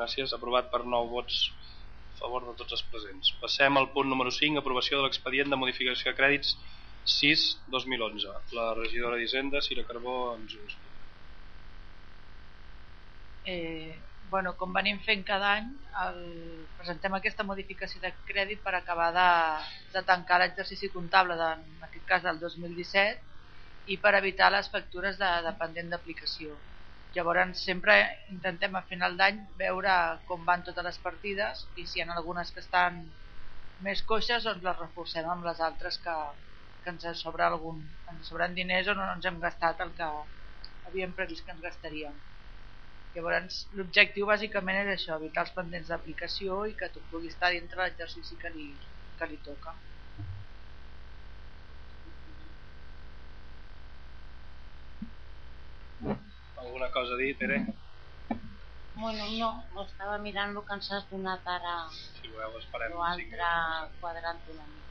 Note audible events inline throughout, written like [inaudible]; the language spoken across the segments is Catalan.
Gràcies. Aprovat per 9 vots a favor de tots els presents. Passem al punt número 5, aprovació de l'expedient de modificació de crèdits 6-2011. La regidora d'Hisenda, Cira Carbó, ens ho explica. Eh, bueno, com venim fent cada any, el, presentem aquesta modificació de crèdit per acabar de, de tancar l'exercici comptable, de, en aquest cas del 2017, i per evitar les factures de dependent d'aplicació. Llavors sempre intentem a final d'any veure com van totes les partides i si hi ha algunes que estan més coixes doncs les reforcem amb les altres que, que ens sobra algun, ens sobran diners o no ens hem gastat el que havíem previst que ens gastaríem. Llavors l'objectiu bàsicament és això, evitar els pendents d'aplicació i que tu pugui estar dintre l'exercici que, li, que li toca. Alguna cosa a dir, Tere? Bueno, no, estava mirant el que ens has donat ara Si voleu esperem l'altre quadrant una mica.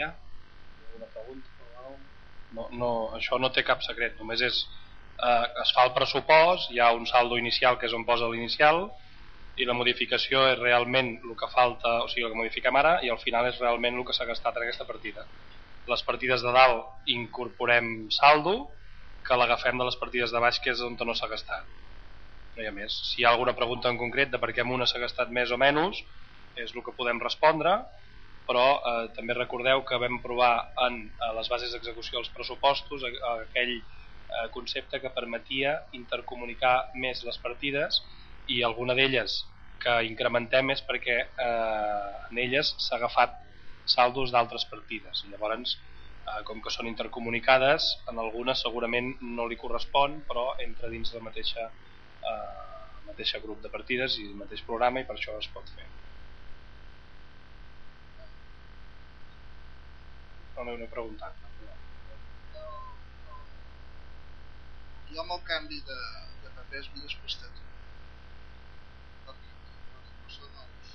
Ja? Alguna pregunta? No, no, això no té cap secret, només és eh, es fa el pressupost, hi ha un saldo inicial que és on posa l'inicial i la modificació és realment el que falta, o sigui el que modifiquem ara i al final és realment el que s'ha gastat en aquesta partida. Les partides de dalt incorporem saldo que l'agafem de les partides de baix que és on no s'ha gastat. No hi ha més. Si hi ha alguna pregunta en concret de per què en una s'ha gastat més o menys, és el que podem respondre però eh, també recordeu que vam provar en a les bases d'execució dels pressupostos aquell eh, concepte que permetia intercomunicar més les partides i alguna d'elles que incrementem és perquè eh, en elles s'ha agafat saldos d'altres partides. I llavors eh, com que són intercomunicades en algunes segurament no li correspon però entra dins la mateixa eh, mateixa grup de partides i el mateix programa i per això es pot fer l'heu preguntat. Jo amb el canvi de, de papers m'he despistat. Perquè són els,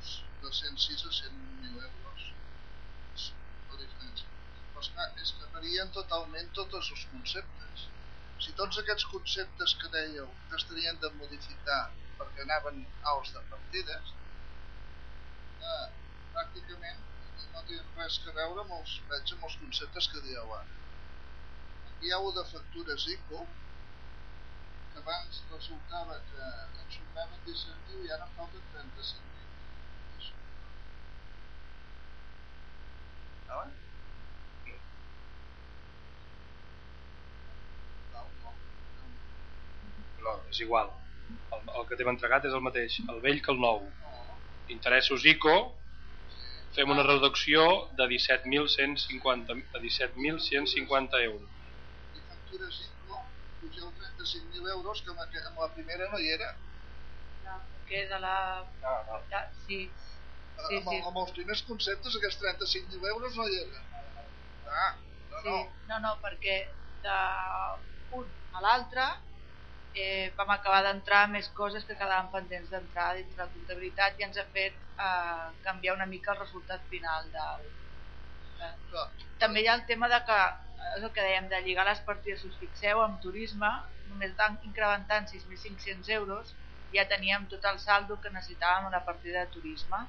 els 206 a 100.000 euros. És la diferència. Però esclar, és que varien totalment tots els conceptes. Si tots aquests conceptes que dèieu estarien de modificar perquè anaven alts de partides, eh, pràcticament no té res que veure amb els, veig amb els conceptes que dieu ara. Aquí hi ha de factures ICO, que abans resultava que ens sobraven 17.000 i ara en falten 35.000. Ah, No, no, no, és igual. El, el que t'hem entregat és el mateix, el vell que el nou. Interessos ICO, fem una reducció de 17.150 de 17.150 euros. I factures ICO, pugeu 35.000 euros, que amb, la primera no hi era. Que de la... Ah, ah. Ja, sí, Sí, amb, sí. amb els primers conceptes aquests 35.000 euros no hi eren. Ah, no, sí. no. No, no, perquè d'un a l'altre eh, vam acabar d'entrar més coses que quedaven pendents d'entrar dintre la comptabilitat i ens ha fet eh, canviar una mica el resultat final del... de- Però, També hi ha el tema de que és el que dèiem, de lligar les partides, us fixeu, amb turisme, només tant incrementant 6.500 euros, ja teníem tot el saldo que necessitàvem a la partida de turisme.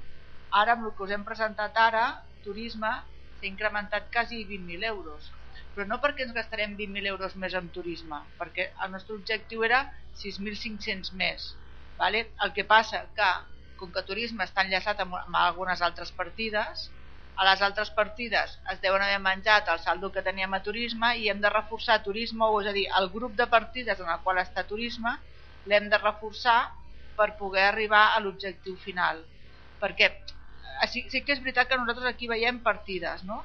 Ara, amb el que us hem presentat ara, turisme s'ha incrementat quasi 20.000 euros. Però no perquè ens gastarem 20.000 euros més en turisme, perquè el nostre objectiu era 6.500 més. Vale? El que passa que, com que turisme està enllaçat amb, amb algunes altres partides, a les altres partides es deuen haver menjat el saldo que teníem a turisme i hem de reforçar turisme, o és a dir, el grup de partides en el qual està turisme l'hem de reforçar per poder arribar a l'objectiu final. Perquè eh, sí, sí que és veritat que nosaltres aquí veiem partides, no?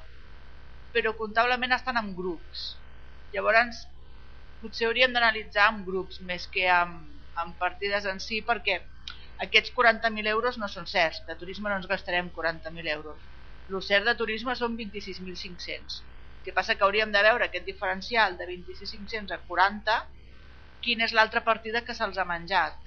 Però comptablement estan en grups. Llavors, potser hauríem d'analitzar en grups més que amb, amb partides en si, perquè aquests 40.000 euros no són certs. De turisme no ens gastarem 40.000 euros el cert de turisme són 26.500. El que passa que hauríem de veure aquest diferencial de 26.500 a 40, quina és l'altra partida que se'ls ha menjat.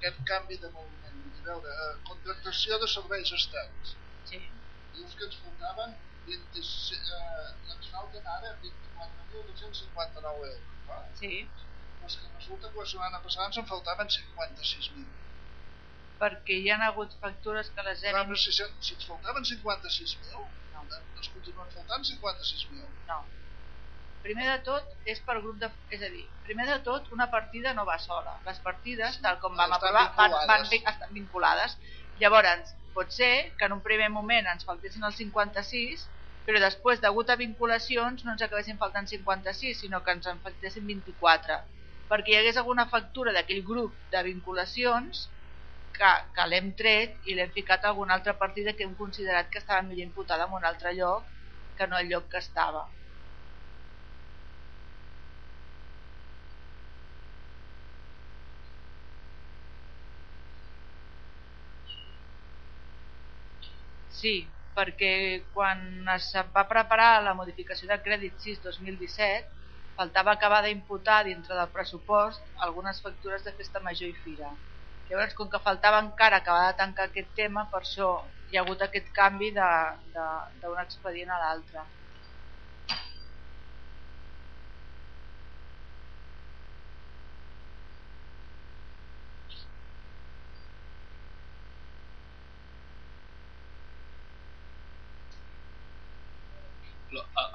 Aquest canvi de moviment, a veure, eh, contractació de serveis externs. Sí. Dius que ens faltaven 20, eh, ens falten ara 20 4.259 euros. Va? Sí. Però que resulta que la setmana passada ens en faltaven 56.000. Perquè hi ha hagut factures que les hem... Clar, però si, si ens faltaven 56.000, no. ens continuen faltant 56.000. No. Primer de tot, és per grup de... És a dir, primer de tot, una partida no va sola. Les partides, tal com vam Estan aprovar, van, van, estan vinculades. Llavors, pot ser que en un primer moment ens faltessin els 56 però després, degut a vinculacions, no ens acabessin faltant 56, sinó que ens en faltessin 24, perquè hi hagués alguna factura d'aquell grup de vinculacions que, que l'hem tret i l'hem ficat a alguna altra partida que hem considerat que estava millor imputada en un altre lloc que no el lloc que estava. Sí, perquè quan es va preparar la modificació de crèdit 6-2017 faltava acabar d'imputar dintre del pressupost algunes factures de festa major i fira. Llavors, com que faltava encara acabar de tancar aquest tema, per això hi ha hagut aquest canvi d'un expedient a l'altre.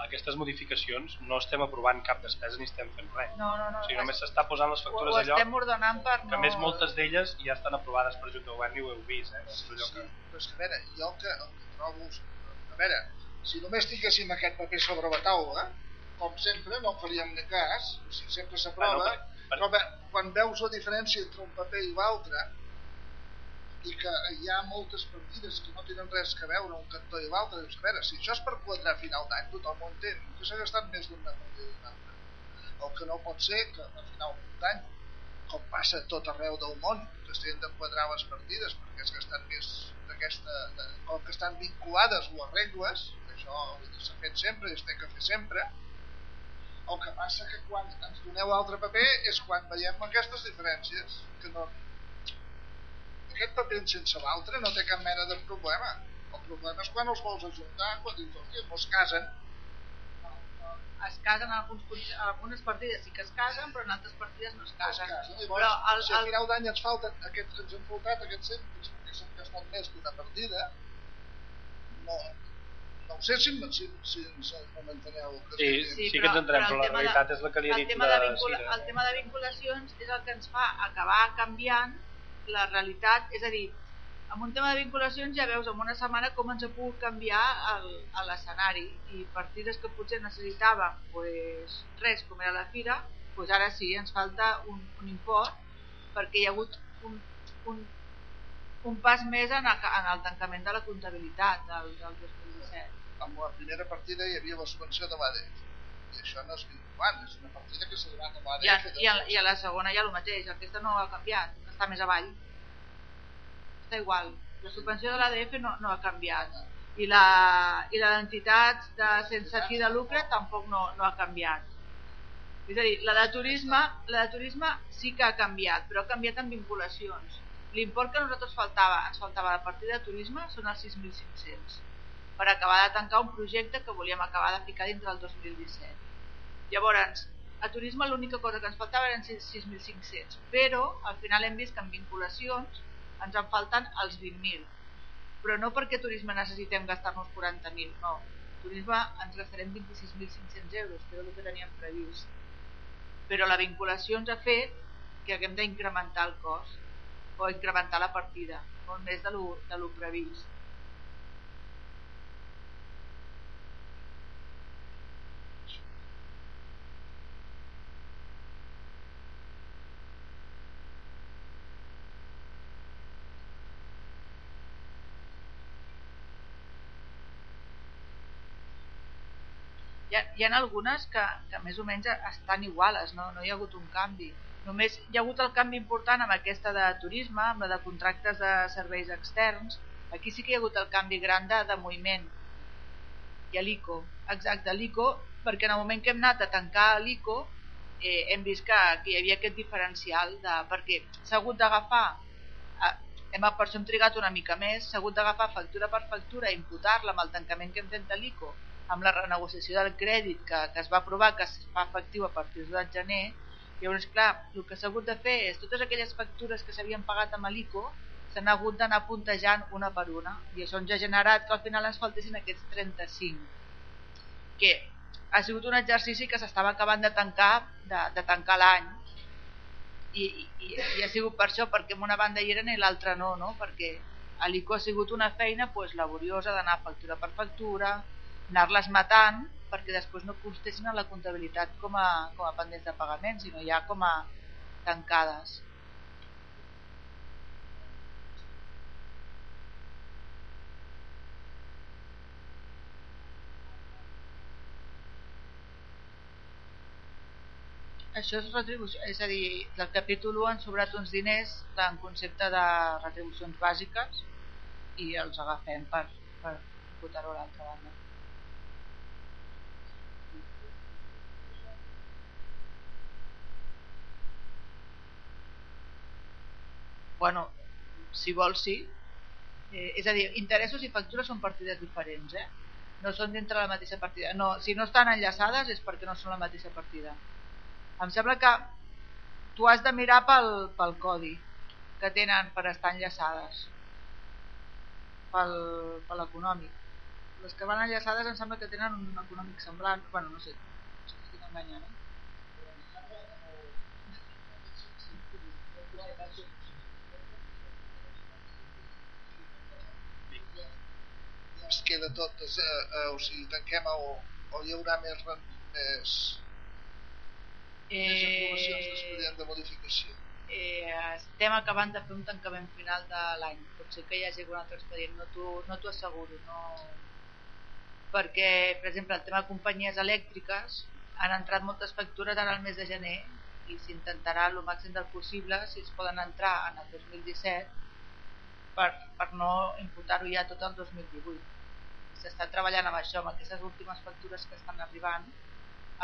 Aquestes modificacions no estem aprovant cap despesa ni estem fent res. No, no, no. O sigui, només s'està posant les factures ho, ho allò estem ordenant per que no... a més moltes d'elles ja estan aprovades per Junta de Govern i ho heu vist. Eh? Sí, Allò sí, que... però és que a veure, jo el que, el que trobo... A veure, si només tinguéssim aquest paper sobre la taula, com sempre, no en faríem ni cas, o sigui, sempre s'aprova, Bueno, per- per- però quan veus la diferència entre un paper i l'altre, i que hi ha moltes partides que no tenen res que veure un cantó i l'altre, dius, a veure, si això és per quadrar a final d'any, tothom ho entén, que s'ha gastat més d'una partida i una altra. El que no pot ser que a final d'any, com passa tot arreu del món, que tenen de quadrar les partides perquè es gasten més d'aquesta, com que estan vinculades a regles, que això s'ha fet sempre i es té que fer sempre, el que passa que quan ens doneu l'altre paper és quan veiem aquestes diferències que no, aquest paper sense l'altre no té cap mena de problema. El problema és quan els vols ajuntar, quan dius, hòstia, no es casen. Es casen en alguns, en algunes partides sí que es casen, però en altres partides no es No es casen. casen. Però Llavors, el, si a final d'any ens falten aquests, ens han faltat aquests cèntims perquè s'han gastat més que una partida, no, no ho sé si, si, si, si m'enteneu el que Sí, sí, que ens entrem, el però la tema de- realitat és la que li he el dit tema de, de, vincula, el tema de vinculacions és el que ens fa acabar canviant la realitat, és a dir, amb un tema de vinculacions ja veus en una setmana com ens ha pogut canviar l'escenari. I partides que potser necessitàvem pues, res com era la fira pues ara sí, ens falta un, un import perquè hi ha hagut un, un, un pas més en el, en el tancament de la comptabilitat del, del 2017 Amb la primera partida hi havia la subvenció de l'ADF i això no és vinculant, és una partida que s'ha donat a I a, l'ADF. i, a, I a la segona ja el mateix, aquesta no ha canviat, està més avall. Està igual, la subvenció de l'ADF no, no ha canviat. I la i la d'entitats de, sense fi de lucre tampoc no, no ha canviat. És a dir, la de turisme, la de turisme sí que ha canviat, però ha canviat en vinculacions. L'import que nosaltres faltava, ens faltava a partir de turisme són els 6.500 per acabar de tancar un projecte que volíem acabar de ficar dintre del 2017. Llavors, a turisme l'única cosa que ens faltava eren 6.500, però al final hem vist que en vinculacions ens en falten els 20.000. Però no perquè turisme necessitem gastar-nos 40.000, no. Turisme ens gastarem 26.500 euros, que era el que teníem previst però la vinculació ens ha fet que haguem d'incrementar el cost o incrementar la partida molt més de lo, de lo previst hi ha, hi ha algunes que, que més o menys estan iguales, no, no hi ha hagut un canvi. Només hi ha hagut el canvi important amb aquesta de turisme, amb la de contractes de serveis externs. Aquí sí que hi ha hagut el canvi gran de, de moviment. I a l'ICO, exacte, l'ICO, perquè en el moment que hem anat a tancar l'ICO eh, hem vist que, que hi havia aquest diferencial de, perquè s'ha hagut d'agafar eh, hem, per això hem trigat una mica més s'ha hagut d'agafar factura per factura i imputar-la amb el tancament que hem fet de l'ICO amb la renegociació del crèdit que, que es va aprovar que es fa efectiu a partir de gener llavors clar, el que s'ha hagut de fer és totes aquelles factures que s'havien pagat amb l'ICO s'han hagut d'anar puntejant una per una i això ens ha generat que al final ens faltessin aquests 35 que ha sigut un exercici que s'estava acabant de tancar de, de tancar l'any i, i, i ha sigut per això perquè en una banda hi eren i l'altra no, no? perquè l'ICO ha sigut una feina pues, laboriosa d'anar factura per factura anar-les matant perquè després no costessin a la comptabilitat com a, com a pendents de pagament, sinó ja com a tancades. Això és retribució, és a dir, del capítol 1 han sobrat uns diners en concepte de retribucions bàsiques i els agafem per, per votar-ho a l'altra banda. Bueno, si vols sí. Eh, és a dir, interessos i factures són partides diferents, eh? No són dintre la mateixa partida. No, si no estan enllaçades és perquè no són la mateixa partida. Em sembla que tu has de mirar pel, pel codi que tenen per estar enllaçades. Pel, pel econòmic. Les que van enllaçades em sembla que tenen un econòmic semblant. Bueno, no sé, estic enganyant, eh? Es queda tot, eh, eh, o sigui, tanquem o, o hi haurà més, més, eh, més aprovacions d'expedient de modificació? Eh, estem acabant de fer un tancament final de l'any, potser que hi hagi algun altre expedient, no t'ho no asseguro, no... perquè, per exemple, el tema de companyies elèctriques han entrat moltes factures ara al mes de gener i s'intentarà el màxim del possible si es poden entrar en el 2017 per, per no imputar-ho ja tot el 2018 s'està treballant amb això, amb aquestes últimes factures que estan arribant,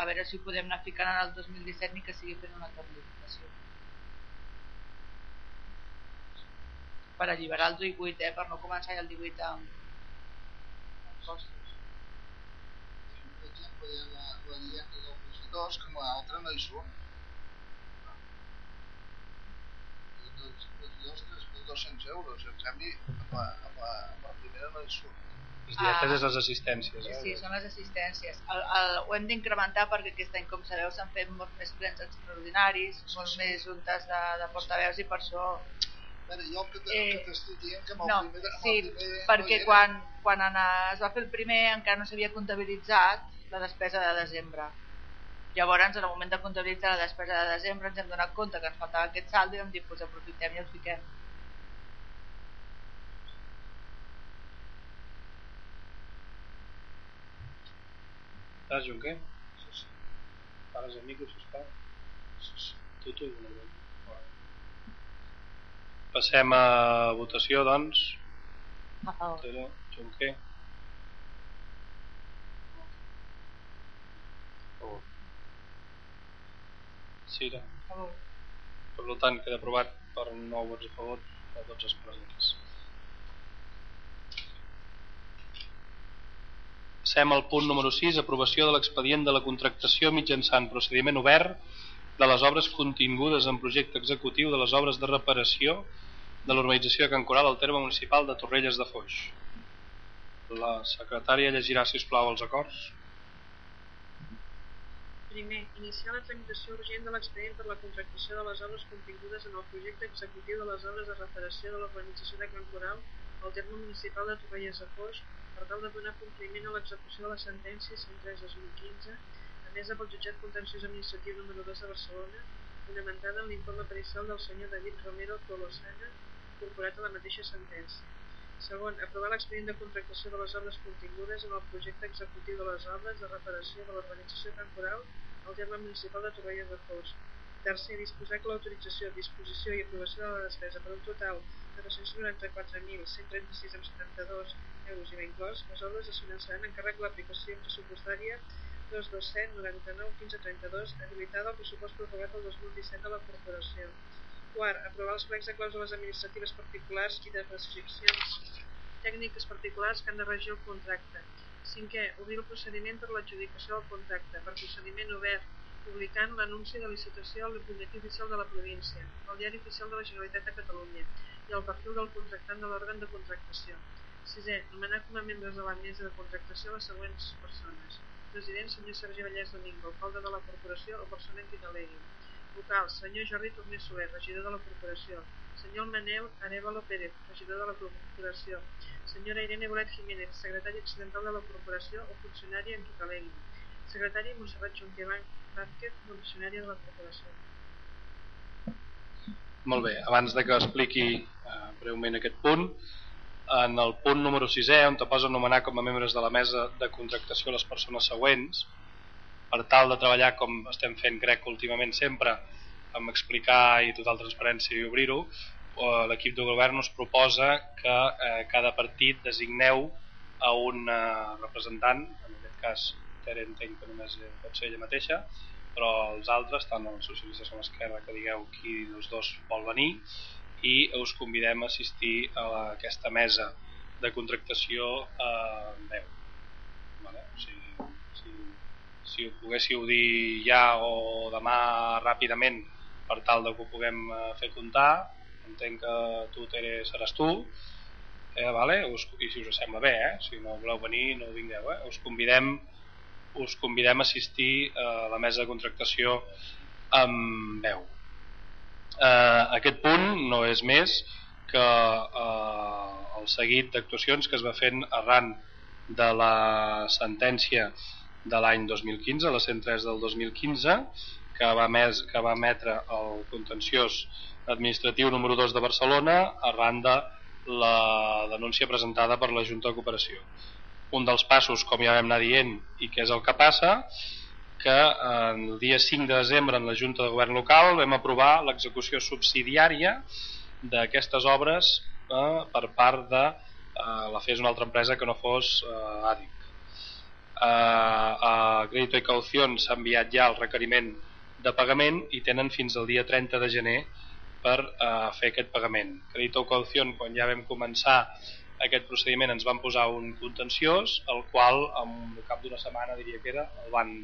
a veure si podem anar ficant en el 2017 ni que sigui fent una terminació. Per alliberar el 18, eh, per no començar el 18 amb, amb costos. Per exemple, hi ha la, la dieta del presentadors, que amb l'altra no hi surt. Els 3.200 euros, en canvi, amb la, amb la, amb la primera no hi surt. Dietes ah, és les assistències. Eh? Sí, són les assistències. El, el, ho hem d'incrementar perquè aquest any, com sabeu, s'han fet molts més plens extraordinaris, sí, molts sí. més juntes de, de portaveus i per això... Veure, jo el que eh, t'estic dient que amb el no, primer... Amb sí, el primer perquè no quan, quan en, es va fer el primer encara no s'havia comptabilitzat la despesa de desembre. Llavors, en el moment de comptabilitzar la despesa de desembre, ens hem donat compte que ens faltava aquest saldo i hem dit, pues, aprofitem i el fiquem. Estàs, Junquer? Sí, sí. Pares el micro, sisplau. Sí, sí. Tu, tu, una Passem a votació, doncs. A favor. Tero, Junquer. Sí, no. A favor. Per tant, queda aprovat per 9 vots a favor tots els presents. Passem al punt número 6, aprovació de l'expedient de la contractació mitjançant procediment obert de les obres contingudes en projecte executiu de les obres de reparació de l'urbanització de Can Coral al terme municipal de Torrelles de Foix. La secretària llegirà, si us plau, els acords. Primer, iniciar la tramitació urgent de l'expedient per la contractació de les obres contingudes en el projecte executiu de les obres de reparació de l'urbanització de Can Coral al terme municipal de Torrelles de Foix per tal de donar compliment a l'execució de la sentència 103-2015 emesa pel jutjat contenciós administratiu número 2 de Barcelona fonamentada en l'informe pericial del senyor David Romero Tolosana incorporat a la mateixa sentència. Segon, aprovar l'expedient de contractació de les obres contingudes en el projecte executiu de les obres de reparació de l'urbanització temporal al terme municipal de Torrelles de Foix. Tercer, disposar que l'autorització, disposició i aprovació de la despesa per un total de 294.136,72 euros i inclòs, les obres es finançaran en càrrec l'aplicació pressupostària 227 99 15 32 habilitada al pressupost prorrogat del 2017 de la Corporació. Quart, aprovar els plecs de clàusules administratives particulars i de prescripcions tècniques particulars que han de regir el contracte. Cinquè, obrir el procediment per l'adjudicació del contracte, per procediment obert, publicant l'anunci de licitació al butlletí oficial de la província, al diari oficial de la Generalitat de Catalunya i al perfil del contractant de l'òrgan de contractació. Sisè, nomenar com a membres de la mesa de contractació les següents persones. President, senyor Sergi Vallès Domingo, alcalde de la corporació o persona en qui delegui. Vocal, senyor Jordi Torner Soler, regidor de la Corporació. Senyor Manel Arevalo Pérez, regidor de la Corporació. Senyora Irene Bolet Jiménez, secretària accidental de la Corporació o funcionària en qui calegui. Secretari Montserrat Junquer Vázquez, funcionària de la Corporació. Molt bé, abans de que expliqui eh, breument aquest punt, en el punt número 6è, on te posa nomenar com a membres de la mesa de contractació les persones següents, per tal de treballar com estem fent crec últimament sempre amb explicar i total transparència i obrir-ho l'equip de govern us proposa que eh, cada partit designeu a un eh, representant en aquest cas Tere entenc que només pot ser ella mateixa però els altres, tant els socialistes com l'esquerra que digueu qui dels dos vol venir i us convidem a assistir a aquesta mesa de contractació eh, en veu vale? o sigui, si ho poguéssiu dir ja o demà ràpidament per tal de que ho puguem eh, fer comptar entenc que tu Tere seràs tu eh, vale? us, i si us sembla bé eh? si no voleu venir no vingueu eh? us convidem us convidem a assistir a la mesa de contractació amb veu eh, aquest punt no és més que eh, el seguit d'actuacions que es va fent arran de la sentència de l'any 2015, la 103 del 2015, que va, mes, que va emetre el contenciós administratiu número 2 de Barcelona arran de la denúncia presentada per la Junta de Cooperació. Un dels passos, com ja vam anar dient, i que és el que passa, que el dia 5 de desembre en la Junta de Govern Local vam aprovar l'execució subsidiària d'aquestes obres eh, per part de eh, la fes una altra empresa que no fos eh, ADIC eh, a Crédito i Caució s'ha enviat ja el requeriment de pagament i tenen fins al dia 30 de gener per eh, fer aquest pagament. Crédito Caució, quan ja vam començar aquest procediment, ens van posar un contenciós, el qual, en cap d'una setmana, diria que era, el van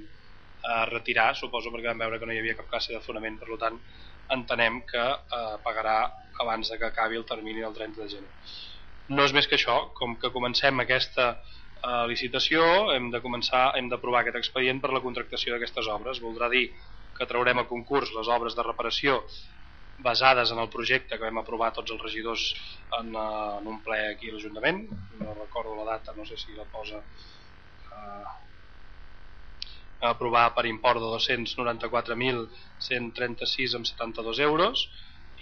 eh, retirar, suposo perquè van veure que no hi havia cap classe de fonament, per tant, entenem que eh, pagarà abans de que acabi el termini del 30 de gener. No és més que això, com que comencem aquesta a licitació hem de començar, hem d'aprovar aquest expedient per la contractació d'aquestes obres. Voldrà dir que traurem a concurs les obres de reparació basades en el projecte que vam aprovar tots els regidors en, uh, en un ple aquí a l'Ajuntament, no recordo la data, no sé si la posa uh, a aprovar per import de 294.136,72 euros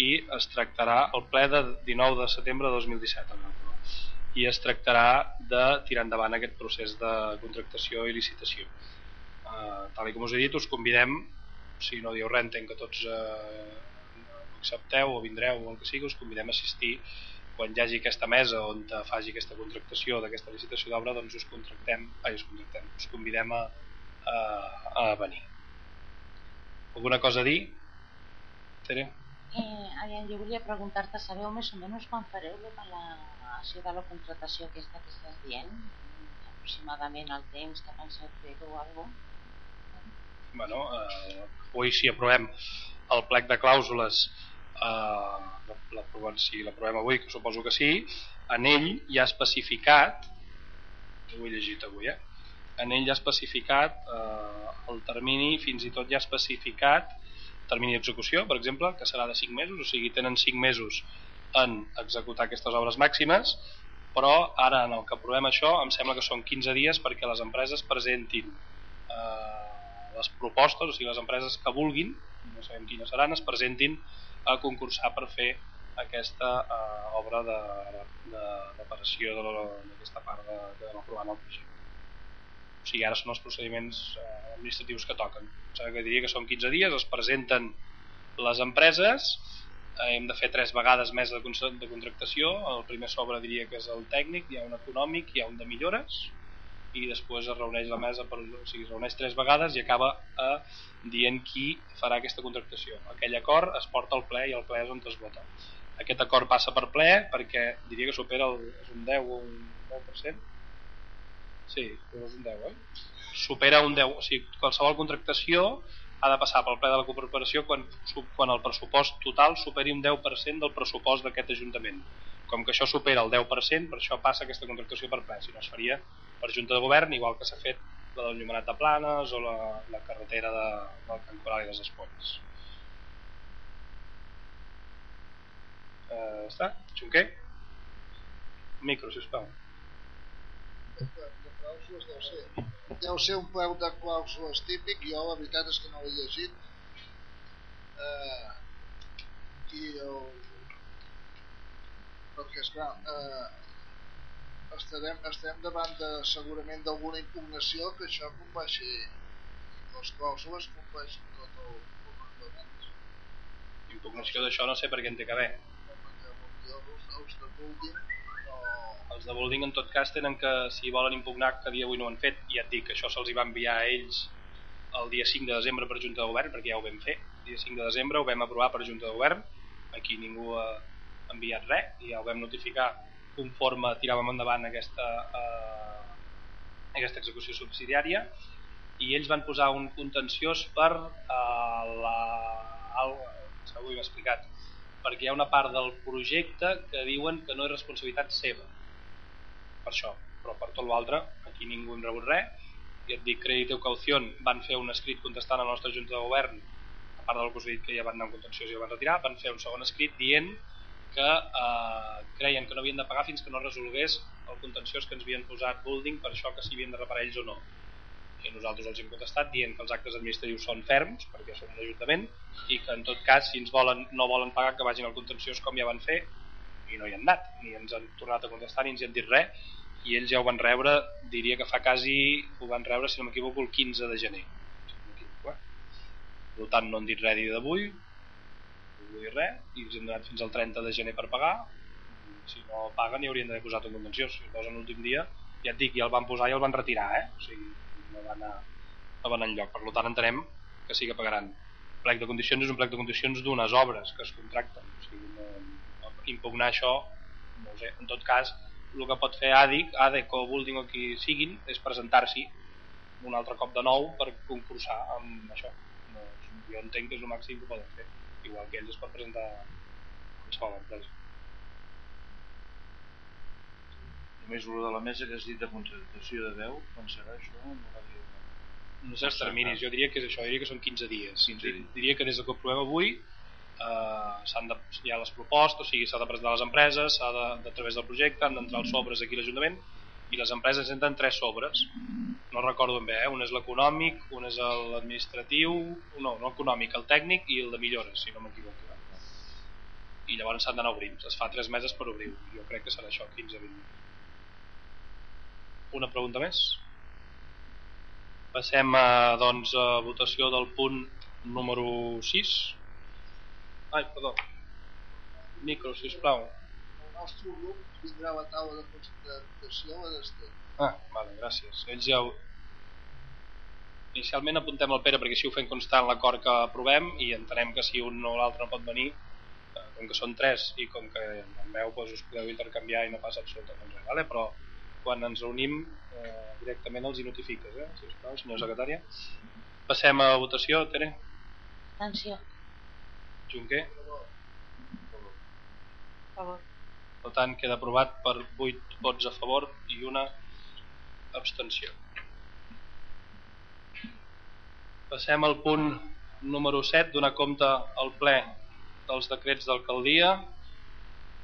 i es tractarà el ple de 19 de setembre de 2017 i es tractarà de tirar endavant aquest procés de contractació i licitació. Uh, tal com us he dit, us convidem, si no dieu res, que tots uh, accepteu o vindreu o el que sigui, us convidem a assistir quan hi hagi aquesta mesa on faci aquesta contractació d'aquesta licitació d'obra, doncs us contractem, ai, us contractem, us convidem a, a, a venir. Alguna cosa a dir? Tere? Eh, aviam, jo volia preguntar-te, sabeu més o menys quan fareu l'avaluació de la contratació aquesta que estàs dient? Aproximadament el temps que penseu fer-ho o alguna Bueno, eh, avui si aprovem el plec de clàusules eh, l'aprovem si l'aprovem avui, que suposo que sí, en ell hi ha especificat, ho he llegit avui, eh? En ell hi ha especificat eh, el termini, fins i tot hi ha especificat termini d'execució, per exemple, que serà de 5 mesos, o sigui, tenen 5 mesos en executar aquestes obres màximes, però ara en el que aprovem això em sembla que són 15 dies perquè les empreses presentin eh, les propostes, o sigui, les empreses que vulguin, no sabem quines seran, es presentin a concursar per fer aquesta eh, obra de, de reparació d'aquesta part de, aprovar en el projecte. O sigui, ara són els procediments eh, administratius que toquen. Sigui, que diria que són 15 dies, es presenten les empreses, eh, hem de fer tres vegades més de, de contractació, el primer sobre diria que és el tècnic, hi ha un econòmic, hi ha un de millores, i després es reuneix la mesa, per, o sigui, es reuneix tres vegades i acaba eh, dient qui farà aquesta contractació. Aquell acord es porta al ple i el ple és on es vota. Aquest acord passa per ple perquè diria que supera el, és un 10 o un 10%, Sí, un 10, eh? Supera un 10, o sigui, qualsevol contractació ha de passar pel ple de la corporació quan, quan el pressupost total superi un 10% del pressupost d'aquest Ajuntament. Com que això supera el 10%, per això passa aquesta contractació per ple, si no es faria per Junta de Govern, igual que s'ha fet la del Llumenat de Planes o la, la carretera de, del Can Coral i les Espolles. Eh, està? Xunquer? Micro, sisplau clàusules deu ser, deu ser un peu de clàusules típic, jo la veritat és que no l'he llegit. Eh, I el... Perquè, esclar, eh, estarem, estarem davant de, segurament d'alguna impugnació que això compleixi les clàusules compleixin tot el, el reglament. Impugnació d'això no sé per què en té que haver. Els, els de Bulding els de Bolding en tot cas tenen que, si volen impugnar, que dia avui no ho han fet, ja et dic, això se'ls va enviar a ells el dia 5 de desembre per Junta de Govern, perquè ja ho vam fer, el dia 5 de desembre ho vam aprovar per Junta de Govern, aquí ningú ha enviat res, i ja ho vam notificar conforme tiràvem endavant aquesta, eh, aquesta execució subsidiària, i ells van posar un contenciós per eh, la... El, segur ho he explicat, perquè hi ha una part del projecte que diuen que no és responsabilitat seva per això, però per tot l'altre aquí ningú hem rebut res. I et dic, Crèdit o Caució van fer un escrit contestant a la nostra Junta de Govern a part del que us he dit que ja van anar en contenció i ja van retirar, van fer un segon escrit dient que eh, creien que no havien de pagar fins que no resolgués el contenciós que ens havien posat Building per això que si havien de reparar ells o no. I nosaltres els hem contestat dient que els actes administratius són ferms perquè són un ajuntament i que en tot cas si ens volen, no volen pagar que vagin al contenciós com ja van fer i no hi han anat, ni ens han tornat a contestar ni ens han dit res i ells ja ho van rebre, diria que fa quasi ho van rebre, si no m'equivoco, el 15 de gener. Eh? per tant no han dit res d'avui no vull dir res i els hem donat fins al 30 de gener per pagar. Si no paguen hi haurien d'haver posat un contenció si posen l'últim dia ja et dic, ja el van posar i el van retirar eh? o sigui, no van, a, no van enlloc. Per tant entenem que sí que pagaran. Plec de condicions és un plec de condicions d'unes obres que es contracten o sigui, no, impugnar això no sé, en tot cas el que pot fer ADIC, ADEC o Building o qui siguin és presentar-s'hi un altre cop de nou per concursar amb això no, jo entenc que és el màxim que poden fer igual que ells es pot presentar qualsevol empresa només el de la mesa que has dit de contractació de veu quan serà això? No, no sé els terminis, jo diria que és això, jo diria que són 15 dies 15 dies. diria que des que ho provem avui eh, de, hi ha les propostes, o sigui, s'ha de presentar les empreses, s'ha de, de, a través del projecte, han d'entrar els sobres aquí a l'Ajuntament, i les empreses entren tres sobres. No recordo ben bé, eh? un és l'econòmic, un és l'administratiu, no, no econòmic, el tècnic i el de millores, si no m'equivoco. I llavors s'han d'anar obrint, es fa tres meses per obrir jo crec que serà això, 15-20. Una pregunta més? Passem a, doncs, a votació del punt número 6 Ai, perdó. Micro, sisplau. El nostre grup vindrà a la taula de concentració a Desté. Ah, vale, gràcies. Ells ja ho, inicialment apuntem el Pere perquè així ho fem constant l'acord que aprovem i entenem que si un o l'altre no pot venir, eh, com que són tres i com que en veu doncs, us podeu intercanviar i no passa absolutament res, vale? però quan ens reunim eh, directament els hi notifiques, eh? si us plau, senyor secretària. Passem a votació, Tere. Atenció. Junquer. favor. Per tant, queda aprovat per 8 vots a favor i una abstenció. Passem al punt número 7, donar compte al ple dels decrets d'alcaldia.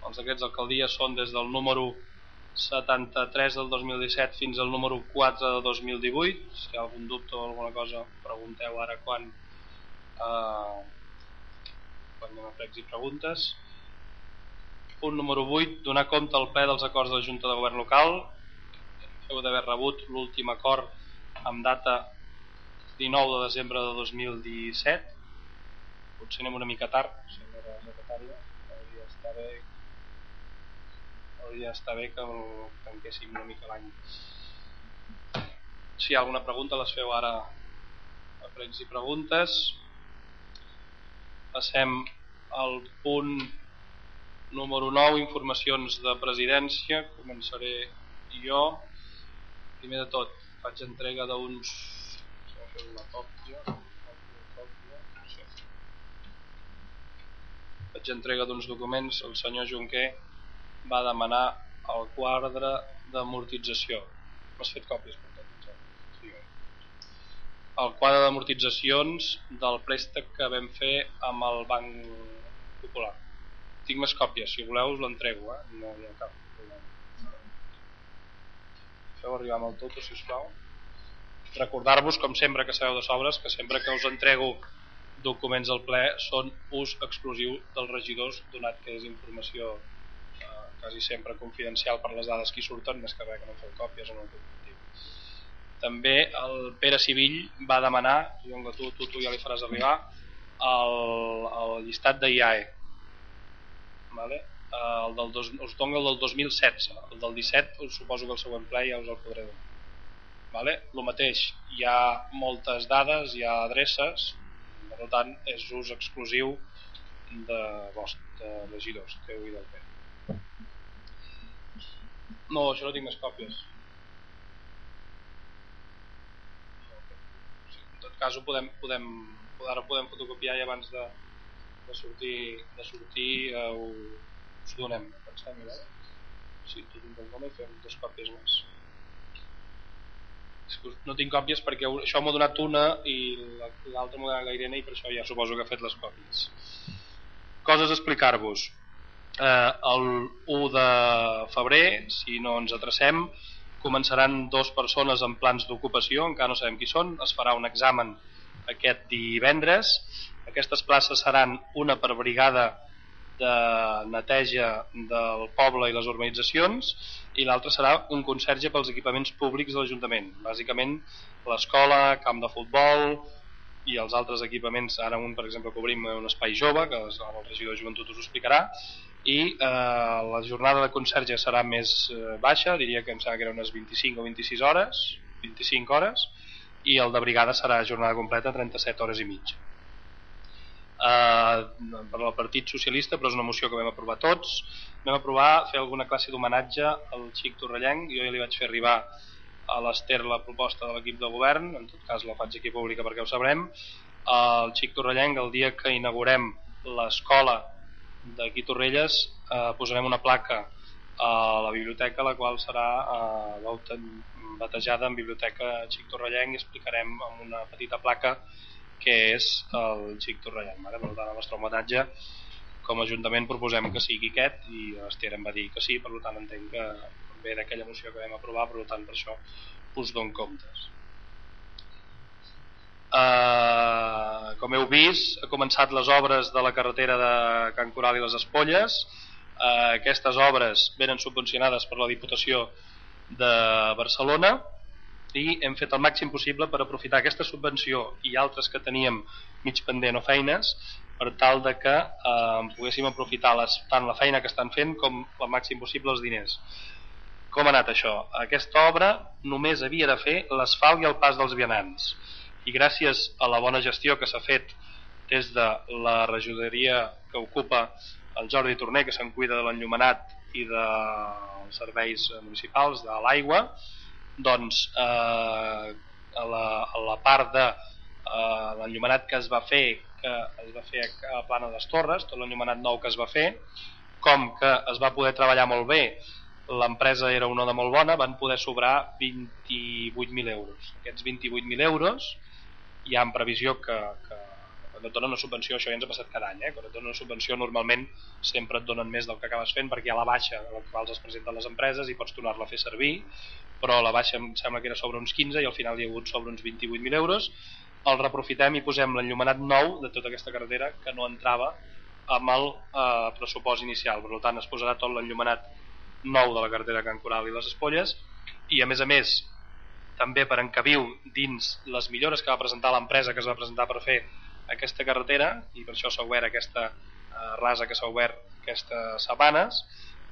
Els decrets d'alcaldia són des del número 73 del 2017 fins al número 4 de 2018. Si hi ha algun dubte o alguna cosa, pregunteu ara quan, eh, quan anem a pregs i preguntes. Punt número 8, donar compte al ple dels acords de la Junta de Govern Local. Heu d'haver rebut l'últim acord amb data 19 de desembre de 2017 potser anem una mica tard senyora secretària hauria d'estar bé hauria d'estar bé que el tanquéssim una mica l'any si hi ha alguna pregunta les feu ara a pregs i preguntes passem al punt número 9 informacions de presidència començaré jo primer de tot faig entrega d'uns Faig entrega d'uns documents, el senyor Junquer va demanar el quadre d'amortització. M'has fet còpies per. El quadre d'amortitzacions del préstec que vam fer amb el Banc Popular. Tinc més còpies, si voleu us l'entrego, eh? no hi ha cap problema. Feu arribar amb el tot, si us plau recordar-vos, com sempre que sabeu de sobres, que sempre que us entrego documents al ple són ús exclusiu dels regidors, donat que és informació eh, quasi sempre confidencial per les dades que hi surten, més que res que no feu còpies o no També el Pere Civill va demanar, jo tu, tu, tu ja li faràs arribar, el, el llistat d'IAE. Vale? Eh, el del dos, us dono el del 2016, el del 17 us suposo que el següent ple ja us el podré donar. Vale? El mateix, hi ha moltes dades, hi ha adreces, per tant és ús exclusiu de vostres regidors, teu i del Pere. No, això no tinc més còpies. En tot cas ho podem, podem, ara podem fotocopiar i abans de, de sortir, de sortir eh, ho, us donem. Pensem, eh? Si tu tinc el i fem dues còpies més no tinc còpies perquè això m'ha donat una i l'altra m'ha donat la Irene i per això ja suposo que ha fet les còpies coses a explicar-vos eh, el 1 de febrer si no ens atracem començaran dues persones en plans d'ocupació encara no sabem qui són, es farà un examen aquest divendres. Aquestes places seran una per brigada de neteja del poble i les urbanitzacions i l'altre serà un conserge pels equipaments públics de l'Ajuntament. Bàsicament l'escola, camp de futbol i els altres equipaments, ara un per exemple cobrim un espai jove, que el regidor de joventut us ho explicarà, i eh, la jornada de conserge serà més eh, baixa, diria que em sembla que era unes 25 o 26 hores, 25 hores, i el de brigada serà jornada completa 37 hores i mitja eh, per al Partit Socialista, però és una moció que vam aprovar tots. Vam aprovar fer alguna classe d'homenatge al Xic Torrellenc, jo ja li vaig fer arribar a l'Ester la proposta de l'equip de govern, en tot cas la faig aquí pública perquè ho sabrem. El Xic Torrellenc, el dia que inaugurem l'escola d'aquí Torrelles, eh, posarem una placa a la biblioteca, la qual serà eh, batejada en Biblioteca Xic Torrellenc i explicarem amb una petita placa que és el Xic Torrellant. Vale? Per tant, el nostre homenatge com a Ajuntament proposem que sigui aquest i l'Ester em va dir que sí, per tant entenc que ve d'aquella moció que vam aprovar, per tant per això us dono comptes. Uh, com heu vist, ha començat les obres de la carretera de Can Coral i les Espolles. Uh, aquestes obres venen subvencionades per la Diputació de Barcelona i hem fet el màxim possible per aprofitar aquesta subvenció i altres que teníem mig pendent o feines per tal de que eh, poguéssim aprofitar les, tant la feina que estan fent com el màxim possible els diners. Com ha anat això? Aquesta obra només havia de fer l'asfalt i el pas dels vianants i gràcies a la bona gestió que s'ha fet des de la regidoria que ocupa el Jordi Torner que se'n cuida de l'enllumenat i dels serveis municipals de l'aigua doncs eh, a, la, a la part de eh, l'enllumenat que es va fer que es va fer a Plana de les Torres tot l'enllumenat nou que es va fer com que es va poder treballar molt bé l'empresa era una de molt bona, van poder sobrar 28.000 euros. Aquests 28.000 euros hi ha en previsió que, que quan et donen una subvenció, això ja ens ha passat cada any, eh? quan et donen una subvenció normalment sempre et donen més del que acabes fent perquè hi ha la baixa de la qual es presenten les empreses i pots tornar-la a fer servir, però la baixa em sembla que era sobre uns 15 i al final hi ha hagut sobre uns 28.000 euros. El reprofitem i posem l'enllumenat nou de tota aquesta carretera que no entrava amb el eh, pressupost inicial. Per tant, es posarà tot l'enllumenat nou de la carretera Can Coral i les Espolles i a més a més també per encabiu dins les millores que va presentar l'empresa que es va presentar per fer aquesta carretera i per això s'ha obert aquesta eh, rasa que s'ha obert aquestes setmanes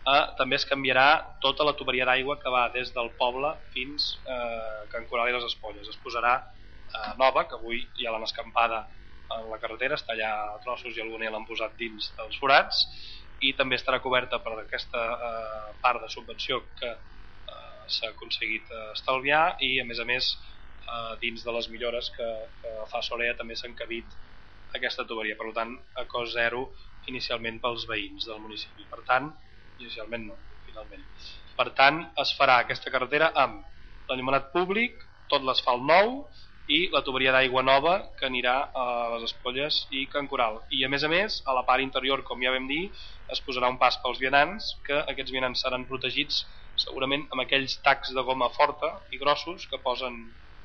eh, també es canviarà tota la tuberia d'aigua que va des del poble fins eh, Can Coral i les Espolles es posarà eh, nova que avui ja l'han escampada en la carretera està allà a trossos i alguna ja l'han posat dins dels forats i també estarà coberta per aquesta eh, part de subvenció que s'ha aconseguit eh, estalviar i a més a més eh, dins de les millores que, que fa Solea també s'ha encabit aquesta tuberia, per tant a cost zero inicialment pels veïns del municipi, per tant inicialment no, finalment. Per tant es farà aquesta carretera amb l'animonat públic, tot l'asfalt nou i la tuberia d'aigua nova que anirà a les Espolles i Can Coral. I a més a més, a la part interior, com ja vam dir, es posarà un pas pels vianants, que aquests vianants seran protegits segurament amb aquells tacs de goma forta i grossos que posen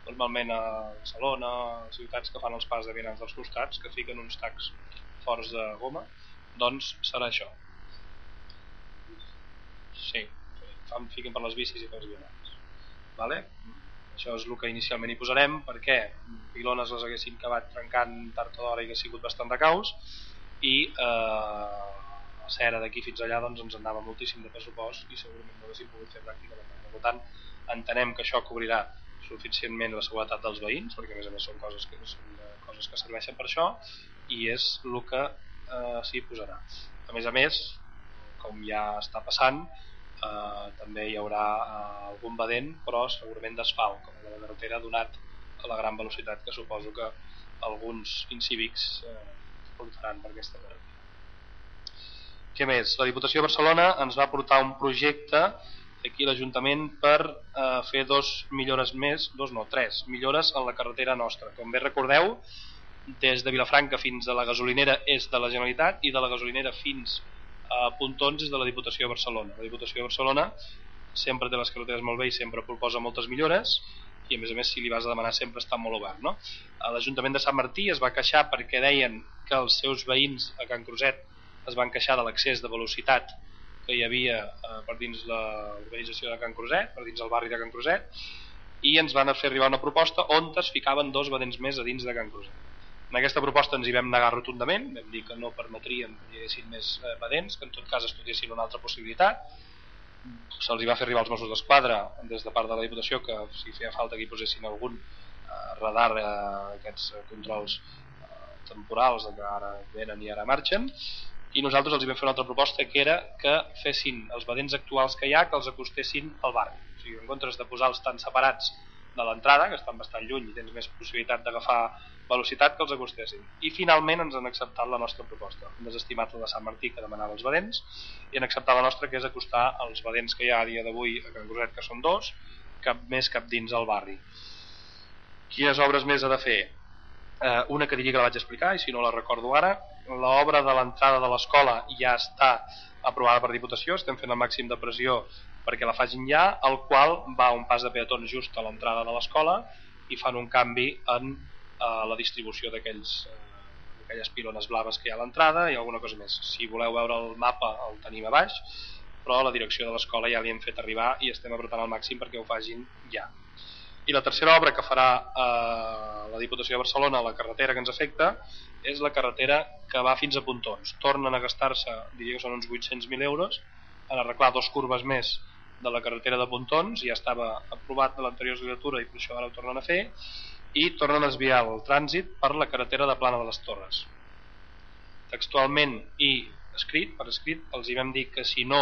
normalment a Barcelona, a ciutats que fan els pas de vianants dels costats, que fiquen uns tacs forts de goma, doncs serà això. Sí, fan, fiquen per les bicis i pels vianants. Vale? Això és el que inicialment hi posarem perquè pilones les haguessin acabat trencant tard o d'hora i hagués sigut bastant de caos i eh, la cera d'aquí fins allà doncs, ens anava moltíssim de pressupost i segurament no haguéssim pogut fer pràcticament res. Per tant, entenem que això cobrirà suficientment la seguretat dels veïns perquè a més a més són coses que, són eh, coses que serveixen per això i és el que eh, s'hi posarà. A més a més, com ja està passant, eh, també hi haurà eh, algun vedent però segurament d'asfalt com la carretera donat a la gran velocitat que suposo que alguns incívics eh, portaran per aquesta carretera què més? La Diputació de Barcelona ens va portar un projecte aquí l'Ajuntament per eh, fer dos millores més, dos no, tres millores en la carretera nostra. Com bé recordeu, des de Vilafranca fins a la gasolinera és de la Generalitat i de la gasolinera fins a Pontons és de la Diputació de Barcelona. La Diputació de Barcelona sempre té les carreteres molt bé i sempre proposa moltes millores i a més a més si li vas a demanar sempre està molt obert. No? L'Ajuntament de Sant Martí es va queixar perquè deien que els seus veïns a Can Cruset es van queixar de l'excés de velocitat que hi havia eh, per dins l'organització de Can Cruset, per dins el barri de Can Cruset, i ens van fer arribar una proposta on es ficaven dos vedents més a dins de Can Cruset. En aquesta proposta ens hi vam negar rotundament, vam dir que no permetríem que hi haguessin més eh, pedents, que en tot cas estudiessin una altra possibilitat. Se'ls va fer arribar als Mossos d'Esquadra des de part de la Diputació que si feia falta que hi posessin algun eh, radar, eh, aquests controls eh, temporals que ara venen i ara marxen i nosaltres els hi vam fer una altra proposta que era que fessin els vedents actuals que hi ha que els acostessin al barri o sigui, en comptes de posar-los tan separats de l'entrada, que estan bastant lluny i tens més possibilitat d'agafar velocitat que els acostessin. I finalment ens han acceptat la nostra proposta. Han desestimat la de Sant Martí que demanava els vedents i han acceptat la nostra que és acostar els vedents que hi ha a dia d'avui a Can Groset, que són dos, cap més cap dins al barri. Quines obres més ha de fer? Eh, una que digui que la vaig explicar i si no la recordo ara. L'obra de l'entrada de l'escola ja està aprovada per Diputació, estem fent el màxim de pressió perquè la facin ja, el qual va un pas de peatons just a l'entrada de l'escola i fan un canvi en eh, la distribució d'aquells eh, aquelles pilones blaves que hi ha a l'entrada i alguna cosa més. Si voleu veure el mapa el tenim a baix, però la direcció de l'escola ja li hem fet arribar i estem apretant al màxim perquè ho fagin ja. I la tercera obra que farà eh, la Diputació de Barcelona, la carretera que ens afecta, és la carretera que va fins a Pontons. Tornen a gastar-se, diria que són uns 800.000 euros, en arreglar dos curves més de la carretera de Pontons, ja estava aprovat de l'anterior legislatura i per això ara ho tornen a fer, i tornen a desviar el trànsit per la carretera de Plana de les Torres. Textualment i escrit, per escrit, els hi vam dir que si no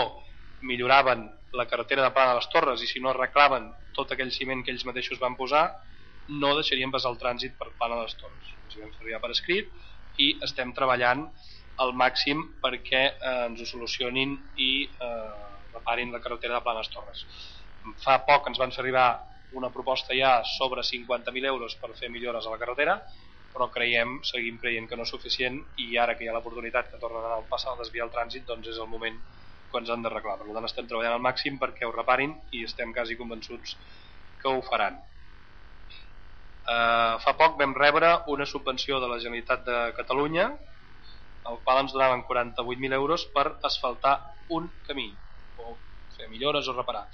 milloraven la carretera de Plana de les Torres i si no arreglaven tot aquell ciment que ells mateixos van posar, no deixarien passar el trànsit per Plana de les Torres. Ens vam fer per escrit i estem treballant al màxim perquè eh, ens ho solucionin i eh, reparin la carretera de Planes Torres. Fa poc ens van fer arribar una proposta ja sobre 50.000 euros per fer millores a la carretera, però creiem, seguim creient que no és suficient i ara que hi ha l'oportunitat que tornen a passar a desviar el trànsit, doncs és el moment que ens han d'arreglar. Per tant, estem treballant al màxim perquè ho reparin i estem quasi convençuts que ho faran. Uh, fa poc vam rebre una subvenció de la Generalitat de Catalunya al qual ens donaven 48.000 euros per asfaltar un camí o fer millores o reparar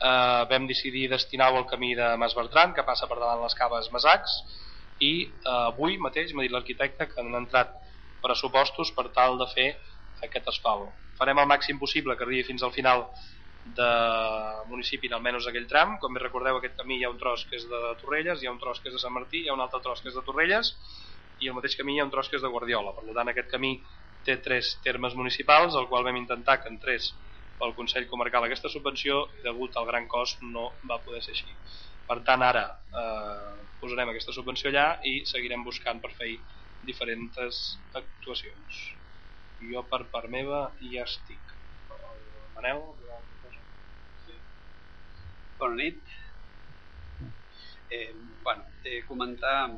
eh, vam decidir destinar-ho al camí de Mas Bertran, que passa per davant les caves Masacs, i eh, avui mateix m'ha dit l'arquitecte que han entrat pressupostos per tal de fer aquest asfalt. Farem el màxim possible que arribi fins al final de municipi, almenys aquell tram. Com bé recordeu, aquest camí hi ha un tros que és de Torrelles, hi ha un tros que és de Sant Martí, hi ha un altre tros que és de Torrelles, i al mateix camí hi ha un tros que és de Guardiola. Per tant, aquest camí té tres termes municipals, el qual vam intentar que entrés pel Consell Comarcal aquesta subvenció degut al gran cost no va poder ser així. Per tant, ara eh, posarem aquesta subvenció allà i seguirem buscant per fer diferents actuacions. Jo per part meva ja estic. El Manel? Sí. Bona nit. Eh, bueno, eh, comentar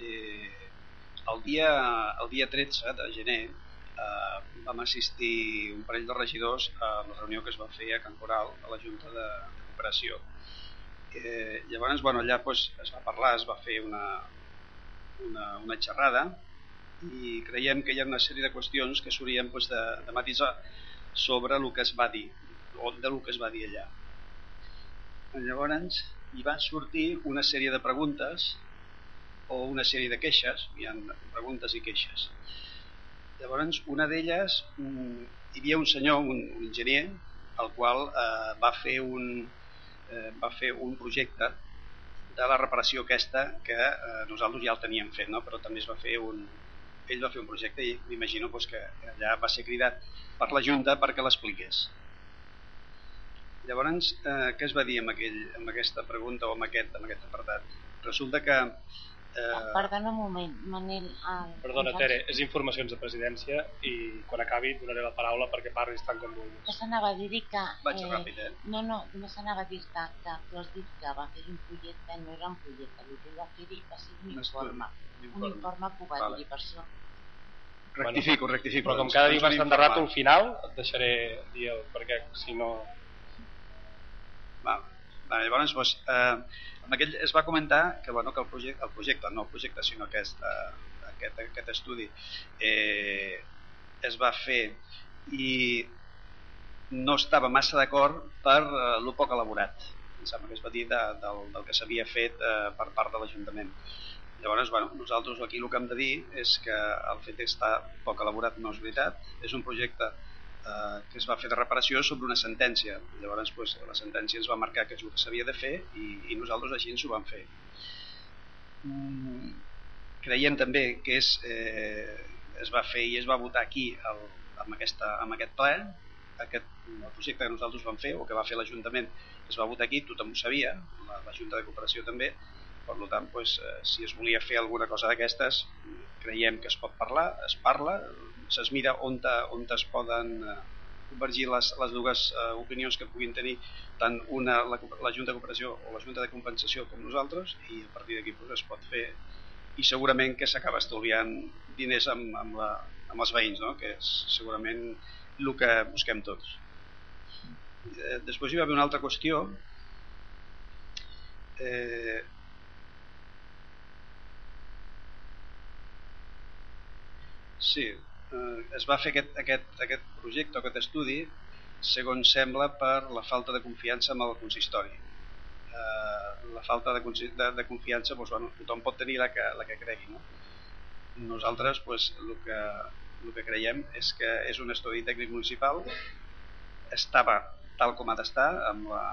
eh, el, dia, el dia 13 de gener eh, vam assistir un parell de regidors a la reunió que es va fer a Can Coral, a la Junta de, Cooperació. Eh, llavors, bueno, allà pues, es va parlar, es va fer una, una, una xerrada i creiem que hi ha una sèrie de qüestions que s'haurien pues, de, de matisar sobre el que es va dir o de lo que es va dir allà. Llavors, hi van sortir una sèrie de preguntes o una sèrie de queixes, hi ha preguntes i queixes. Llavors, una d'elles, hi havia un senyor, un, un enginyer, el qual eh, va, fer un, eh, va fer un projecte de la reparació aquesta que eh, nosaltres ja el teníem fet, no? però també es va fer un, ell va fer un projecte i m'imagino doncs, que allà va ser cridat per la Junta perquè l'expliqués. Llavors, eh, què es va dir amb, aquell, amb aquesta pregunta o amb aquest, amb aquest apartat? Resulta que Eh... Perdona un moment, Manel. El... Perdona, Tere, és informacions de presidència i quan acabi donaré la paraula perquè parlis tant com vulguis. Que s'anava a dir que... Vaig eh, ràpid, eh? No, no, només s'anava a dir que, que tu has dit que va fer un projecte, no era un projecte, el que va fer va ser un, un informe. Un informe que ho va vale. dir per això. Rectifico, bueno, rectifico. Però com cada dia bastant de rato al final, et deixaré dir el, perquè si no... Va, va llavors, doncs, eh, amb aquell es va comentar que, bueno, que el, projecte, el projecte, no el projecte, sinó aquest, eh, aquest, aquest estudi eh, es va fer i no estava massa d'acord per eh, lo poc elaborat. Em sembla que es va dir de, del, del que s'havia fet eh, per part de l'Ajuntament. Llavors, bueno, nosaltres aquí el que hem de dir és que el fet d'estar poc elaborat no és veritat. És un projecte que es va fer de reparació sobre una sentència. Llavors pues, la sentència ens va marcar que és el que s'havia de fer i, i nosaltres així ens ho vam fer. Mm, creiem també que és, eh, es va fer i es va votar aquí el, amb, aquesta, amb aquest ple aquest, el projecte que nosaltres vam fer o que va fer l'Ajuntament es va votar aquí, tothom ho sabia, la, la Junta de Cooperació també, per tant, eh, si es volia fer alguna cosa d'aquestes, creiem que es pot parlar, es parla, se'ls mira on, te, on es poden eh, convergir les, les dues eh, opinions que puguin tenir tant una, la, la Junta de Cooperació o la Junta de Compensació com nosaltres i a partir d'aquí pues, es pot fer i segurament que s'acaba estalviant diners amb, amb, la, amb els veïns, no? que és segurament el que busquem tots. Eh, després hi va haver una altra qüestió eh, Sí, eh, es va fer aquest, aquest, aquest projecte, aquest estudi, segons sembla, per la falta de confiança amb el consistori. Eh, la falta de, de, de confiança, doncs, bueno, tothom pot tenir la que, la que cregui. No? Nosaltres, doncs, el, que, el que creiem és que és un estudi tècnic municipal, estava tal com ha d'estar, amb, la,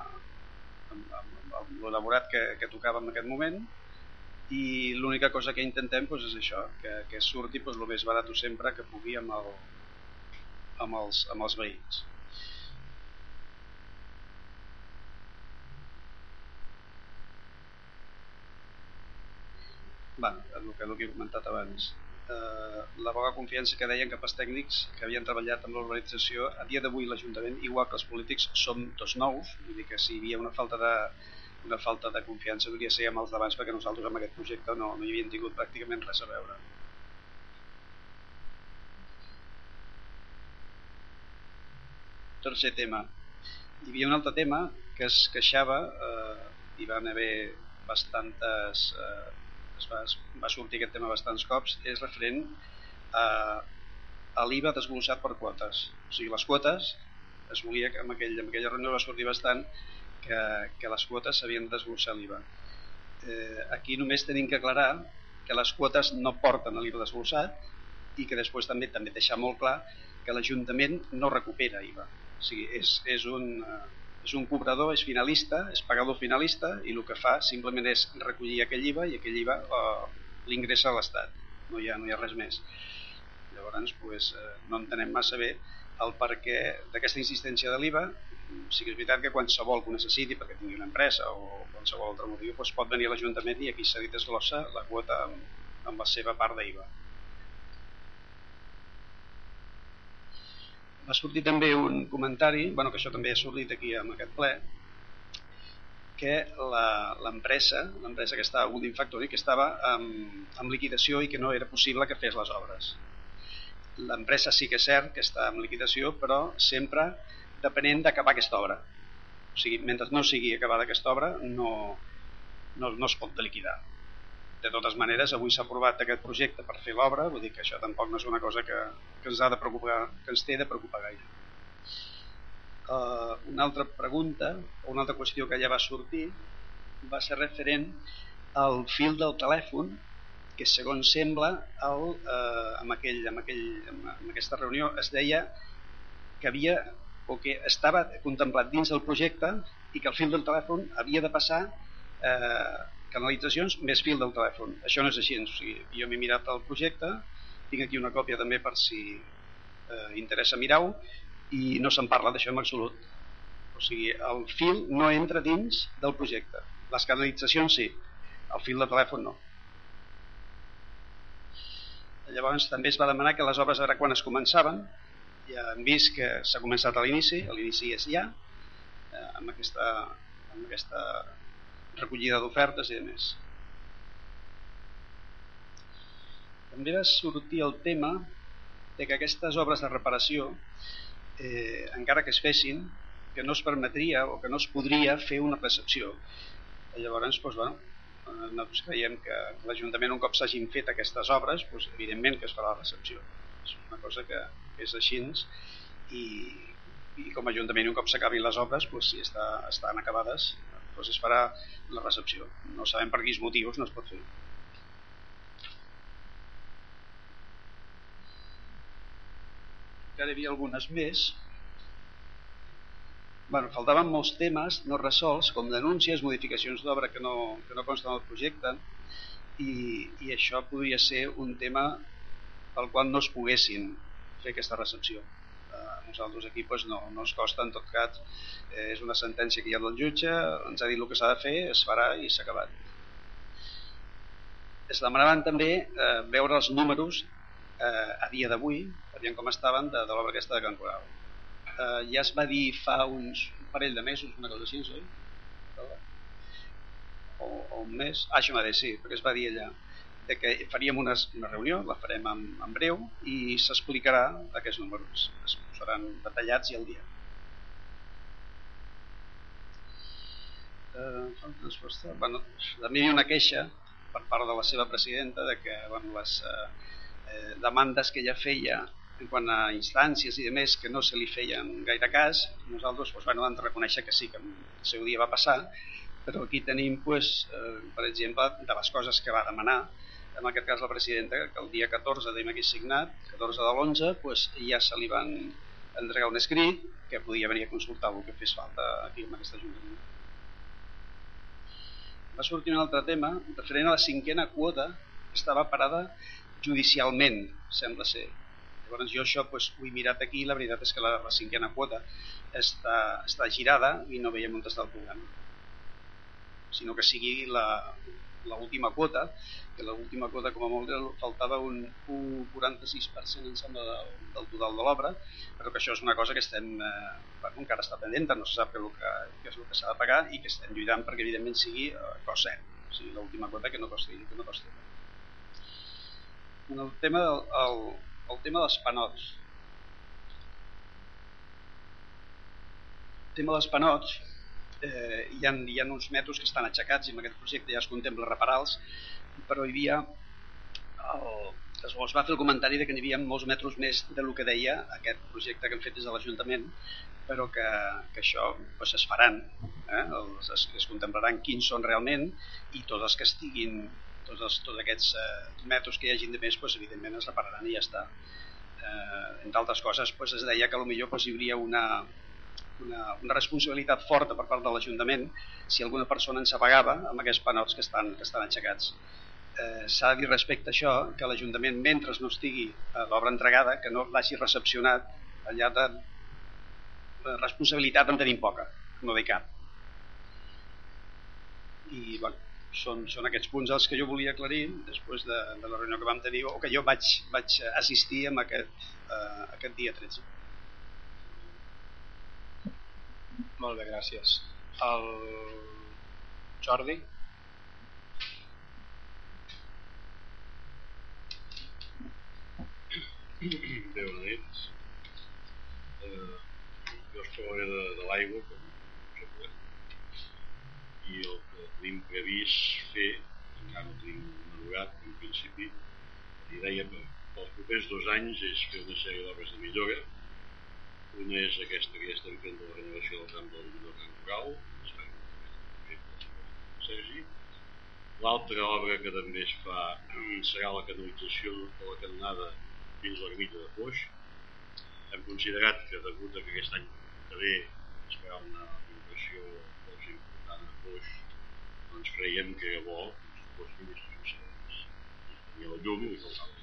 amb, amb l'elaborat que, que tocava en aquest moment, i l'única cosa que intentem doncs, és això, que, que surti doncs, el més barat sempre que pugui amb, el, amb, els, amb els veïns. bueno, el que, el que he comentat abans eh, la poca confiança que deien cap als tècnics que havien treballat amb l'organització a dia d'avui l'Ajuntament, igual que els polítics som tots nous, vull dir que si hi havia una falta de, una falta de confiança hauria ser amb els d'abans perquè nosaltres amb aquest projecte no, no hi havíem tingut pràcticament res a veure tercer tema hi havia un altre tema que es queixava eh, hi van haver bastantes eh, es va, va sortir aquest tema bastants cops, és referent a, a l'IVA desglossat per quotes. O sigui, les quotes, es volia, en, aquell, en aquella reunió va sortir bastant que, que les quotes s'havien de desglossar l'IVA. Eh, aquí només tenim que aclarar que les quotes no porten l'IVA desglossat i que després també també deixar molt clar que l'Ajuntament no recupera IVA. O sigui, és, és un, és un cobrador, és finalista, és pagador finalista i el que fa simplement és recollir aquell IVA i aquell IVA eh, l'ingressa a l'Estat, no, no hi ha res més. Llavors pues, eh, no entenem massa bé el perquè d'aquesta insistència de l'IVA sí que és veritat que qualsevol que ho necessiti perquè tingui una empresa o qualsevol altre motiu pues, pot venir a l'Ajuntament i aquí s'ha dit desglossa la quota amb, amb la seva part d'IVA. va sortir també un comentari, bueno, que això també ha sortit aquí en aquest ple, que l'empresa, l'empresa que estava Woodin Factory, que estava amb, amb liquidació i que no era possible que fes les obres. L'empresa sí que és cert que està en liquidació, però sempre depenent d'acabar aquesta obra. O sigui, mentre no sigui acabada aquesta obra, no, no, no es pot liquidar de totes maneres avui s'ha aprovat aquest projecte per fer l'obra vull dir que això tampoc no és una cosa que, que ens ha de preocupar que ens té de preocupar gaire uh, una altra pregunta o una altra qüestió que ja va sortir va ser referent al fil del telèfon que segons sembla el, uh, amb, aquell, amb, aquell, amb aquesta reunió es deia que havia o que estava contemplat dins del projecte i que el fil del telèfon havia de passar eh, canalitzacions més fil del telèfon. Això no és així, o sigui, jo m'he mirat el projecte, tinc aquí una còpia també per si eh, interessa mirar-ho, i no se'n parla d'això en absolut. O sigui, el fil no entra dins del projecte. Les canalitzacions sí, el fil de telèfon no. Llavors també es va demanar que les obres ara quan es començaven, ja hem vist que s'ha començat a l'inici, l'inici és ja, eh, amb, aquesta, amb aquesta recollida d'ofertes i de més. També va sortir el tema de que aquestes obres de reparació, eh, encara que es fessin, que no es permetria o que no es podria fer una recepció. I llavors, doncs, bueno, eh, nosaltres creiem que l'Ajuntament un cop s'hagin fet aquestes obres, doncs, evidentment que es farà la recepció. És una cosa que és així i, i com a Ajuntament un cop s'acabin les obres, doncs, si està, estan acabades, doncs es farà la recepció. No sabem per quins motius no es pot fer. Encara hi havia algunes més. Bueno, faltaven molts temes no resolts, com denúncies, modificacions d'obra que, no, que no consten al projecte, i, i això podria ser un tema pel qual no es poguessin fer aquesta recepció nosaltres aquí pues, no, no ens costa, en tot cas eh, és una sentència que hi ha del jutge, ens ha dit el que s'ha de fer, es farà i s'ha acabat. Es demanaven també eh, veure els números eh, a dia d'avui, veient com estaven, de, de l'obra aquesta de Can Coral. Eh, ja es va dir fa uns un parell de mesos, una cosa així, oi? O, o un mes, ah, això dit, sí, perquè es va dir allà de que faríem una, una reunió, la farem en, en breu i s'explicarà aquests números, es seran detallats i al dia. Eh, bueno, també hi ha una queixa per part de la seva presidenta de que bueno, les eh, eh, demandes que ella feia en quant a instàncies i de més que no se li feien gaire cas, nosaltres doncs, bueno, hem de reconèixer que sí, que el seu dia va passar, però aquí tenim, pues, eh, per exemple, de les coses que va demanar, en aquest cas la presidenta, que el dia 14 d'ahir m'hagués signat, 14 de l'11, pues, ja se li van entregar un escrit que podia venir a consultar el que fes falta aquí en aquesta Ajuntament. va sortir un altre tema referent a la cinquena quota que estava parada judicialment, sembla ser. Llavors jo això pues, ho he mirat aquí i la veritat és que la, la cinquena quota està, està girada i no veiem on està el programa sinó que sigui la, l'última quota, que l'última quota com a molt faltava un, un 46% em sembla del, del total de l'obra, però que això és una cosa que estem, eh, bueno, encara està pendent, no se sap què, que, què és el que s'ha de pagar i que estem lluitant perquè evidentment sigui eh, cost zero, o sigui, l'última quota que no costi, que no costi. El tema, del, el, el tema dels panots. El tema dels panots, eh, hi, ha, hi ha uns metres que estan aixecats i en aquest projecte ja es contempla reparar-los, però hi havia el, es, va fer el comentari de que n'hi havia molts metres més de lo que deia aquest projecte que hem fet des de l'Ajuntament però que, que això pues, es faran eh? els, es, es contemplaran quins són realment i tots els que estiguin tots, els, tots aquests eh, metres que hi hagin de més pues, evidentment es repararan i ja està eh, entre altres coses pues, es deia que potser pues, hi hauria una, una, una responsabilitat forta per part de l'Ajuntament si alguna persona ens apagava amb aquests panots que estan, que estan aixecats. Eh, S'ha de dir respecte a això que l'Ajuntament, mentre no estigui eh, l'obra entregada, que no l'hagi recepcionat, allà de responsabilitat en tenim poca, no de cap. I bueno, són, són aquests punts els que jo volia aclarir després de, de la reunió que vam tenir o que jo vaig, vaig assistir en aquest, eh, aquest dia 13. Molt bé, gràcies. El Jordi? Bé, bona nit. Eh, jo es parlaré de, de l'aigua, com sempre, i el que tenim previst fer, encara no tenim madurat, en principi, i deia que pels propers dos anys és fer una sèrie d'obres de millora, una és aquesta que ja estem fent de la renovació del camp del, Camp Coral, Sergi. L'altra obra que també es fa serà la canalització de la canonada fins a l'ermita de Foix. Hem considerat que degut a que aquest any que ve es farà una inversió força important a Foix, doncs creiem que era bo que fos mínims i el llum i faltava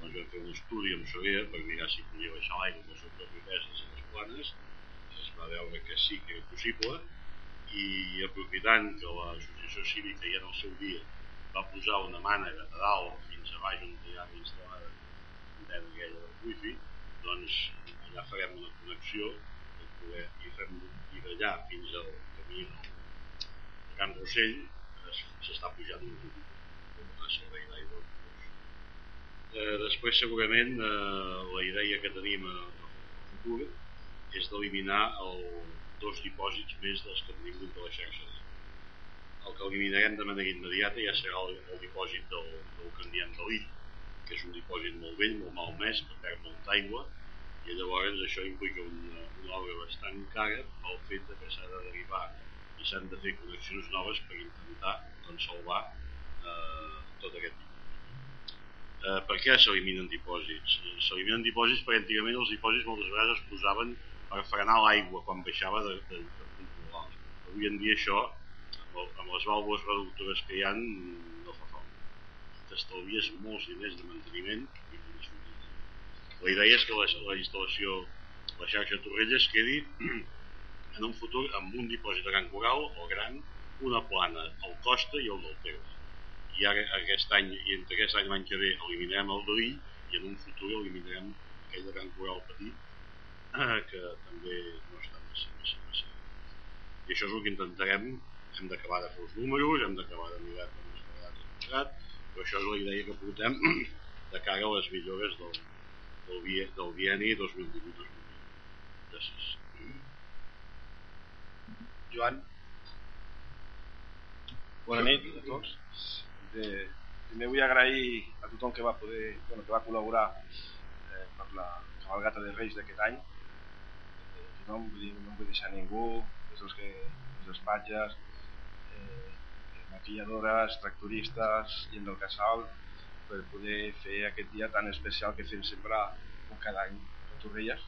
doncs vam fer un estudi amb Soler per mirar si podia baixar l'aigua amb propi pes a les planes es va veure que sí que era possible i aprofitant que l'associació cívica ja en el seu dia va posar una mànega de dalt fins a baix on hi ha instal·lada l'antena aquella del wifi doncs allà farem una connexió per poder, i fem i d'allà fins al camí del Camp Rossell s'està pujant un, un servei d'aigua Eh, després segurament eh, la idea que tenim a, a futur és d'eliminar dos dipòsits més dels que tenim dins de la xarxa. El que eliminarem de manera immediata ja serà el, el dipòsit del, del candiant de l'Ill, que és un dipòsit molt vell, molt malmès, que perd molta aigua, i llavors això implica una, una obra bastant cara pel fet que s'ha de derivar i s'han de fer connexions noves per intentar doncs, salvar eh, tot aquest. Eh, per què s'eliminen dipòsits? S'eliminen dipòsits perquè antigament els dipòsits moltes vegades es posaven per frenar l'aigua quan baixava de, de, de controlar. Avui en dia això, amb, el, amb les vàlvules reductores que hi ha, no fa falta. T'estalvies molts diners de manteniment i La idea és que la, la instal·lació, la xarxa Torrelles quedi [clears throat] en un futur amb un dipòsit de gran coral o gran, una plana al costa i el del Tebre i ara aquest any i entre aquest any l'any que ve eliminarem el d'Oll i en un futur eliminarem aquell Can Coral petit eh, [clears throat] que també no està massa, massa, massa. I això és el que intentarem, hem d'acabar de fer els números, hem d'acabar de mirar com es farà plegat, però això és la idea que portem [clears throat] de cara a les millores del, del, del bieni 2018-2020. Gràcies. Joan. Bona nit a tots de, primer vull agrair a tothom que va poder, bueno, que va col·laborar eh, per la cabalgata de Reis d'aquest any. Eh, tothom, vull dir, no vull deixar ningú des dels, que, des dels patges eh, maquilladores, tractoristes, gent del casal per poder fer aquest dia tan especial que fem sempre cada any a Torrelles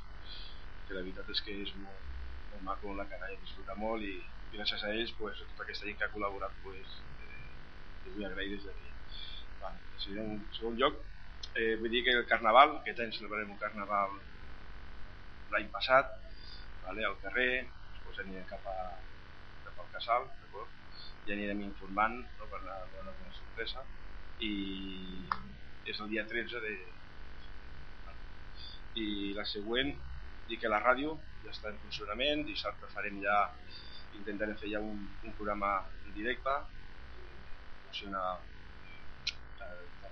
que la veritat és que és molt, molt maco la canalla disfruta molt i gràcies a ells pues, a tota aquesta gent que ha col·laborat pues, els vull agrair des d'aquí vale. en segon lloc eh, vull dir que el carnaval aquest any celebrarem un carnaval l'any passat vale, al carrer després anirem cap, a, cap al casal ja anirem informant no, per per una sorpresa i és el dia 13 de i la següent dir que la ràdio ja està en funcionament dissabte farem ja intentarem fer ja un, un programa en directe funciona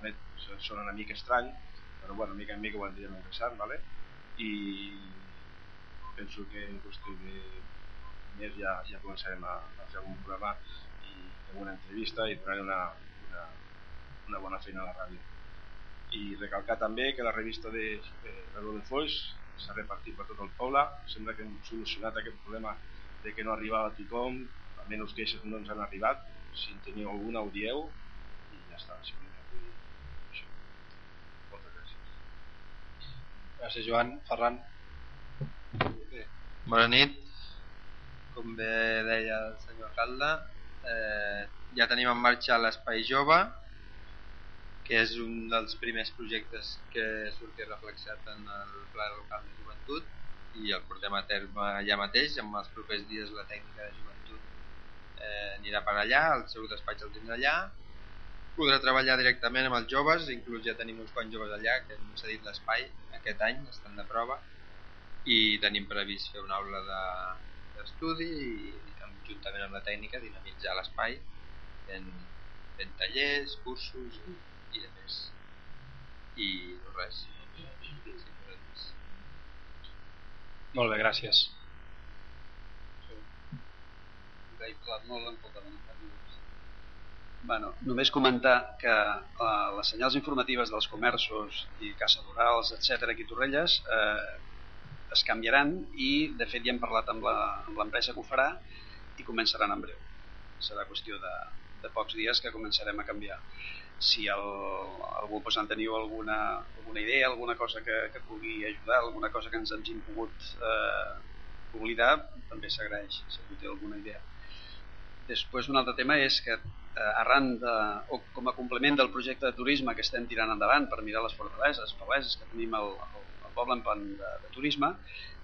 eh, sona una mica estrany però bueno, mica en mica ho anirem ingressant vale? i penso que en qüestió de més ja, ja començarem a, a fer algun programa i alguna entrevista i donaré una, una, una bona feina a la ràdio. I recalcar també que la revista de, de Reloj de Foix s'ha repartit per tot el poble. Sembla que hem solucionat aquest problema de que no arribava a tothom almenys queixes no ens han arribat si en teniu alguna ho dieu i ja està això. moltes gràcies. Gràcies Joan, Ferran. Bé, bona nit. Com bé deia el senyor alcalde eh, ja tenim en marxa l'espai jove que és un dels primers projectes que surti reflexat en el Pla Local de Joventut i el portem a terme allà mateix, en els propers dies la tècnica de joventut eh, anirà per allà, el seu despatx el tindrà allà, podrà treballar directament amb els joves, inclús ja tenim uns quants joves allà que hem cedit l'espai aquest any, estan de prova, i tenim previst fer una aula d'estudi de, i juntament amb la tècnica dinamitzar l'espai fent, fent tallers, cursos i i de més. I res molt bé, gràcies Bueno, només comentar que uh, les senyals informatives dels comerços i caça rurals, etc aquí a Torrelles eh, es canviaran i de fet ja hem parlat amb l'empresa que ho farà i començaran en breu. Serà qüestió de, de pocs dies que començarem a canviar si el, algú pues, en teniu alguna, alguna idea, alguna cosa que, que pugui ajudar, alguna cosa que ens hagin pogut eh, oblidar, també s'agraeix si algú té alguna idea. Després un altre tema és que eh, arran de, o com a complement del projecte de turisme que estem tirant endavant per mirar les fortaleses, febleses que tenim al, poble en plan de, de turisme,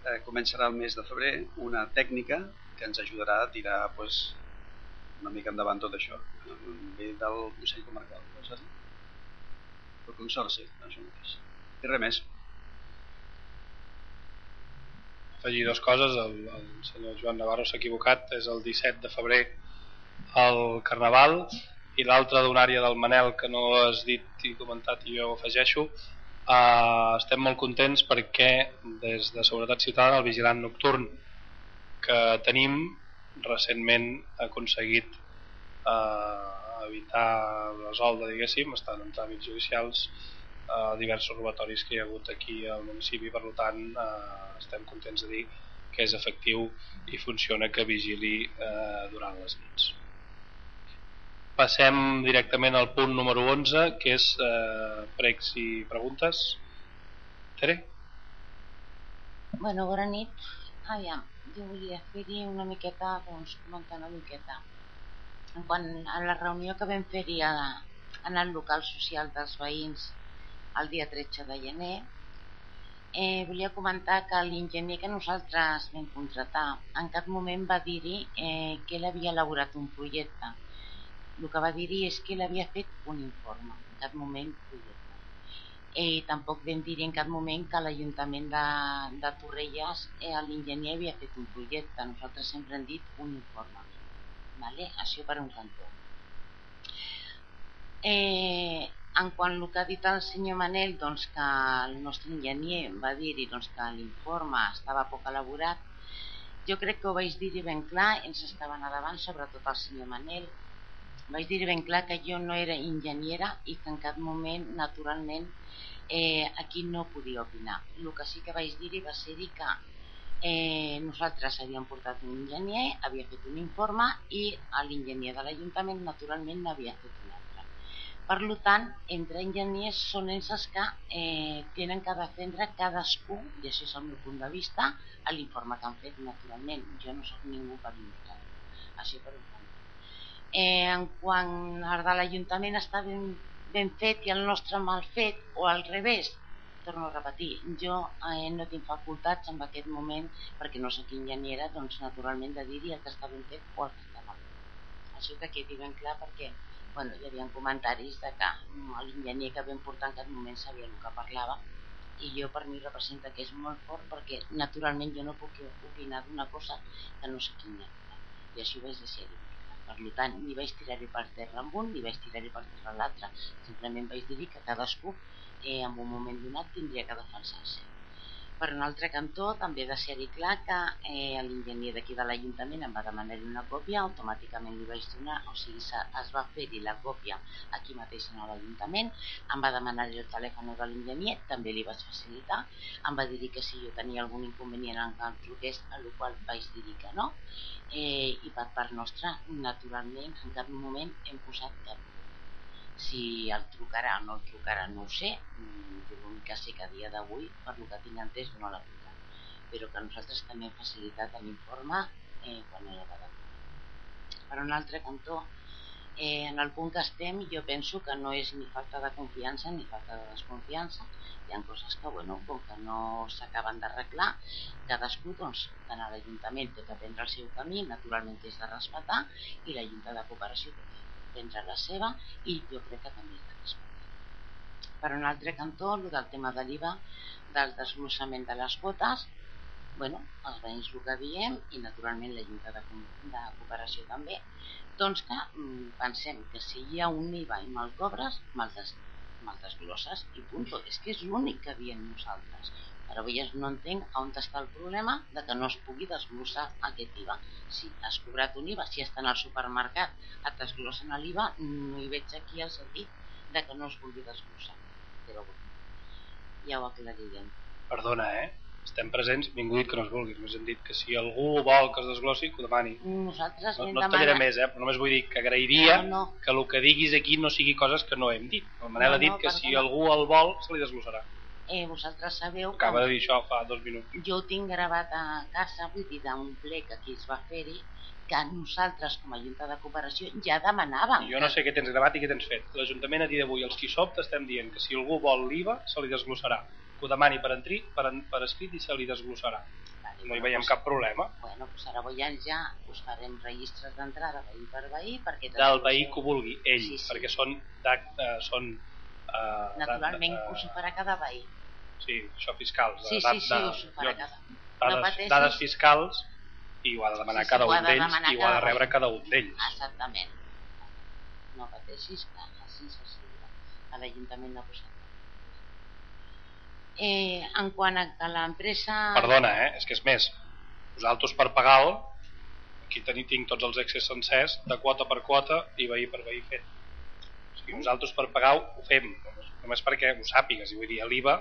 eh, començarà el mes de febrer una tècnica que ens ajudarà a tirar pues, una mica endavant tot això ve del Consell Comarcal el Consorci això mateix. I res més. Afegir dues coses el, el senyor Joan Navarro s'ha equivocat és el 17 de febrer el Carnaval i l'altra donària del Manel que no has dit i comentat i jo ho afegeixo uh, estem molt contents perquè des de Seguretat Ciutadana el vigilant nocturn que tenim recentment ha aconseguit eh, evitar resoldre, diguéssim, estan en tràmits judicials eh, diversos robatoris que hi ha hagut aquí al municipi, per tant eh, estem contents de dir que és efectiu i funciona que vigili eh, durant les nits. Passem directament al punt número 11, que és eh, pregs i preguntes. Tere? Bueno, bona nit. Aviam, jo volia fer-hi una miqueta, doncs, comentar una miqueta. Quan a la reunió que vam fer-hi en el local social dels veïns el dia 13 de gener, eh, volia comentar que l'enginyer que nosaltres vam contratar en cap moment va dir-hi eh, que ell havia elaborat un projecte. El que va dir-hi és que ell havia fet un informe, en cap moment projecte eh, tampoc vam dir en cap moment que l'Ajuntament de, de Torrelles eh, l'enginyer havia fet un projecte, nosaltres sempre hem dit un informe, vale? això per un cantó. Eh, en quant al que ha dit el senyor Manel, doncs que el nostre enginyer va dir-hi doncs, que l'informe estava poc elaborat, jo crec que ho vaig dir ben clar, ens estaven davant, sobretot el senyor Manel, vaig dir ben clar que jo no era enginyera i que en cap moment, naturalment, eh, aquí no podia opinar. El que sí que vaig dir va ser dir que eh, nosaltres havíem portat un enginyer, havia fet un informe i l'enginyer de l'Ajuntament naturalment n'havia fet un altre. Per tant, entre enginyers són ells que eh, tenen que defendre cadascú, i això és el meu punt de vista, l'informe que han fet naturalment. Jo no sóc ningú per il·lustrar Així per un. Eh, en quant al de l'Ajuntament està ben, ben fet i el nostre mal fet, o al revés, torno a repetir, jo eh, no tinc facultats en aquest moment, perquè no sóc enginyera, doncs naturalment de dir-hi el que està ben fet o el que està mal fet. Això que quedi ben clar perquè bueno, hi havia comentaris de que mm, l'enginyer que vam portar en aquest moment sabia el que parlava i jo per mi representa que és molt fort perquè naturalment jo no puc opinar d'una cosa que no sé quina i així ho vaig deixar per tant ni vaig tirar-hi per terra amb un ni vaig tirar-hi per terra l'altre. Simplement vaig dir que cadascú eh, en un moment donat tindria que defensar-se per un altre cantó, també de ser-hi clar que eh, l'enginyer d'aquí de l'Ajuntament em va demanar una còpia, automàticament li vaig donar, o sigui, es va fer-hi la còpia aquí mateix en l'Ajuntament, em va demanar el telèfon de l'enginyer, també li vaig facilitar, em va dir que si jo tenia algun inconvenient en el truqués, a la qual vaig dir que no, eh, i per part nostra, naturalment, en cap moment hem posat cap si el trucarà o no el trucarà no ho sé. Mm, jo l'únic que sé que a dia d'avui per el que tinc entès no l'ha trucat però que nosaltres també hem facilitat l'informe eh, quan era de per un altre cantó eh, en el punt que estem jo penso que no és ni falta de confiança ni falta de desconfiança. Hi ha coses que bueno, com que no s'acaben d'arreglar cadascú doncs tant a l'Ajuntament té que prendre el seu camí naturalment és de respetar i la Junta de Cooperació té prendre la seva i jo crec que també és de respecte. Per un altre cantó, el del tema de l'IVA, del desglossament de les quotes, bueno, els veïns el que diem i naturalment la Junta de, de Cooperació també, doncs que mm, pensem que si hi ha un IVA i me'l cobres, me'l des, me desglosses i punt. És que és l'únic que diem nosaltres. Però avui no entenc on està el problema de que no es pugui desglossar aquest IVA. Si has cobrat un IVA, si està en el supermercat, et desglossen l'IVA, no hi veig aquí el sentit de que no es vulgui desglossar. Però ja ho aclarirem. Perdona, eh? estem presents, ningú dit que no es vulgui, només hem dit que si algú vol que es desglossi, que ho demani. Nosaltres no, no et tallaré més, eh? però només vull dir que agrairia no, no. que el que diguis aquí no sigui coses que no hem dit. El Manel no, ha dit no, que si algú el vol, se li desglossarà. Eh, vosaltres sabeu Acaba que... de dir això fa dos minuts. Jo ho tinc gravat a casa, vull dir, d'un ple que aquí es va fer-hi, que nosaltres com a Junta de Cooperació ja demanàvem. Jo no sé què tens gravat i què tens fet. L'Ajuntament a dia d'avui, els qui sobte, estem dient que si algú vol l'IVA, se li desglossarà que ho demani per, entri, per, per escrit i se li desglossarà. Vale, no hi veiem pues, cap problema. Bueno, pues ara veiem ja us farem registres d'entrada veí per veí. Perquè Del veí que ho vulgui, ell, sí, sí. perquè són... Uh, són uh, Naturalment uh, us ho farà cada veí. Sí, això fiscals. Sí, sí, sí, us ho farà cada dades, no dades fiscals i ho ha de demanar sí, sí, cada un d'ells i ho ha de rebre cada un d'ells. Exactament. No pateixis que així s'assegura. A l'Ajuntament no ha posat eh, en quant a que l'empresa... Perdona, eh? és que és més. Nosaltres per pagar-lo, aquí tenim, tinc tots els excessos sencers, de quota per quota i veí per veí fet. Sigui, nosaltres per pagar ho fem, només perquè ho sàpigues, i vull dir, l'IVA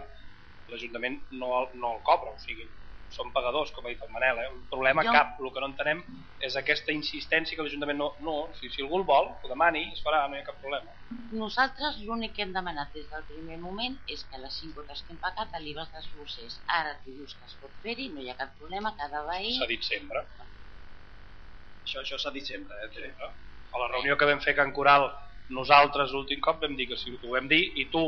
l'Ajuntament no, no el cobra, o sigui, són pagadors, com ha dit el Manel, eh? un problema jo... cap, el que no entenem és aquesta insistència que l'Ajuntament no, no si, si algú el vol, ho demani, es farà, no hi ha cap problema. Nosaltres l'únic que hem demanat des del primer moment és que les 5 quotes que hem pagat l'IVA es desglossés. Ara tu dius que es pot fer-hi, no hi ha cap problema, cada veí... S'ha dit sempre. Això, això s'ha dit sempre, eh? Sempre. A la reunió que vam fer Can Coral nosaltres l'últim cop vam dir que si ho vam dir i tu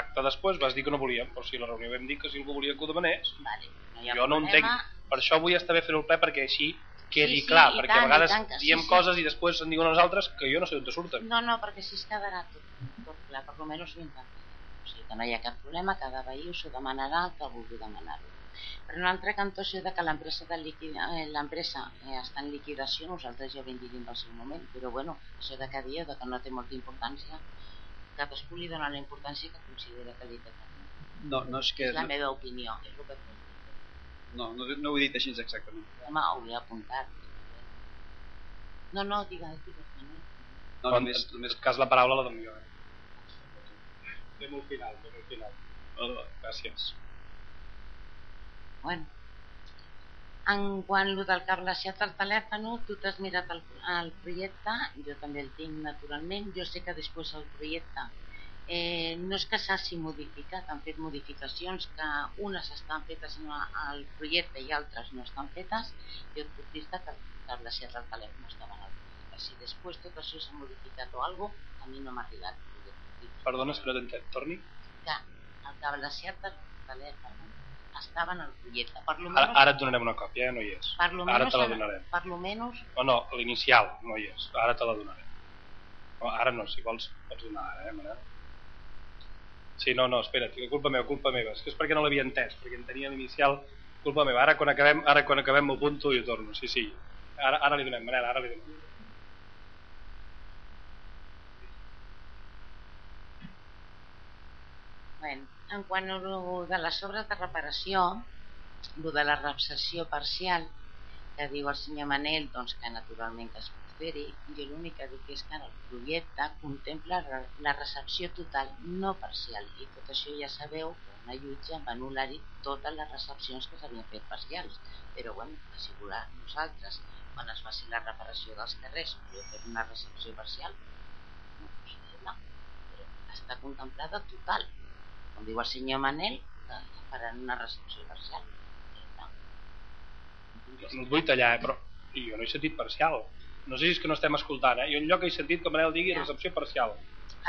acte després vas dir que no volíem, però si la reunió vam dir que si algú volia que ho demanés. Vale, no jo no entenc, per això vull estar bé fer el ple perquè així quedi sí, sí, clar, perquè tant, a vegades tant, diem sí, coses sí. i després en diuen els altres que jo no sé d'on surten. No, no, perquè així es quedarà tot, tot clar, per almenys ho intentarem. O sigui que no hi ha cap problema, cada veí us ho demanarà el que vulgui demanar-ho. Per un altre cantó, això de que l'empresa eh, l'empresa eh, està en liquidació, nosaltres ja ho vam dir en el seu moment, però bueno, això de cada dia, de que no té molta importància, cadascú li dona la importància que considera que li té no, no és que... És la meva opinió, és el que no, no, no ho he dit així exactament. Home, ho he apuntat. No, no, digues, digues. No, no només, només cas la paraula la dono jo. Eh? Fem un final, fem un final. Oh, gràcies. Bueno, en quant lo del relaciat al telèfon, tu t'has mirat el, el projecte, jo també el tinc naturalment, jo sé que després el projecte Eh, no és que s'hagi modificat, han fet modificacions que unes estan fetes en el projecte i altres no estan fetes. Jo et puc dir que el cablecet del telèfon estava en el projecte. Si després tot això s'ha modificat o alguna cosa, a mi no m'ha arribat. Perdona, t'entenc. Torni. Que el cablecet del telèfon estava en el projecte. Per lo Ara, menos, ara et donarem una còpia, eh? no hi és. per lo Ara menos, te la donarem. per lo menos No, no, l'inicial no hi és. Ara te la donarem. No, ara no, si vols pots donar ara, eh, Manel? Sí, no, no, espera't, que culpa meva, culpa meva. És que és perquè no l'havia entès, perquè en tenia l'inicial. Culpa meva. Ara quan acabem, ara quan acabem m'ho apunto i ho torno. Sí, sí. Ara, ara li donem, Manel, ara li donem. Bueno, en quant a lo de les obres de reparació, lo de la recepció parcial, que diu el senyor Manel doncs, que naturalment que es pot fer-hi, jo l'únic que dic és que en el projecte contempla la recepció total, no parcial, i tot això ja sabeu que una jutge va anul·lar-hi totes les recepcions que s'havien fet parcials, però bueno, que si volà nosaltres, quan es faci la reparació dels carrers, podeu fer una recepció parcial, no, no, però està contemplada total, com diu el senyor Manel, que faran una recepció parcial. No et vull tallar, eh, però jo no he sentit parcial. No sé si és que no estem escoltant, eh? Jo enlloc he sentit que Manel digui recepció parcial.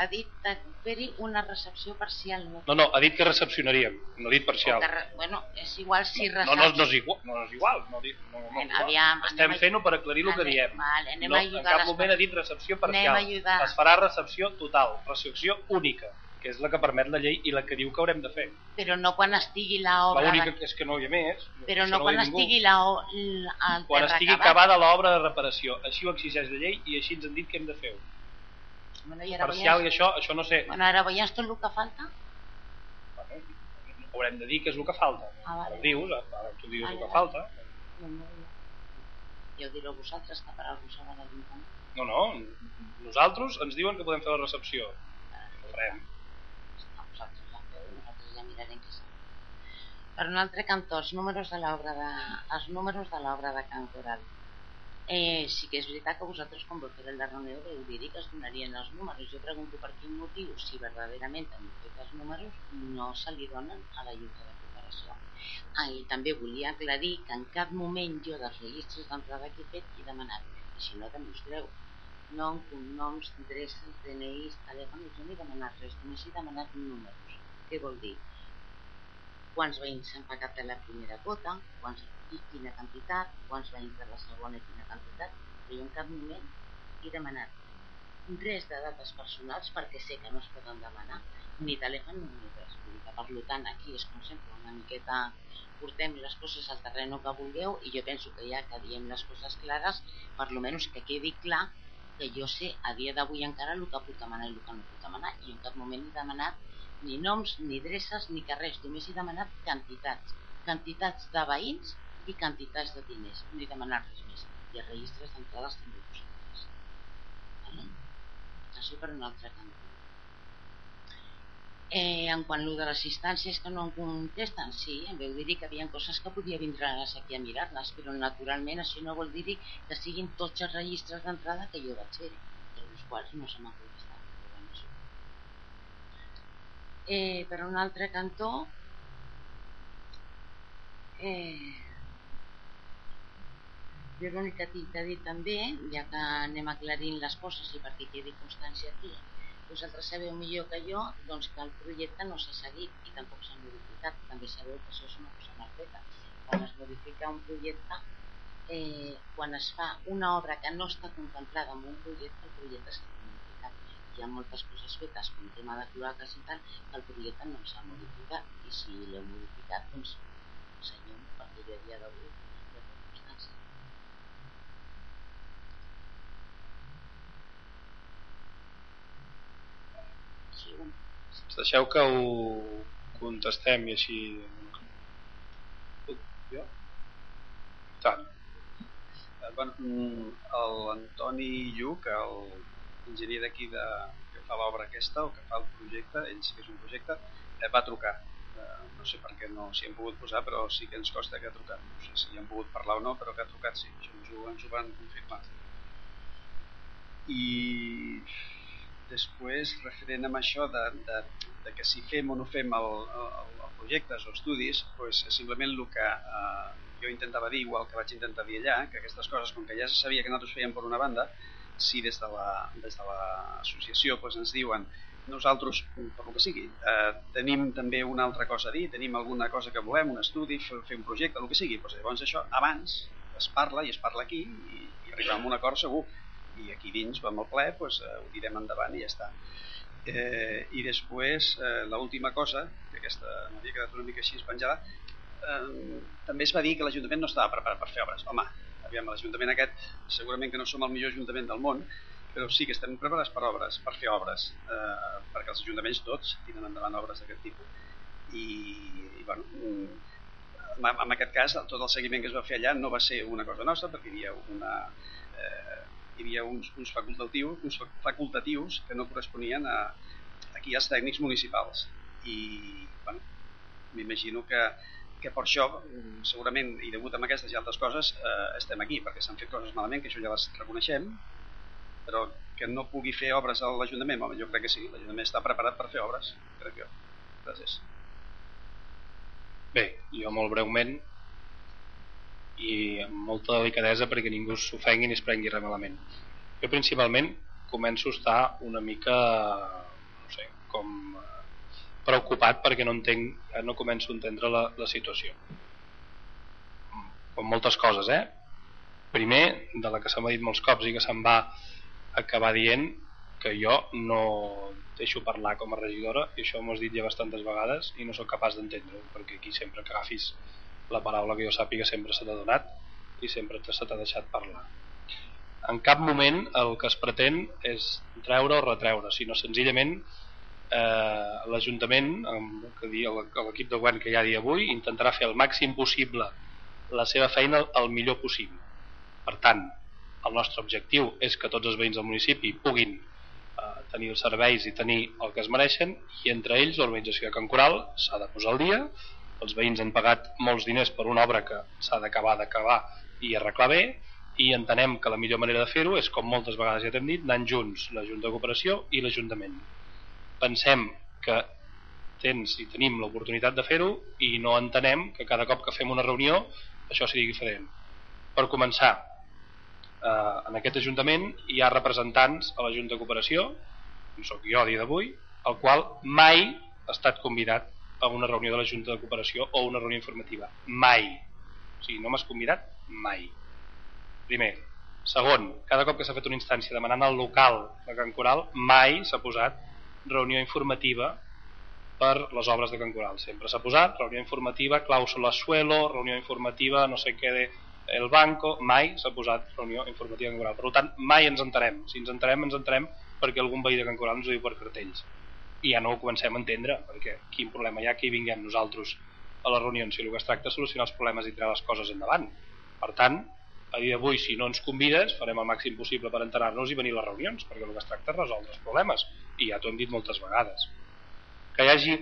Ha dit de fer-hi una recepció parcial. No, No, no, ha dit que recepcionaríem, no ha dit parcial. que re- bueno, és igual si No, recepció... no, no, és igual, no, no és igual. No, no, no, no, aviam, Estem anem a- fent-ho per aclarir el que anem- diem. vale, anem no, a en ajudar cap les moment per- ha dit recepció Anem parcial. a ajudar. Es farà recepció total, recepció única, que és la que permet la llei i la que diu que haurem de fer. Però no quan estigui l'obra... L'única de- que és que no hi ha més. Però no ho quan estigui la, el Quan estigui acabada l'obra de reparació. Així ho exigeix la llei i així ens han dit que hem de fer-ho. Bueno, i ara Parcial i veiem, això, això no sé. bueno, ara veiem tot el que falta. Bueno, haurem de dir què és el que falta. Ah, vale. Ho dius, ara tu dius Vale, el que vale. falta. No, no, no. Ja ho direu vosaltres, que per algú s'ha de l'Ajuntament. No, no, nosaltres ens diuen que podem fer la recepció. Ho farem. No, vosaltres ja feu, fer. Per un altre cantó, els números de l'obra de, els números de l'obra de Can Coral. Eh, sí que és veritat que vosaltres quan vau fer la reunió vau dir que es donarien els números. Jo pregunto per quin motiu, si verdaderament han fet els números, no se li donen a la Junta de Cooperació. Ah, i també volia aclarir que en cap moment jo dels registres d'entrada que he fet he demanat, i si no demostreu, nom, cognoms, adreces, DNIs, telèfons, jo no he demanat res, només he demanat números. Què vol dir? Quants veïns s'han pagat de la primera quota, quants, i quina quantitat, quants veïns de la segona i quina quantitat, però jo en cap moment he demanat res de dates personals perquè sé que no es poden demanar ni telèfon ni res. Per tant, aquí és com sempre una miqueta portem les coses al terreny que vulgueu i jo penso que ja que diem les coses clares, per lo menys que quedi clar que jo sé a dia d'avui encara el que puc demanar i el que no puc demanar i en cap moment he demanat ni noms, ni adreces, ni res, només he demanat quantitats, quantitats de veïns i quantitats de diners, no he demanat res més i els registres d'entrades també vosaltres. Vale? Això per un altre cantó. Eh, en quant a de les instàncies que no em contesten, sí, em veu dir que hi havia coses que podia vindre aquí a mirar-les, però naturalment això no vol dir que siguin tots els registres d'entrada que jo vaig fer, els quals no se m'ha contestat. Però bueno, això. Eh, per un altre cantó, eh, jo l'únic que tinc dir també, ja que anem aclarint les coses i perquè quedi constància aquí, vosaltres sabeu millor que jo doncs, que el projecte no s'ha seguit i tampoc s'ha modificat. També sabeu que això és una cosa mal feta. Quan es modifica un projecte, eh, quan es fa una obra que no està contemplada en un projecte, el projecte s'ha. Hi ha moltes coses fetes com el tema de cloaques i tal, que el projecte no s'ha modificat i si l'heu modificat, doncs senyor, perquè jo a dia d'avui Deixeu que ho contestem i així... Jo? Tant. L'Antoni Lluc, l'enginyer d'aquí de, que fa l'obra aquesta o que fa el projecte, ell sí que és un projecte, eh, va trucar. Eh, no sé per què no s'hi han pogut posar, però sí que ens costa que ha trucat. No sé si hi han pogut parlar o no, però que ha trucat sí, això ens ho, ens ho van confirmar. I després, referent amb això de, de, de que si fem o no fem el, el, el projectes o estudis, pues, simplement el que eh, jo intentava dir, igual que vaig intentar dir allà, que aquestes coses, com que ja se sabia que nosaltres fèiem per una banda, si des de la, pues, ens diuen nosaltres, per el que sigui, eh, tenim també una altra cosa a dir, tenim alguna cosa que volem, un estudi, fer, un projecte, el que sigui, doncs llavors això abans es parla i es parla aquí i, i arribem a un acord segur i aquí dins vam al ple, doncs, eh, ho direm endavant i ja està. Eh, I després, eh, l'última cosa, que aquesta m'havia quedat una mica així penjada, eh, també es va dir que l'Ajuntament no estava preparat per fer obres. Home, aviam, l'Ajuntament aquest segurament que no som el millor Ajuntament del món, però sí que estem preparats per obres, per fer obres, eh, perquè els ajuntaments tots tiren endavant obres d'aquest tipus. I, i bueno, mm, en aquest cas, tot el seguiment que es va fer allà no va ser una cosa nostra, perquè hi havia una... Eh, hi havia uns, uns, facultatius, uns facultatius que no corresponien a, aquí als tècnics municipals i bueno, m'imagino que, que per això segurament i degut a aquestes i altres coses eh, estem aquí perquè s'han fet coses malament que això ja les reconeixem però que no pugui fer obres a l'Ajuntament, jo crec que sí, l'Ajuntament està preparat per fer obres, crec jo. Gràcies. Bé, jo molt breument i amb molta delicadesa perquè ningú s'ofengui ni es prengui res malament. Jo principalment començo a estar una mica, no sé, com eh, preocupat perquè no entenc, no començo a entendre la, la situació. Com moltes coses, eh? Primer, de la que se m'ha dit molts cops i que se'n va acabar dient que jo no deixo parlar com a regidora i això m'ho has dit ja bastantes vegades i no sóc capaç d'entendre-ho perquè aquí sempre que agafis la paraula que jo sàpiga sempre se t'ha donat i sempre se t'ha deixat parlar en cap moment el que es pretén és treure o retreure sinó senzillament eh, l'Ajuntament l'equip de govern que hi ha dia avui intentarà fer el màxim possible la seva feina el millor possible. Per tant el nostre objectiu és que tots els veïns del municipi puguin eh, tenir els serveis i tenir el que es mereixen i entre ells l'organització de Can Coral s'ha de posar al dia. Els veïns han pagat molts diners per una obra que s'ha d'acabar d'acabar i arreglar bé i entenem que la millor manera de fer-ho és com moltes vegades ja t'hem dit anant junts la Junta de Cooperació i l'Ajuntament pensem que tens i tenim l'oportunitat de fer-ho i no entenem que cada cop que fem una reunió això sigui diferent per començar eh, en aquest Ajuntament hi ha representants a la Junta de Cooperació, no sóc jo a dia d'avui, el qual mai ha estat convidat a una reunió de la Junta de Cooperació o una reunió informativa. Mai. O sigui, no m'has convidat mai. Primer. Segon, cada cop que s'ha fet una instància demanant al local de Can Coral, mai s'ha posat reunió informativa per les obres de Can Coral. Sempre s'ha posat reunió informativa, clàusula suelo, reunió informativa, no sé què de el banco, mai s'ha posat reunió informativa en Coral. Per tant, mai ens entarem. Si ens entarem, ens entarem perquè algun veí de Can Coral ens ho diu per cartells. I ja no ho comencem a entendre, perquè quin problema hi ha que hi vinguem nosaltres a les reunions, si el que es tracta és solucionar els problemes i treure les coses endavant. Per tant, a dia d'avui, si no ens convides, farem el màxim possible per enterar-nos i venir a les reunions, perquè el que es tracta és resoldre els problemes, i ja t'ho hem dit moltes vegades. Que hi hagi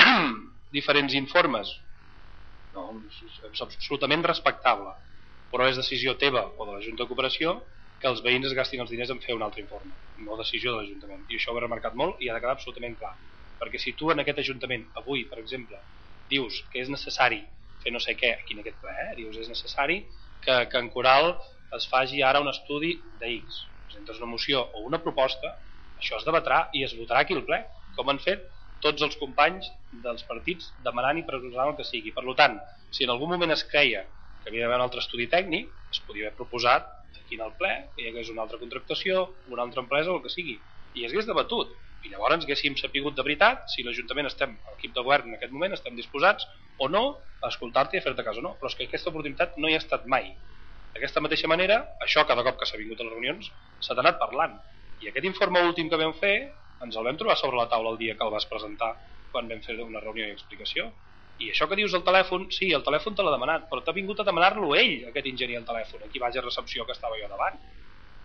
[clears throat] diferents informes, no, és absolutament respectable, però és decisió teva o de la Junta de Cooperació que els veïns es gastin els diners en fer un altre informe, no decisió de l'Ajuntament. I això ho he remarcat molt i ha de quedar absolutament clar. Perquè si tu en aquest Ajuntament, avui, per exemple, dius que és necessari fer no sé què, aquí en aquest ple, eh? dius és necessari que, que en Coral es faci ara un estudi d'X, presentes una moció o una proposta, això es debatrà i es votarà aquí al ple, com han fet tots els companys dels partits demanant i presentant el que sigui. Per tant, si en algun moment es creia que havia d'haver un altre estudi tècnic, es podia haver proposat aquí en el ple que hi hagués una altra contractació, una altra empresa o el que sigui, i es hagués debatut. I llavors haguéssim sapigut de veritat si l'Ajuntament estem, l'equip de govern en aquest moment, estem disposats o no a escoltar-te i a fer-te cas o no. Però és que aquesta oportunitat no hi ha estat mai. D'aquesta mateixa manera, això cada cop que s'ha vingut a les reunions s'ha anat parlant. I aquest informe últim que vam fer ens el vam trobar sobre la taula el dia que el vas presentar quan vam fer una reunió i explicació i això que dius al telèfon, sí, el telèfon te l'ha demanat, però t'ha vingut a demanar-lo ell, aquest enginyer al telèfon, aquí vaig a recepció que estava jo davant.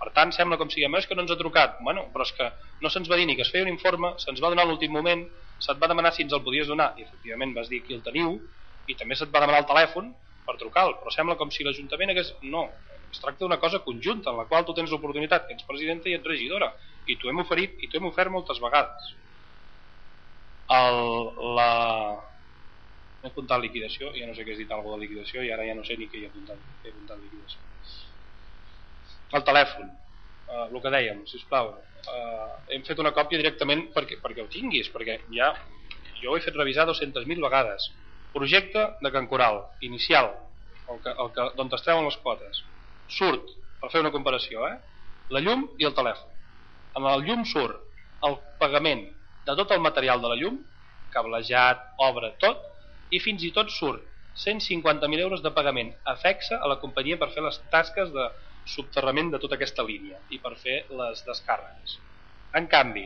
Per tant, sembla com si és que no ens ha trucat. Bueno, però és que no se'ns va dir ni que es feia un informe, se'ns va donar l'últim moment, se't va demanar si ens el podies donar, i efectivament vas dir que el teniu, i també se't va demanar el telèfon per trucar-lo, però sembla com si l'Ajuntament hagués... No, es tracta d'una cosa conjunta en la qual tu tens l'oportunitat, que ets presidenta i ets regidora, i t'ho hem oferit i t'ho hem ofert moltes vegades. El, la he apuntat liquidació. Ja no sé què has dit alguna de liquidació? I ara ja no sé ni què he apuntat, he apuntat liquidació el telèfon eh, el que dèiem, sisplau. Eh, hem fet una còpia directament perquè, perquè ho tinguis perquè ja jo ho he fet revisar 200.000 vegades. Projecte de Can Coral inicial el que, el que, d'on es treuen les quotes surt, per fer una comparació eh? la llum i el telèfon. En el llum surt el pagament de tot el material de la llum cablejat, obra, tot i fins i tot surt 150.000 euros de pagament afexa a la companyia per fer les tasques de subterrament de tota aquesta línia i per fer les descàrregues. En canvi,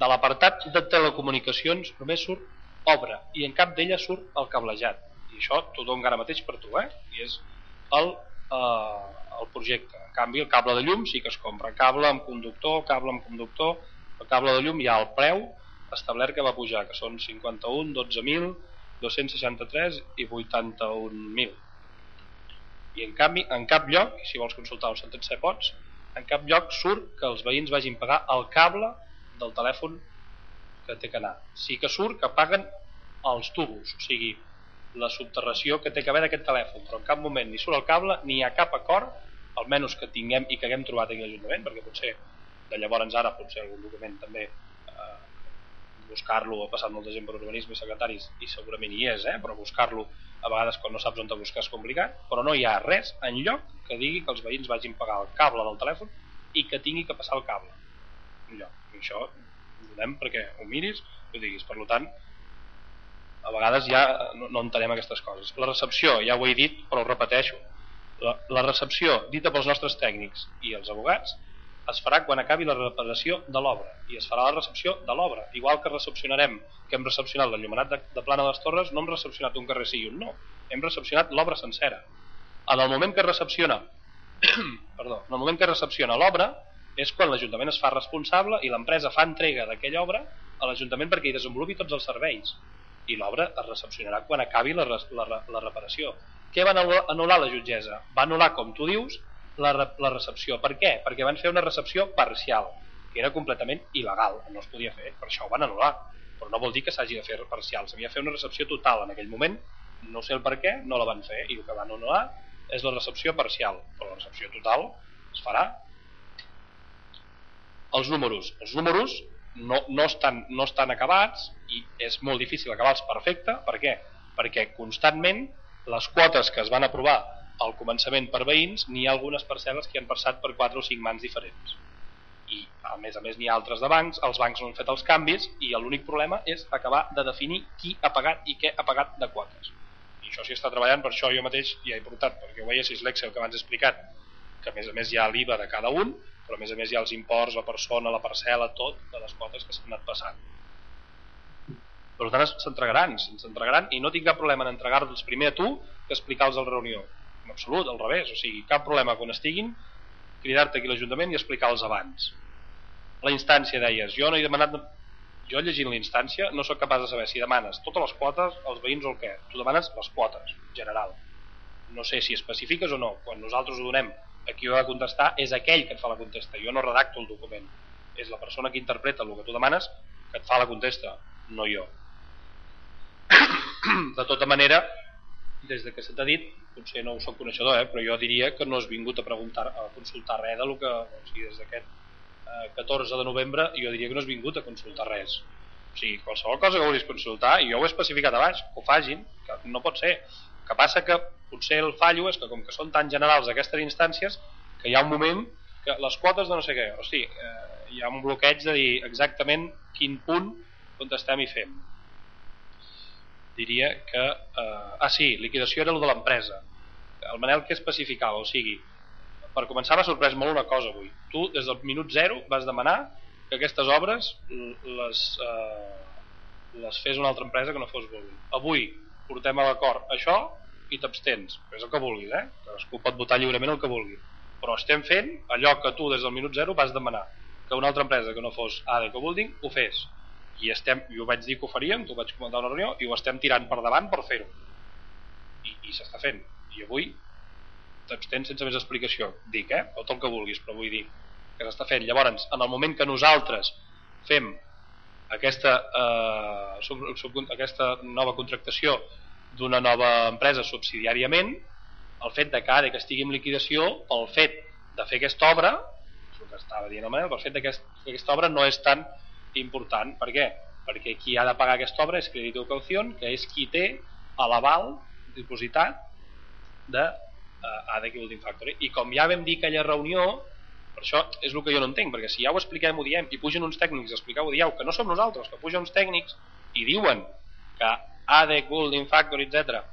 de l'apartat de telecomunicacions només surt obra i en cap d'ella surt el cablejat. I això t'ho dono ara mateix per tu, eh? I és el, eh, el projecte. En canvi, el cable de llum sí que es compra. Cable amb conductor, cable amb conductor. El cable de llum hi ha el preu establert que va pujar, que són 51, 12.000, 263 i 81.000 i en canvi en cap lloc, si vols consultar el sentença pots, en cap lloc surt que els veïns vagin pagar el cable del telèfon que té que anar. Sí que surt que paguen els tubos, o sigui, la subterració que té que haver d'aquest telèfon, però en cap moment ni surt el cable ni hi ha cap acord, almenys que tinguem i que haguem trobat aquí l'Ajuntament, perquè potser de llavors ara potser algun document també buscar-lo, ha passat molta gent per urbanisme i secretaris i segurament hi és, eh? però buscar-lo a vegades quan no saps on te buscar és complicat, però no hi ha res en lloc que digui que els veïns vagin pagar el cable del telèfon i que tingui que passar el cable. Enlloc. I això ho donem perquè ho miris i ho diguis. Per tant, a vegades ja no, no entenem aquestes coses. La recepció, ja ho he dit, però ho repeteixo. La, la recepció, dita pels nostres tècnics i els abogats, es farà quan acabi la reparació de l'obra i es farà la recepció de l'obra igual que recepcionarem que hem recepcionat l'enllumenat de, de Plana de les Torres no hem recepcionat un carrer sí i un no hem recepcionat l'obra sencera. En el moment que recepciona [clears throat] perdó, en el moment que recepciona l'obra és quan l'Ajuntament es fa responsable i l'empresa fa entrega d'aquella obra a l'Ajuntament perquè hi desenvolupi tots els serveis. I l'obra es recepcionarà quan acabi la, la, la reparació. Què va anul·lar la jutgessa? va anul·lar, com tu dius, la, la recepció. Per què? Perquè van fer una recepció parcial, que era completament il·legal, no es podia fer, per això ho van anul·lar. Però no vol dir que s'hagi de fer parcial, s'havia de fer una recepció total en aquell moment, no sé el per què, no la van fer, i el que van anul·lar és la recepció parcial, però la recepció total es farà. Els números. Els números no, no, estan, no estan acabats i és molt difícil acabar-los perfecte. Per què? Perquè constantment les quotes que es van aprovar al començament per veïns n'hi ha algunes parcel·les que han passat per 4 o 5 mans diferents. I a més a més n'hi ha altres de bancs els bancs no han fet els canvis i l'únic problema és acabar de definir qui ha pagat i què ha pagat de quotes. I això s'hi està treballant, per això jo mateix ja he portat, perquè ho veiessis l'Excel que abans he explicat que a més a més hi ha l'IVA de cada un però a més a més hi ha els imports, la persona, la parcel·la, tot de les quotes que s'han anat passant. Per tant s'entregaran, s'entregaran i no tinc cap problema en entregar-los primer a tu que explicar-los a la reunió en absolut, al revés, o sigui, cap problema quan estiguin cridar-te aquí a l'Ajuntament i explicar-los abans. La instància deies, jo no he demanat jo llegint la instància no sóc capaç de saber si demanes totes les quotes als veïns o el què, tu demanes les quotes general, no sé si especifiques o no, quan nosaltres ho donem a qui ho ha de contestar és aquell que et fa la contesta. Jo no redacto el document. És la persona que interpreta el que tu demanes que et fa la contesta, no jo. [coughs] De tota manera des de que se t'ha dit, potser no ho soc coneixedor, eh, però jo diria que no has vingut a preguntar a consultar res de lo que, o sigui, des d'aquest eh, 14 de novembre, jo diria que no has vingut a consultar res. O sigui, qualsevol cosa que vulguis consultar, i jo ho he especificat abans, que ho fagin, que no pot ser. que passa que potser el fallo és que com que són tan generals aquestes instàncies, que hi ha un moment que les quotes de no sé què, o sigui, eh, hi ha un bloqueig de dir exactament quin punt contestem i fem diria que... Eh, ah, sí, liquidació era el de l'empresa. El Manel que especificava, o sigui, per començar m'ha sorprès molt una cosa avui. Tu, des del minut zero, vas demanar que aquestes obres les, eh, les fes una altra empresa que no fos Volvi. Avui portem a l'acord això i t'abstens. És el que vulguis, eh? Cadascú pot votar lliurement el que vulgui. Però estem fent allò que tu des del minut zero vas demanar que una altra empresa que no fos ADECO Building ho fes i estem, jo vaig dir que ho faríem, t'ho vaig comentar una reunió i ho estem tirant per davant per fer-ho i, i s'està fent i avui t'abstens sense més explicació dic, eh? o tot el que vulguis, però vull dir que s'està fent. Llavors, en el moment que nosaltres fem aquesta, eh, sub, sub, aquesta nova contractació d'una nova empresa subsidiàriament, el fet de que ADE que estigui en liquidació, pel fet de fer aquesta obra, el que estava dient el Manel, pel fet que aquesta obra no és tan important. Per què? Perquè qui ha de pagar aquesta obra és Crédito Caució, que és qui té l'aval dipositat de uh, ADE Building Factory. I com ja vam dir que aquella reunió, per això és el que jo no entenc, perquè si ja ho expliquem, ho diem, i pugen uns tècnics a explicar, ho dieu, que no som nosaltres, que pugen uns tècnics i diuen que ADE, Building Factory, etc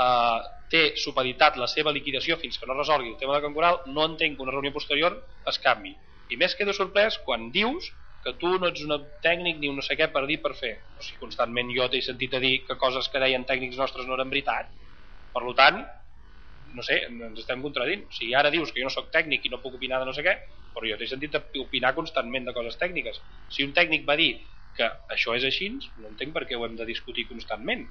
eh, té supeditat la seva liquidació fins que no resolgui el tema de Can Coral, no entenc que una reunió posterior es canvi. I més quedo sorprès quan dius que tu no ets un tècnic ni un no sé què per dir per fer. O sigui, constantment jo t'he sentit a dir que coses que deien tècnics nostres no eren veritat. Per tant, no sé, ens estem contradint. O sigui, ara dius que jo no sóc tècnic i no puc opinar de no sé què, però jo t'he sentit opinar constantment de coses tècniques. Si un tècnic va dir que això és així, no entenc per què ho hem de discutir constantment.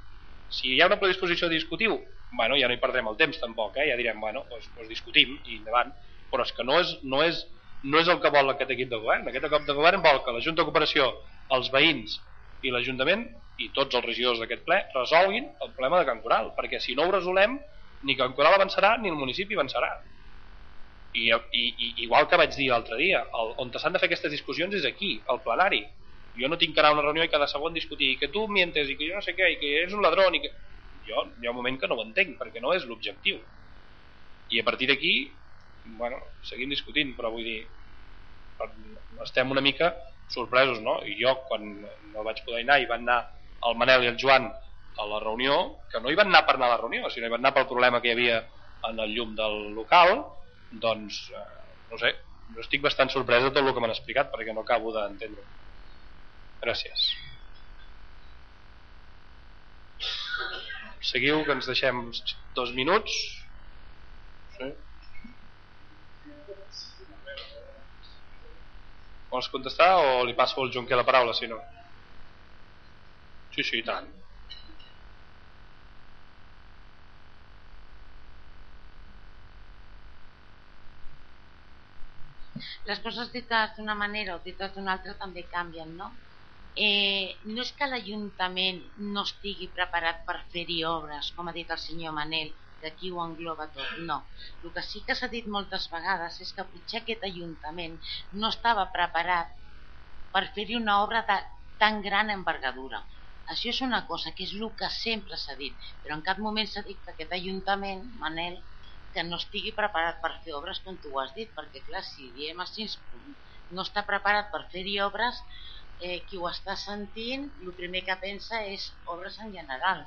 Si hi ha una predisposició a discutir bueno, ja no hi perdrem el temps tampoc, eh? ja direm, bueno, doncs, doncs discutim i endavant, però és que no és, no és, no és el que vol aquest equip de govern. Aquest equip de govern vol que la Junta de Cooperació, els veïns i l'Ajuntament i tots els regidors d'aquest ple resolguin el problema de Can Coral, perquè si no ho resolem ni Can Coral avançarà ni el municipi avançarà. I, i, i igual que vaig dir l'altre dia, el, on s'han de fer aquestes discussions és aquí, al plenari. Jo no tinc que anar a una reunió i cada segon discutir que tu mientes i que jo no sé què i que és un ladrón i que... Jo hi ha un moment que no ho entenc perquè no és l'objectiu. I a partir d'aquí, bueno, seguim discutint, però vull dir, estem una mica sorpresos, no? I jo, quan no vaig poder anar i van anar el Manel i el Joan a la reunió, que no hi van anar per anar a la reunió, sinó hi van anar pel problema que hi havia en el llum del local, doncs, eh, no sé, jo estic bastant sorprès de tot el que m'han explicat perquè no acabo d'entendre-ho. Gràcies. Seguiu, que ens deixem dos minuts. Sí. Vols contestar o li passo al Junquer la paraula, si no? Sí, sí, tant. Les coses dites d'una manera o dites d'una altra també canvien, no? eh, no és que l'Ajuntament no estigui preparat per fer-hi obres, com ha dit el senyor Manel, d'aquí ho engloba tot, no. El que sí que s'ha dit moltes vegades és que potser aquest Ajuntament no estava preparat per fer-hi una obra de tan gran envergadura. Això és una cosa que és el que sempre s'ha dit, però en cap moment s'ha dit que aquest Ajuntament, Manel, que no estigui preparat per fer obres com tu ho has dit, perquè clar, si diem així no està preparat per fer-hi obres, eh, qui ho està sentint el primer que pensa és obres en general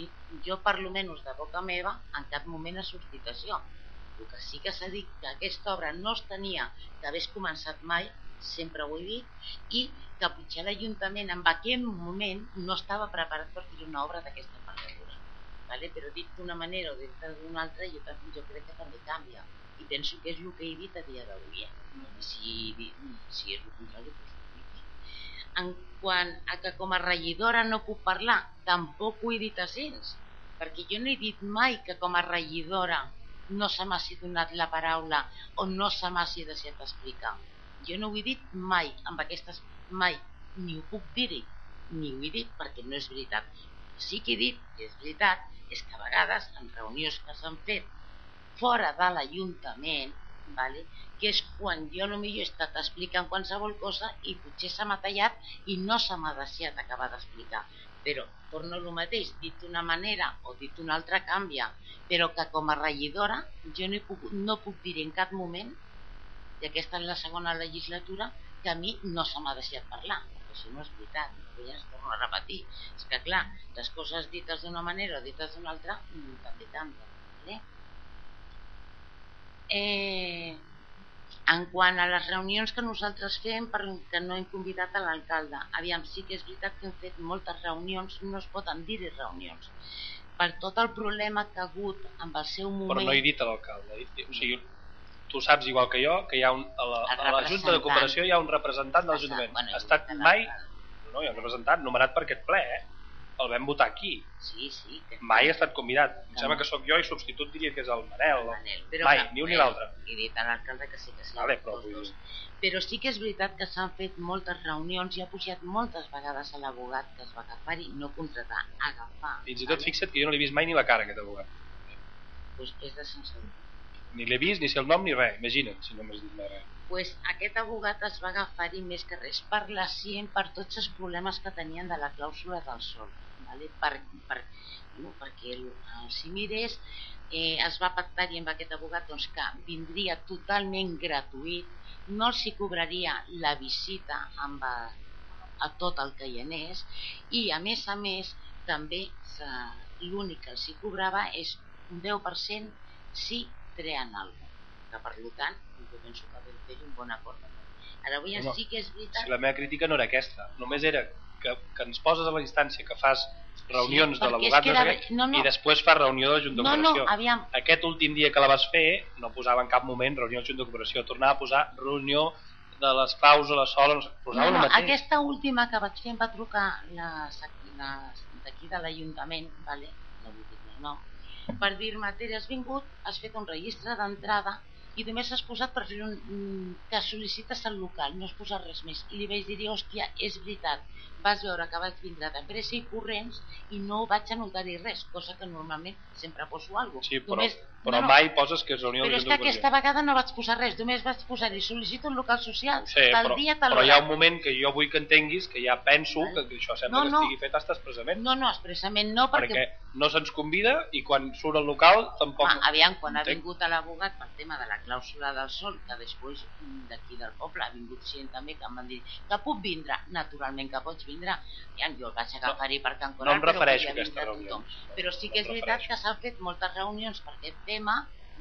i jo per lo menys de boca meva en cap moment ha sortit això el que sí que s'ha dit que aquesta obra no es tenia que hagués començat mai sempre ho he dit i que potser l'Ajuntament en aquell moment no estava preparat per fer una obra d'aquesta envergadura vale? però dit d'una manera o dit d'una altra jo, jo crec que també canvia i penso que és el que he dit a dia d'avui eh? si, si és el contrari doncs en quant a que com a regidora no puc parlar, tampoc ho he dit així, perquè jo no he dit mai que com a regidora no se m'hagi donat la paraula o no se m'hagi deixat explicar. Jo no ho he dit mai, amb aquestes mai, ni ho puc dir-hi, ni ho he dit perquè no és veritat. Sí que he dit, que és veritat, és que a vegades en reunions que s'han fet fora de l'Ajuntament vale? que és quan jo potser he estat explicant qualsevol cosa i potser se m'ha tallat i no se m'ha deixat acabar d'explicar però torno el mateix, dit d'una manera o dit d'una altra canvia però que com a regidora jo no puc, no puc dir en cap moment i aquesta és la segona legislatura que a mi no se m'ha deixat parlar perquè això no és veritat ja es torno a repetir és que clar, les coses dites d'una manera o dites d'una altra mm, també canvien vale? Eh, en quant a les reunions que nosaltres fem perquè no hem convidat a l'alcalde. Aviam, sí que és veritat que hem fet moltes reunions no es poden dir reunions. Per tot el problema que ha hagut amb el seu moment però no he dit a l'alcalde o sigui, tu saps igual que jo que hi ha un, a, la, a la Junta de Cooperació hi ha un representant de l'Ajuntament bueno, ha estat mai no, hi ha un representant nomenat per aquest ple eh? El vam votar aquí. Sí, sí. Que... Mai ha estat convidat. Em sembla que sóc jo i substitut diria que és el Manel. Manel, però Mai, ni un ni l'altre. He dit a l'alcalde que sí que sí. Vale, però dir- Però sí que és veritat que s'han fet moltes reunions i ha pujat moltes vegades a l'abogat que es va agafar i no contratar, agafar. Fins i tot fixa't que jo no l'he vist mai ni la cara, aquest abogat. Pues és de sense. Ni l'he vist, ni sé el nom, ni res. Imagina't, si no m'has dit mai res. Pues aquest abogat es va agafar-hi més que res per la CIEM, per tots els problemes que tenien de la clàusula del sol. Vale? Per, per, no, perquè el, el Cimirés eh, es va pactar-hi amb aquest abogat doncs, que vindria totalment gratuït, no els cobraria la visita amb a, a tot el que hi anés i a més a més també se- l'únic que els cobrava és un 10% si treen alguna. Que per tant, jo penso que vam fer un bon acord. Ara avui No, no. sí que és veritat Si la meva crítica no era aquesta, només era que, que ens poses a la instància que fas reunions de perquè l'abogat no era- no, no. i després fas reunió de la Junta de No, no, Cooperació. aviam. Aquest últim dia que la vas fer no posava en cap moment reunió de la Junta de Cooperació, tornava a posar reunió de les clàusules sola, no sé, posava no, el no, mateix. aquesta última que vaig fer em va trucar d'aquí de l'Ajuntament, vale? no vull dir el nom, per dir-me, Tere, has vingut, has fet un registre d'entrada i només has posat per fer un, que sol·licites al local, no has posat res més. I li vaig dir, hòstia, és veritat, vas veure que vaig vindre de pressa i corrents i no vaig anotar-hi res, cosa que normalment sempre poso alguna cosa. Sí, però, només, però no, no, mai poses que és reunió de però és que aquesta vegada no vaig posar res, només vaig posar-hi sol·licito un local social, Sí, tal però, dia, tal però hi ha un moment que jo vull que entenguis que ja penso que, que això sembla No, que no. estigui fet hasta expressament. No, no, expressament no, perquè, perquè no se'ns convida i quan surt al local tampoc... Home, aviam, quan ha vingut a l'abogat pel tema de la clàusula del sol, que després mm, d'aquí del poble ha vingut gent també que em van dir que puc vindre, naturalment que pots vindre, ja, jo el vaig agafar-hi per Can no Coral, em refereixo a però podia aquesta vindre tothom. Però sí que és No em veritat que s'han fet moltes reunions per aquest tema,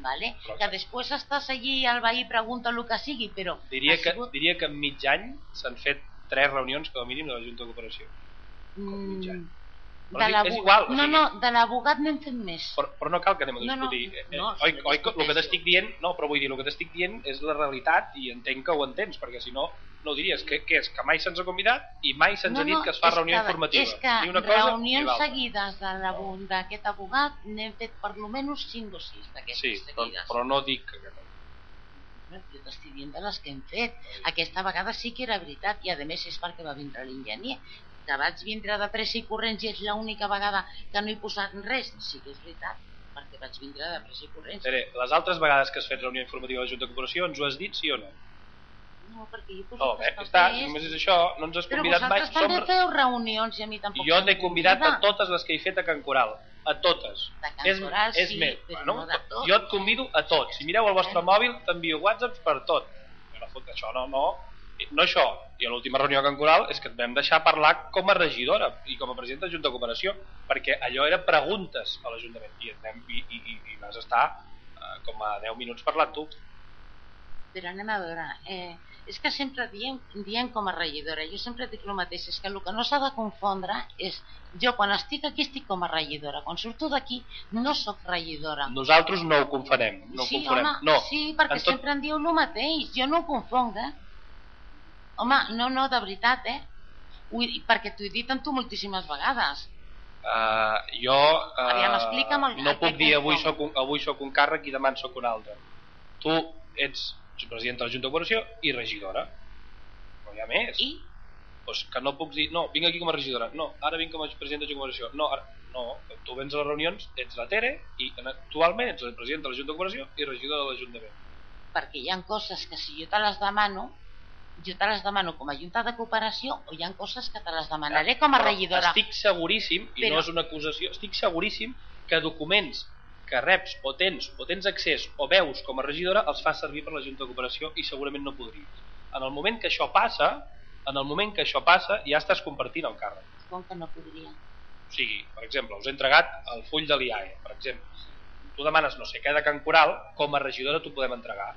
vale? Però que després estàs allí al veí pregunta el que sigui, però Diria ha que, sigut... diria que en mig any s'han fet tres reunions com a mínim de la Junta de Cooperació. Mm, Però de és- igual, o no, sigui- no, de l'abogat n'hem fet més. Però, però no cal que anem a No, no, discutir. Eh, no, oi, no oi, el que t'estic dient, no, però vull dir, el que t'estic dient és la realitat i entenc que ho entens, perquè si no, no ho diries. Que, que és que mai se'ns ha convidat i mai se'ns ha dit que es fa reunió que- informativa. És que ni una cosa ni reunions seguides d'aquest abogat n'hem fet per lo menys 5 o 6 d'aquestes Sí, però, seguides. però no dic que... Jo t'estic dient de les que hem fet. Aquesta vegada sí que era veritat i a més és perquè va vindre l'enginyer. Que vaig vindre de pressa i corrents i és l'única vegada que no he posat res. Sí que és veritat, perquè vaig vindre de pressa i corrents. Tere, les altres vegades que has fet reunió informativa de la Junta de Cooperació ens ho has dit, sí o no? No, perquè jo he posat No, bé, els està, només és això, no ens has Però convidat mai. vosaltres també Som... feu reunions i a mi tampoc Jo t'he convidat a totes les que he fet a Can Coral. A totes. De Can és, és sí, més, però bueno, no de tot. jo et convido a tots. Si mireu el vostre mòbil, t'envio whatsapps per tot. Però fot, això no, no, no això. I a l'última reunió a Can Coral és que et vam deixar parlar com a regidora i com a presidenta de Junta de Cooperació, perquè allò era preguntes a l'Ajuntament i, vam- i, i, i, i vas estar eh, com a 10 minuts parlant tu. Però anem a veure, eh, és que sempre diem, diem com a regidora, jo sempre dic el mateix, és que el que no s'ha de confondre és, jo quan estic aquí estic com a regidora, quan surto d'aquí no sóc regidora. Nosaltres no ho confonem. No ho sí, confonem. home, no. sí, perquè En tot- sempre em diu el mateix, jo no ho confonc, eh? Home, no, no, de veritat, eh? He, perquè t'ho he dit amb tu moltíssimes vegades. Uh, jo uh, Aviam, explica'm el- no puc dir avui soc, un, avui soc un càrrec i demà en soc un altre. Tu ets presidenta de la Junta de Cooperació i regidora. No hi ha més. I? Pues que no puc dir, no, vinc aquí com a regidora. No, ara vinc com a presidenta de la Junta de. No, ara, no, tu vens a les reunions, ets la Tere i actualment ets el president de la Junta de Cooperació i regidora de l'Ajuntament. Perquè hi ha coses que si jo te les demano, jo te les demano com a junta de cooperació o hi ha coses que te les demanaré com a regidora. Estic seguríssim, i Però- no és una acusació, estic seguríssim que documents que reps o tens o tens accés o veus com a regidora els fas servir per la Junta de Cooperació i segurament no podries. En el moment que això passa, en el moment que això passa ja estàs compartint el càrrec. Com que no podria? O sigui, per exemple, us he entregat el full de l'IAE, per exemple. Tu demanes no sé què de Can Coral, com a regidora t'ho podem entregar.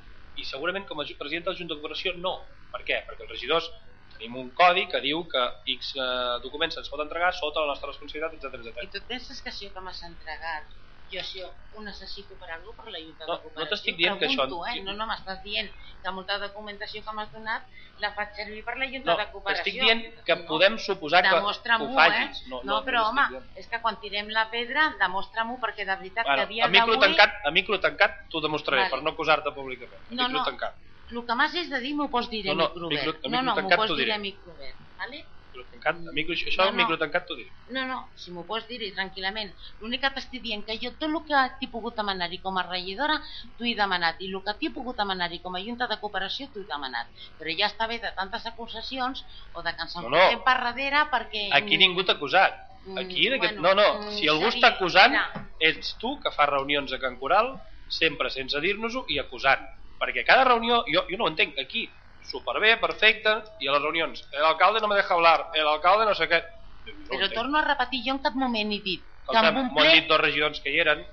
I segurament com a president de la Junta de Cooperació no. Per què? Perquè els regidors tenim un codi que diu que X eh, documents se'ns pot entregar sota la nostra responsabilitat, etc I et penses que això que m'has entregat, Jo si ho necessito per algú per la Junta No, de Cooperació. no t'estic dient que això- Pregunto, Eh? No, no m'estàs dient que molta documentació que m'has donat la faig servir per la Junta No, de Cooperació. t'estic dient que podem suposar que, que ho facis. eh? No, No, no, però no home, és que quan tirem la pedra, demostra-m'ho perquè de veritat que a Bueno, dia a micro d'avui... tancat, a micro tancat t'ho demostraré, Vale. per no acusar-te públicament. A No, micro no. tancat. El que m'has és de dir m'ho pots dir No, a no, micro micro- obert. a No, no, m'ho pots dir a micro obert. Vale? Micro tancat, a micro, això No, no, micro tancat t'ho diré. No, no, si m'ho pots dir tranquil·lament. L'únic que t'estic dient que jo tot el que t'he pogut demanar-hi com a regidora t'ho he demanat i el que t'he pogut demanar-hi com a junta de cooperació t'ho he demanat. Però ja està bé de tantes acusacions o de que ens No, no. per darrere perquè... Aquí ningú t'ha acusat. Mm, Aquí, en aquest... bueno, no, no, mm, si algú està acusant, mira. ets tu que fas reunions a Can Coral, sempre sense dir-nos-ho i acusant. Perquè cada reunió, jo, jo no ho entenc, aquí, superbé, perfecte, i a les reunions, el alcalde no me deja hablar, el alcalde no sé què... No Però torno a repetir, jo en cap moment he dit que amb un m'ho han ple... dit dos regidors que hi eren,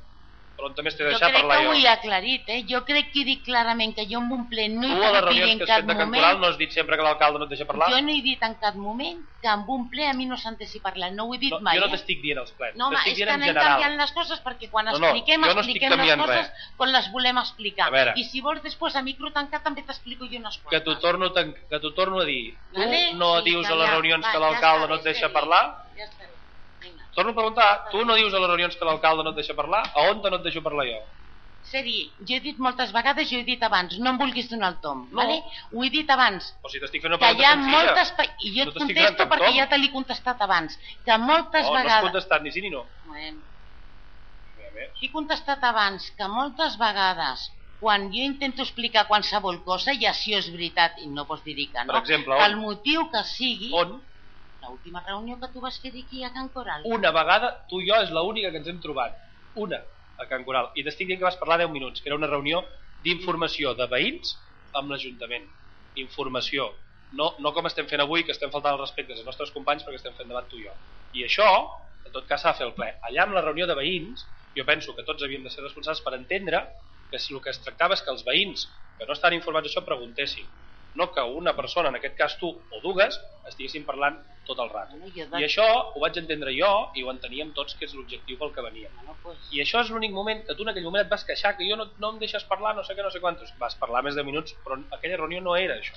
però on també t'he Jo deixat crec parlar que jo. ho he aclarit, eh? Jo crec que he dit clarament que jo en un ple no he Tu reunions en que cap moment... Coral no has dit sempre que l'alcalde no et deixa parlar? Jo no he dit en cap moment que amb un ple a mi no s'entessi parlar, no ho he dit No, mai. jo no eh? t'estic dient els plens, No, home, t'estic és que dient en anem general. canviant les coses perquè quan No, no, expliquem, jo no expliquem les coses res. quan les volem explicar. Veure. I si vols després a micro tancat també t'explico jo unes que quantes. t'ho torno, que torno a dir. Tu Vale? no Sí, dius a que les reunions va, que l'alcalde no et deixa parlar? Ja està bé. Torno a preguntar, tu no dius a les reunions que l'alcalde no et deixa parlar? A on no et deixo parlar jo? Seri, jo he dit moltes vegades, jo he dit abans, no em vulguis donar el tom, No. vale? Ho he dit abans, O si t'estic fent una que pregunta hi ha senzilla. moltes... I jo No et contesto perquè tom. ja te l'he contestat abans, que moltes no, no has vegades... contestat ni sí ni no. Bueno, A. He contestat abans que moltes vegades quan jo intento explicar qualsevol cosa, ja si és veritat i no pots dir que no, Per exemple, on? motiu que sigui, On? L'última reunió que tu vas fer aquí a Can Coral. Una vegada, tu i jo és l'única que ens hem trobat. Una, a Can Coral. I t'estic dient que vas parlar 10 minuts, que era una reunió d'informació de veïns amb l'Ajuntament. Informació. No, no com estem fent avui, que estem faltant el respecte als nostres companys perquè estem fent debat tu i jo. I això, en tot cas, s'ha de fer el ple. Allà amb la reunió de veïns, jo penso que tots havíem de ser responsables per entendre que si el que es tractava és que els veïns que no estan informats d'això preguntessin no que una persona, en aquest cas tu o dues, estiguessin parlant tot el rato. I això ho vaig entendre jo i ho enteníem tots que és l'objectiu pel que veníem. I això és l'únic moment que tu en aquell moment et vas queixar que jo no, no em deixes parlar, no sé què, no sé quantos. Vas parlar més de minuts, però aquella reunió no era això.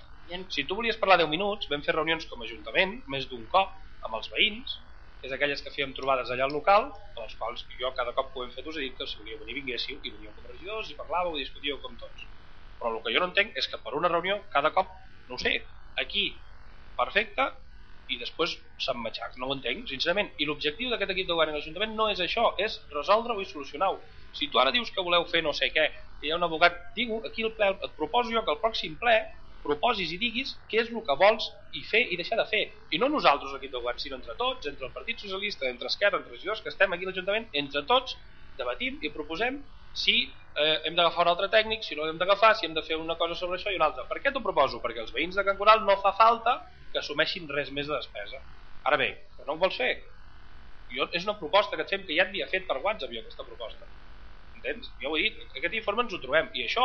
Si tu volies parlar 10 minuts, vam fer reunions com a Ajuntament, més d'un cop, amb els veïns, és aquelles que fèiem trobades allà al local, a les quals jo cada cop que ho hem fet us he dit que si volíeu venir vinguéssiu, i veníeu com regidors, i parlàveu, i discutíeu com tots. Però el que jo no entenc és que per una reunió, cada cop, no ho sé, aquí, perfecte, i després se'n matxac, no ho entenc, sincerament. I l'objectiu d'aquest equip de govern i l'Ajuntament no és això, és resoldre-ho i solucionar-ho. Si tu ara dius que voleu fer no sé què, que hi ha un abogat, digue aquí el ple, et proposo jo que el pròxim ple proposis i diguis què és el que vols i fer i deixar de fer. I no nosaltres l'equip de govern, sinó entre tots, entre el Partit Socialista, entre Esquerra, entre regidors que estem aquí a l'Ajuntament, entre tots debatim i proposem si eh, hem d'agafar un altre tècnic, si no hem d'agafar, si hem de fer una cosa sobre això i una altra. Per què t'ho proposo? Perquè els veïns de Can Coral no fa falta que assumeixin res més de despesa. Ara bé, que no ho vols fer? Jo, és una proposta que et fem que ja havia fet per WhatsApp jo aquesta proposta. Entens? Ja ho he dit, aquest informe ens ho trobem. I això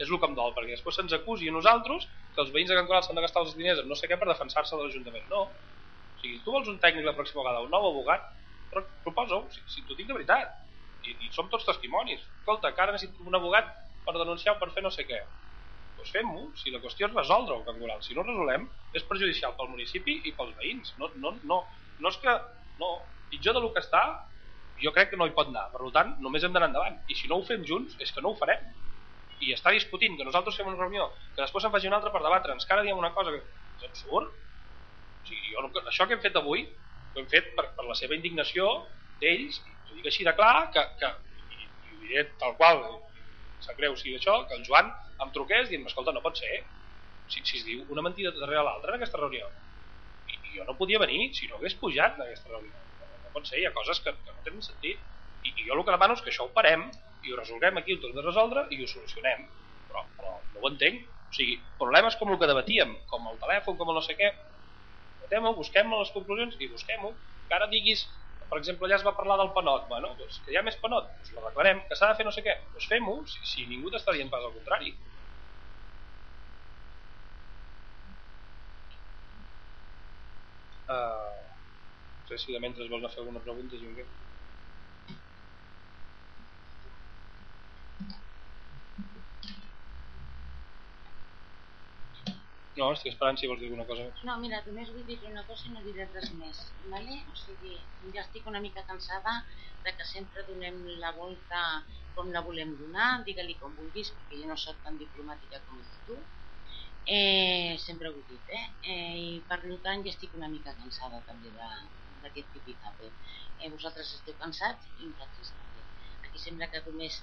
és el que em dol, perquè després se'ns acusi a nosaltres que els veïns de Can Coral s'han de gastar els diners en no sé què per defensar-se de l'Ajuntament. No. O sigui, tu vols un tècnic la pròxima vegada, un nou abogat, proposa-ho, si, si t'ho dic de veritat. I, I som tots testimonis. Escolta, que ara necessito un abogat per denunciar o per fer no sé què. Doncs fem-ho, si la qüestió és resoldre-ho, Can Coral. Si no resolem, és perjudicial pel municipi i pels veïns. No, no, no, no és que... No, pitjor del que està, jo crec que no hi pot anar. Per tant, només hem d'anar endavant. I si no ho fem junts, és que no ho farem. I estar discutint que nosaltres fem una reunió, que després se'n faci una altra per debatre'ns, que ara diem una cosa que és absurd. O sigui, jo, això que hem fet avui, ho hem fet per, per la seva indignació d'ells, ho dic així de clar, que, que i, i ho diré tal qual, sap greu si això, que el Joan em truqués dient, escolta, no pot ser, si, si es diu una mentida darrere l'altra en aquesta reunió. I, I jo no podia venir si no hagués pujat en aquesta reunió. No, no pot ser, hi ha coses que, que no tenen sentit. I, I jo el que demano és que això ho parem i ho resolguem aquí, ho tornem a resoldre i ho solucionem. Però, però no ho entenc. O sigui, problemes com el que debatíem, com el telèfon, com el no sé què, debatem-ho, busquem les conclusions i busquem-ho. Que ara diguis, per exemple, allà es va parlar del penot, bueno, doncs que hi ha més penot, doncs l'arreglarem, que s'ha de fer no sé què, doncs fem-ho, si, si ningú t'està dient pas al contrari. Uh, no sé si de mentre vols a fer alguna pregunta, Junquer. No, estic esperant si vols dir alguna cosa més. No, mira, només vull dir una cosa i no diré res més. Vale? O sigui, ja estic una mica cansada de que sempre donem la volta com la volem donar, digue-li com vulguis, perquè jo no sóc tan diplomàtica com tu. Eh, sempre ho he dit, eh? eh? I per tant ja estic una mica cansada també d'aquest típic Eh, vosaltres esteu cansats i nosaltres també. Aquí sembla que només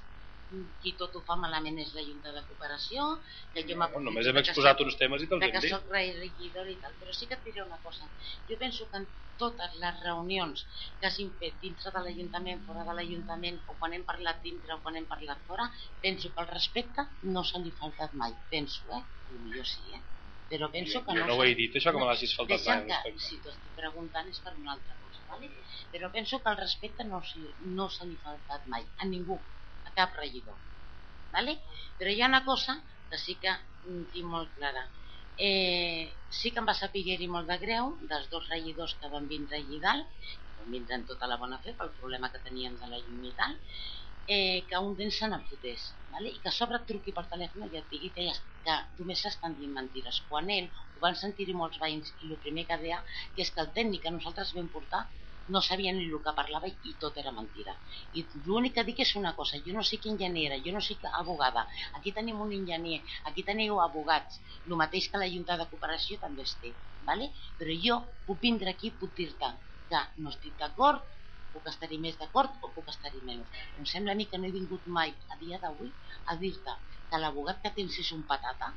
qui tot ho fa malament és la Junta de Cooperació que jo no, només hem exposat uns temes i te'ls hem dit que soc regidor i tal però sí que et diré una cosa jo penso que en totes les reunions que hagin fet dintre de l'Ajuntament fora de l'Ajuntament o quan hem parlat dintre o quan hem parlat fora penso que el respecte no se li faltat mai penso, eh? jo sí, eh? però penso que jo no, no ho he dit això que me l'hagis faltat mai que, si t'ho estic preguntant és per una altra cosa vale? però penso que el respecte no, no se ha faltat mai a ningú cap regidor. ¿vale? Però hi ha una cosa que sí que tinc molt clara. Eh, sí que em va saber molt de greu dels dos regidors que van vindre allí dalt, que van vindre en tota la bona fe pel problema que tenien de la llum i tal, eh, que un d'ells se n'enfotés ¿vale? i que a sobre truqui per telèfon i et digui que, ja, que només s'estan dient mentides quan ell ho van sentir molts veïns i el primer que deia que és que el tècnic que nosaltres vam portar no sabia ni el que parlava i tot era mentira. I l'únic que dic és una cosa, jo no sé quin enginyera, jo no sé que abogada, aquí tenim un enginyer, aquí teniu abogats, el mateix que la Junta de Cooperació també es té, ¿vale? però jo puc vindre aquí puc dir-te que no estic d'acord, puc estar-hi més d'acord o puc estar-hi menys. Em sembla a mi que no he vingut mai a dia d'avui a dir-te que l'abogat que tens és un patata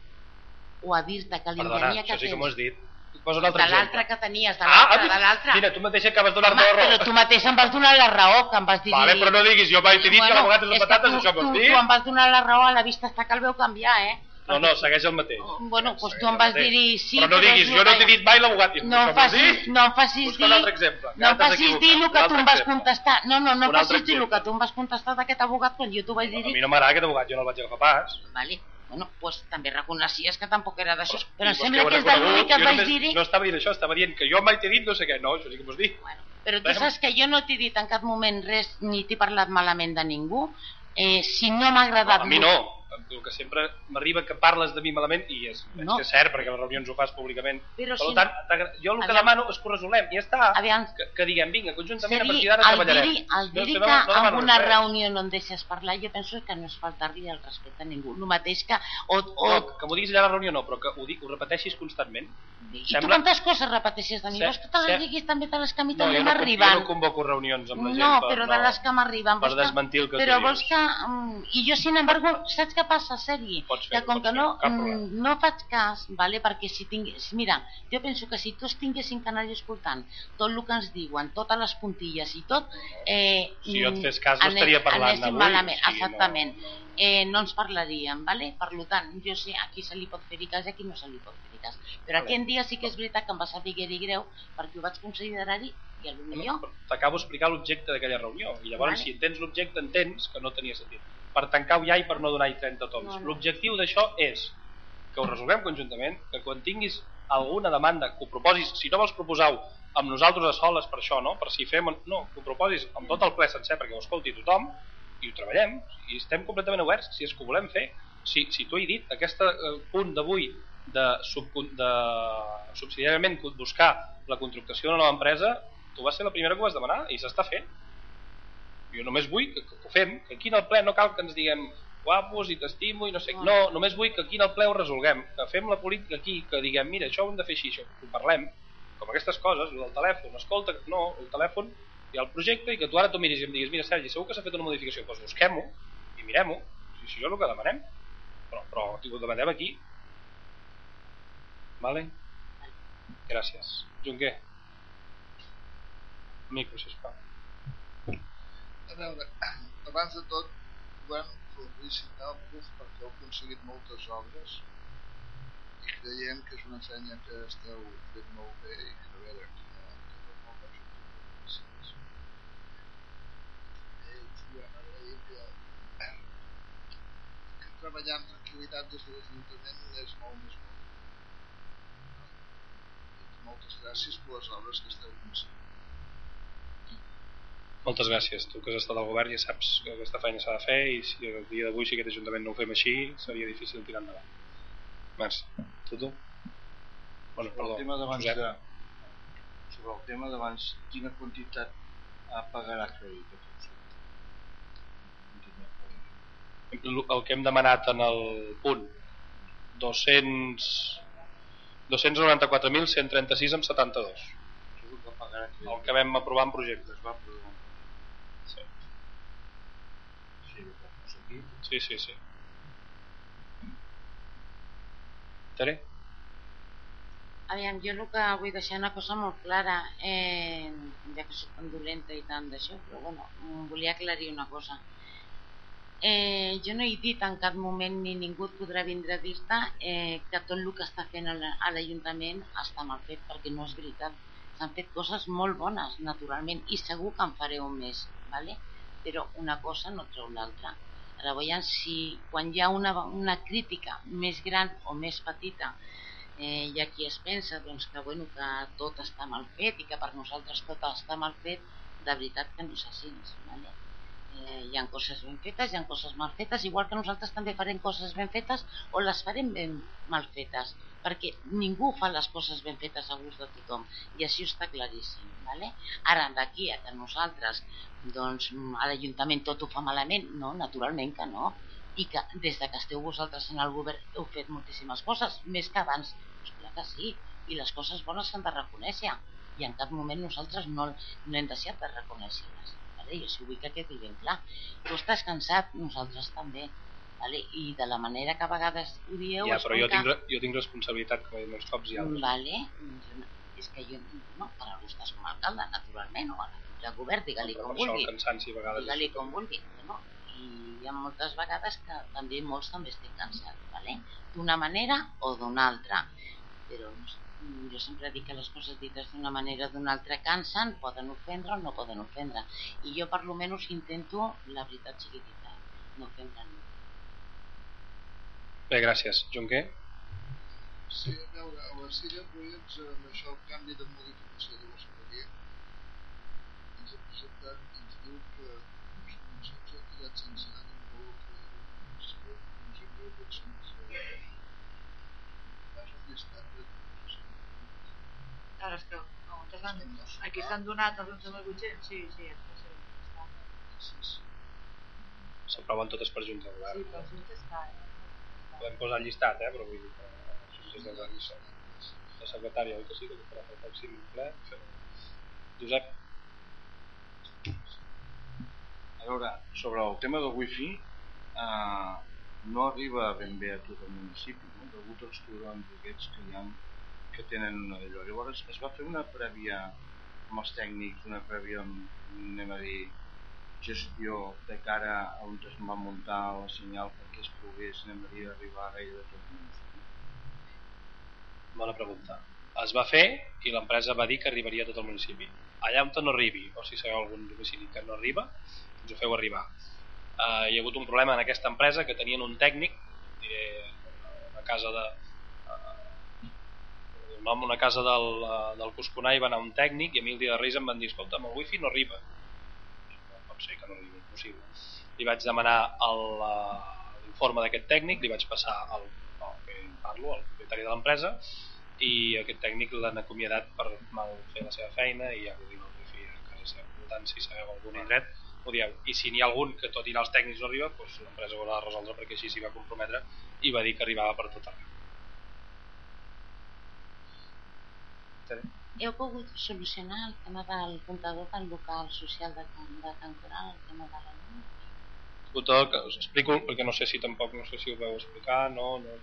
o a dir-te que l'enginyer que tens... Perdona, això sí que m'ho has dit Posa un altre de l'altre que tenies, de ah, l'altre, ah, de l'altre. Mira, tu mateixa acabes de donar-me la raó. Però tu mateix em vas donar la raó, que em vas dir... Vale, però no diguis, jo vaig dir bueno, que l'abogat és de patates, tu, això vols dir? Tu, tu em vas donar la raó, a la vista està que el veu canviar, eh? No, no, segueix el mateix. Bueno, doncs tu em vas dir sí... Però no diguis, jo no t'he dit mai l'abogat. No em facis, no em facis dir... un altre exemple. No em facis dir el que tu em vas contestar. No, no, no em facis dir el que tu em vas contestar d'aquest abogat quan jo t'ho vaig dir. A mi no m'agrada aquest abogat, jo no el vaig agafar pas. Vale bueno, pues, també reconeixies que tampoc era d'això, però, però em sembla que és de l'únic que et vaig dir... No estava dient això, estava dient que jo mai t'he dit no sé què, no, això sí que m'ho dir. Bueno, però tu saps que jo no t'he dit en cap moment res, ni t'he parlat malament de ningú, eh, si no m'ha agradat... No, a mi no, el que sempre m'arriba que parles de mi malament i és, no. és, que és cert perquè a les reunions ho fas públicament però per si tant, jo el que Aviam. demano és que ho resolem i ja està, Aviam. que, que diguem vinga, conjuntament Seri, a partir d'ara treballarem dir, el dir no, que no, en una res. reunió no em deixes parlar jo penso que no és faltar-li el respecte a ningú el mateix que o, o... No, que m'ho diguis allà a la reunió no, però que ho, dic, ho repeteixis constantment i Sembla... tu quantes coses repeteixes de mi? Vols que te les diguis també de les que a mi no, també m'arriben? Jo no convoco reunions amb la gent no, però de les que m'arriben per desmentir el que però vols que... Um, I jo, sin embargo, saps què passa, Sergi? que com que no, mm, no faig cas, vale? perquè si tingués... Mira, jo penso que si tots tinguessin que anar escoltant tot el que ens diuen, totes les puntilles i tot... Eh, si jo et fes cas no estaria parlant avui. Malament, sí, exactament. No eh, no ens parlaríem, ¿vale? per tant, jo sé a qui se li pot fer cas i a qui no se li pot fer cas. Però aquell dia sí que és veritat que em va saber greu perquè ho vaig considerar-hi i a lo millor... No, T'acabo d'explicar l'objecte d'aquella reunió i llavors vale. si entens l'objecte entens que no tenia sentit. Per tancar-ho ja i per no donar-hi 30 toms. No, no. L'objectiu d'això és que ho resolguem conjuntament, que quan tinguis alguna demanda que ho proposis, si no vols proposar-ho amb nosaltres a soles per això, no? per si fem... No, que ho proposis amb tot el ple sencer perquè ho escolti tothom i ho treballem i estem completament oberts si és que ho volem fer si, si t'ho he dit, aquest eh, punt d'avui de, sub, de subsidiàriament buscar la contractació d'una nova empresa tu vas ser la primera que ho vas demanar i s'està fent. Jo només vull que, que, que ho fem que aquí en el ple no cal que ens diguem guapos i t'estimo i no sé no, només vull que aquí en el ple ho resolguem que fem la política aquí, que diguem mira això ho hem de fer així, això, ho parlem com aquestes coses, el telèfon, escolta, no, el telèfon ha el projecte i que tu ara t'ho miris i em diguis mira Sergi, segur que s'ha fet una modificació doncs busquem-ho i mirem-ho si, si això és el que demanem. Però, però ho demanem aquí vale? gràcies Junquer micro sisplau a veure abans de tot volem felicitar el PUF perquè heu aconseguit moltes obres i creiem que és una feina que esteu fent molt bé i que a veure treballar amb tranquil·litat des de l'Ajuntament és molt més bo. Moltes gràcies per les obres que esteu començant. Moltes gràcies. Tu que has estat al govern ja saps que aquesta feina s'ha de fer i si el dia d'avui si aquest Ajuntament no ho fem així seria difícil tirar endavant. Merci. Tu, tu? Bueno, sobre perdó, el tema d'abans de, sobre el tema d'abans, quina quantitat ah, pagarà crèdit aquest el que hem demanat en el punt 200 294.136 amb 72 Això és el que vam aprovar en projecte Es va aprovar. sí, Sí, sí, sí, sí. Tere? Aviam, jo el que vull deixar una cosa molt clara, eh, ja que soc tan dolenta i tant d'això, però bueno, volia aclarir una cosa. Eh, jo no he dit en cap moment ni ningú et podrà vindre a dir-te eh, que tot el que està fent a la- a l'Ajuntament està mal fet, perquè no és veritat. S'han fet coses molt bones, naturalment, i segur que en fareu més, ¿vale? però una cosa no treu l'altra. Veiem si quan hi ha una, una crítica més gran o més petita eh, hi ha qui es pensa doncs, que, bueno, que tot està mal fet i que per nosaltres tot està mal fet, de veritat que no és així. Vale? Eh, hi ha coses ben fetes, hi ha coses mal fetes, igual que nosaltres també farem coses ben fetes o les farem ben mal fetes, perquè ningú fa les coses ben fetes a gust de tothom i això està claríssim. Vale? Ara, d'aquí a que nosaltres doncs, a l'Ajuntament tot ho fa malament, no, naturalment que no, i que des de que esteu vosaltres en el govern heu fet moltíssimes coses, més que abans, doncs clar que sí, i les coses bones s'han de reconèixer, i en cap moment nosaltres no, no hem deixat de reconèixer-les. I vull que quedi ben clar. Tu estàs cansat, nosaltres també. Vale? I de la manera que a vegades ho dieu... ja, però jo que... tinc, jo tinc responsabilitat com he dit molts cops i altres. Vale, jo no- és que jo, no, per algú estàs com a alcalde, naturalment, o a l'equip de govern, digue-li com vulgui. a Digue-li com vulgui, no? I hi ha moltes vegades que també molts també estem cansats, vale? d'una manera o d'una altra. Però no sé, jo sempre dic que les coses dites d'una manera o d'una altra cansen, poden ofendre o no poden ofendre. I jo per lo menys intento la veritat sigui dita, no ofendre ningú. Bé, gràcies. Junquer? Sí, a veure, a la Silla Projects, amb això, el canvi de modificació de l'expedient, ens ha presentat, ens diu que les comissions d'activitats sense ànim de lucre de l'administració, 11.800 euros. Fas un llistat de Ara és que on estan, aquí s'han donat els 11.800, sí, sí, és que sí, sí. S'aproven totes per junta de Sí, govern. sí que està, eh? Podem posar el llistat, eh? però vull dir que això és de la, la secretària, oi que sí, que farà el pròxim ple. Josep? A veure, sobre el tema del wifi, eh, no arriba ben bé a tot el municipi, no? degut als turons aquests que hi ha que tenen una d'allò. Llavors es va fer una prèvia amb els tècnics, una prèvia, anem a dir, gestió de cara a on es va muntar el senyal perquè es pogués, anem a dir, arribar a gaire de tot el. Bona pregunta. Es va fer i l'empresa va dir que arribaria a tot el municipi. Allà on no arribi, o si sabeu algun domicili que no arriba, ens ho feu arribar. Uh, hi ha hagut un problema en aquesta empresa que tenien un tècnic, diré, una casa de... Un home, una casa del, uh, del Cosconà hi va anar un tècnic i a mi el dia de Reis em van dir, escolta, amb el wifi no arriba. No pot ser que no arribi, impossible. Li vaig demanar el, uh, l'informe d'aquest tècnic, li vaig passar al, al que parlo, al propietari de l'empresa, i aquest tècnic l'han acomiadat per mal fer la seva feina i ja ho diu el wifi a casa seva. Per tant, si sabeu algun indret, ho dieu. I si n'hi ha algun que tot i anar als tècnics no arriba, doncs l'empresa ho haurà de resoldre perquè així s'hi va comprometre i va dir que arribava per tot arreu. Heu pogut solucionar el tema del comptador del local social de Can, de Can Coral, el tema de la llum? Comptador, que us explico, perquè no sé si tampoc, no sé si ho veu explicar, no, no.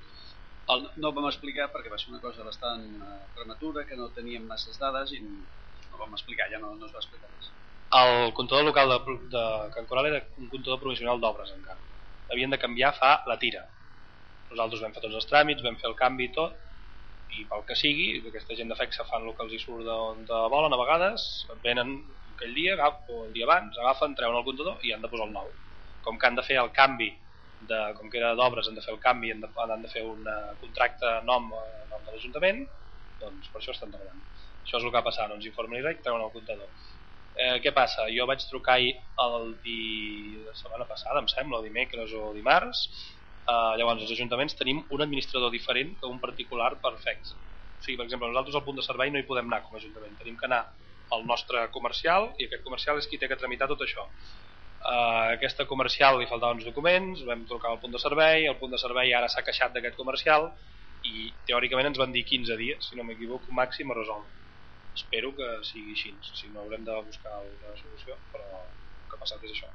El, no ho vam explicar perquè va ser una cosa bastant eh, prematura, que no teníem masses dades i no ho vam explicar, ja no, no es va explicar res. El comptador local de, de Can Coral era un comptador provisional d'obres encara. Havien de canviar fa la tira. Nosaltres vam fer tots els tràmits, vam fer el canvi i tot, i pel que sigui, aquesta gent de FEXA fan el que els hi surt de, volen a vegades, venen aquell dia o el dia abans, agafen, treuen el comptador i han de posar el nou. Com que han de fer el canvi, de, com que era d'obres, han de fer el canvi, han de, han de fer un eh, contracte nom, a nom de l'Ajuntament, doncs per això estan tardant. Això és el que va passar, no ens informen i treuen el comptador. Eh, què passa? Jo vaig trucar ahir el di... la setmana passada, em sembla, o dimecres o dimarts. Eh, llavors, els ajuntaments tenim un administrador diferent que un particular per FEX. O sigui, per exemple, nosaltres al punt de servei no hi podem anar com a Ajuntament. Tenim que anar al nostre comercial i aquest comercial és qui té que tramitar tot això. Uh, aquesta comercial li faltaven uns documents, vam trucar al punt de servei, el punt de servei ara s'ha queixat d'aquest comercial i teòricament ens van dir 15 dies, si no m'equivoco, màxim a resoldre. Espero que sigui així, si no haurem de buscar una solució, però el que ha passat és això.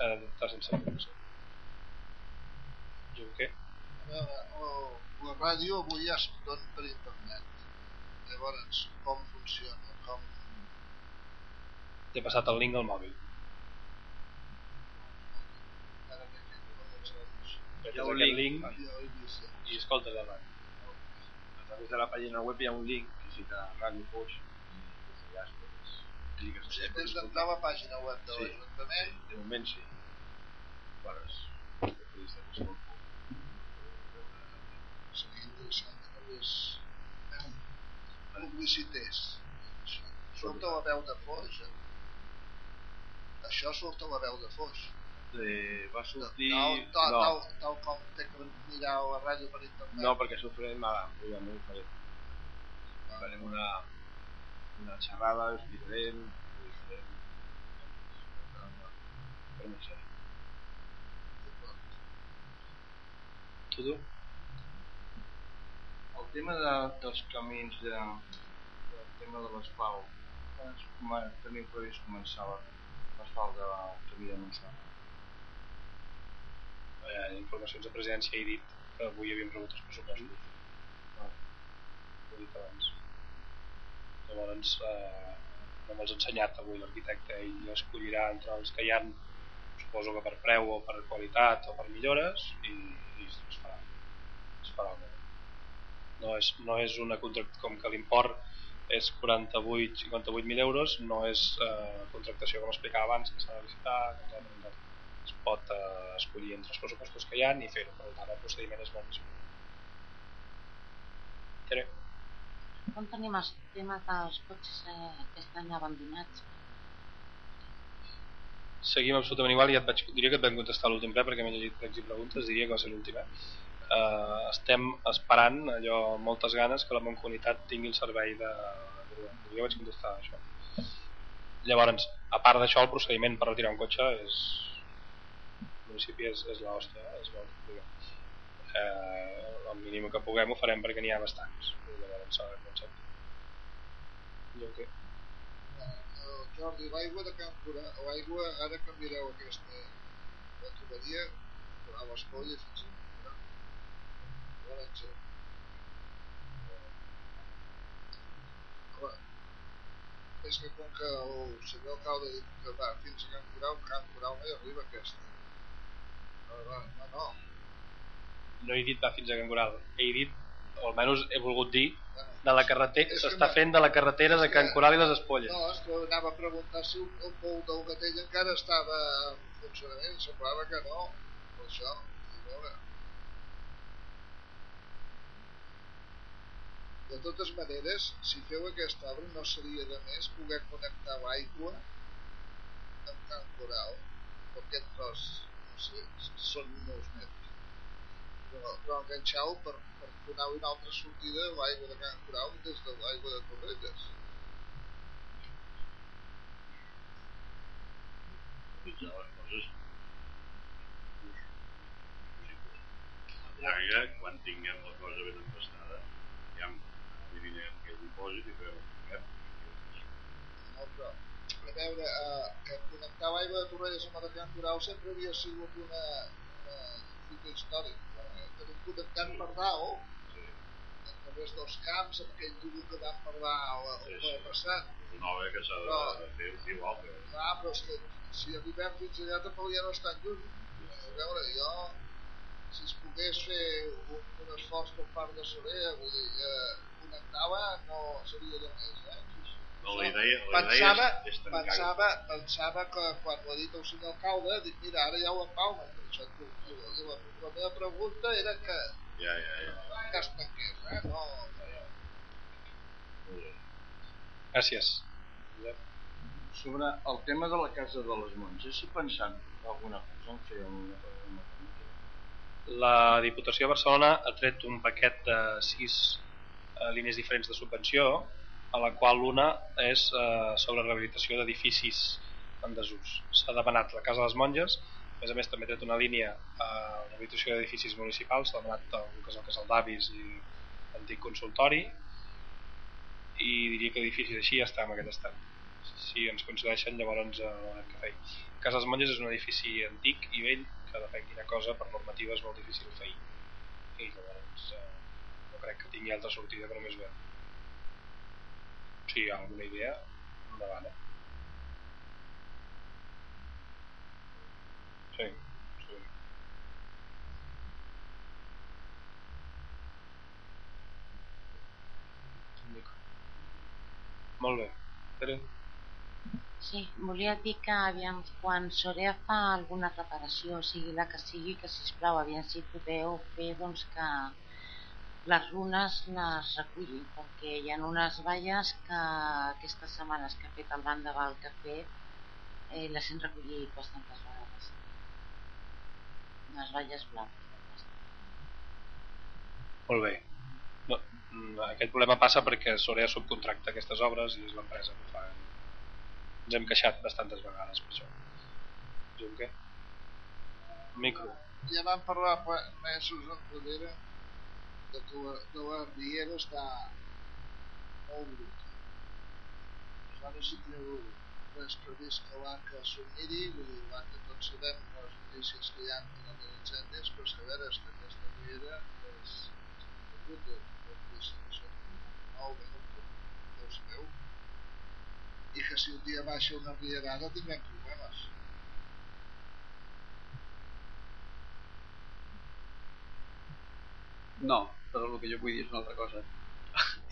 Eh, està sense informació. Jo què? A veure, el, la ràdio avui ja es dona per internet. Llavors, com funciona? Com... T'he passat el link al mòbil. Hi ha un link, link i escoltes la ràdio. A través de la página web hi ha un link que cita Radio Foix i des d'allà es pots cliques tens d'entrar a la pàgina web de Sí. l'Ajuntament De moment sí. Des de qualsevol punt. Només publicités. Surt a la veu de Foix. Això surt a la veu de Foix. Eh, va sortir... Tal, tal, no, tal, tal com té que mirar la ràdio per internet. no, perquè això ho farem a programa, ho farem. Farem una, una xerrada, ho explicarem, ho farem. Farem una sèrie. Tu, tu? El tema de, dels camins, de, del tema de l'asfalt, es coma- tenim previst començar l'asfalt del camí de Montsant. Eh, informacions de presidència he dit que avui havíem rebut els pressupostos. Ah, ho he dit abans. Llavors, eh, no me'ls ha ensenyat avui l'arquitecte, ell escollirà entre els que hi ha, suposo que per preu o per qualitat o per millores, i, i es farà. Es farà no? No és, no és una contractació, com que l'import és 48, 58.000 euros, no és eh, contractació com explicava abans, que s'ha de licitar, tal, tal. es pot eh, escollir entre els pressupostos que hi ha i fer-ho, per tant el procediment és molt més. Tere, Com tenim els temes dels cotxes eh, que estan abandonats? seguim absolutament igual, ja et vaig, diria que et vam contestar l'últim ple perquè m'he llegit pregs i preguntes, diria que va ser l'últim. Eh? Uh, estem esperant allò amb moltes ganes que la Mancomunitat tingui el servei de... jo vaig contestar això. Llavors, a part d'això, el procediment per retirar un cotxe és... El municipi és, és l'hòstia, eh? és molt complicat. Eh, el mínim que puguem ho farem perquè n'hi ha bastants. Llavors, s'ha de concepte. Què? Eh, Jordi, l'aigua de Can Curà, l'aigua, ara canviareu aquesta la tuberia a l'Escolla fins Curà. Llavors, eh, clar, és que com que el senyor alcalde dit que va fins a Can Curau, Can Curau no hi arriba aquesta. No, no, no, no. No he dit va fins a Can Coral, he dit, o almenys he volgut dir, de la carretera, s'està fent de la carretera de Can que- Coral i les Espolles. No, és que anava a preguntar si el, el pou del Gatell encara estava en funcionament, semblava que no, per això, a veure. De totes maneres, si feu aquesta obra no seria de més poder connectar l'aigua amb Can Coral, per aquest tros, no sé, són molts metres. Però, però enganxar-ho per, per donar una altra sortida a l'aigua de Can Coral des de l'aigua de Torrelles. mitjà les coses llarga, quan tinguem la cosa ben empastada eliminarem aquest dipòsit i que No, però, a veure, eh, que connectar l'aigua de Torrelles amb la de Can Coral sempre havia sigut una, una fita històrica. Eh? Tenim connectat per dalt, a través dels camps, amb aquell tubo que vam parlar ple sí. passat. una obra que s'ha de, fer igual que Clar, però és que si arribem fins allà tampoc ja no és lluny. A veure, jo, si es pogués fer un, un esforç per part de Soler, vull dir, eh, connectar-la no seria de més, eh? No, la idea, la idea pensava, és, és tancar pensava, pensava que quan ho ha dit el senyor alcalde, dic, mira, ara ja ho empalmen. per Això, tu, i la, la meva pregunta era que, ja, ja, ja. que es tanqués, eh? No, bé. Gràcies. Sobre el tema de la casa de les monges, si pensant alguna cosa en fer una cosa. La Diputació de Barcelona ha tret un paquet de sis eh, línies diferents de subvenció, a la qual una és eh, sobre rehabilitació d'edificis en desús. S'ha demanat la Casa de les Monges, a més a més també ha tret una línia a eh, rehabilitació d'edificis municipals, s'ha demanat el que és el Casal d'Avis i l'antic consultori, i diria que edificis així ja està en aquest estat. Si ens concedeixen llavors eh, que fer. Casa dels Monges és un edifici antic i vell que depèn quina cosa per normativa és molt difícil fer i llavors eh, no crec que tingui altra sortida que només veure. Si hi ha alguna idea, endavant. Eh? Sí, sí. Molt bé. Pere? Sí, volia dir que aviam, quan Sorea fa alguna reparació, sigui la que sigui, que sisplau, aviam si podeu fer doncs, que les runes les reculli, perquè hi ha unes valles que aquestes setmanes que ha fet el bandaval que ha fet, eh, les hem recollit bastantes vegades. Les valles blaves. Molt bé. No, mm, aquest problema passa perquè Sorea subcontracta aquestes obres i és l'empresa que fa ens hem queixat bastantes vegades per això. Junque? Micro. Ja vam parlar mesos enrere de que la, Riera està molt bruta. Aleshores, si teniu res previst que l'ACA s'ho miri, vull dir, l'ACA tots sabem les notícies que hi ha en els incendis, però saber que aquesta Riera és, és bruta, no és això, nou de no ho sabeu i que si un dia baixa una rierada tindrem problemes. No, però el que jo vull dir és una altra cosa.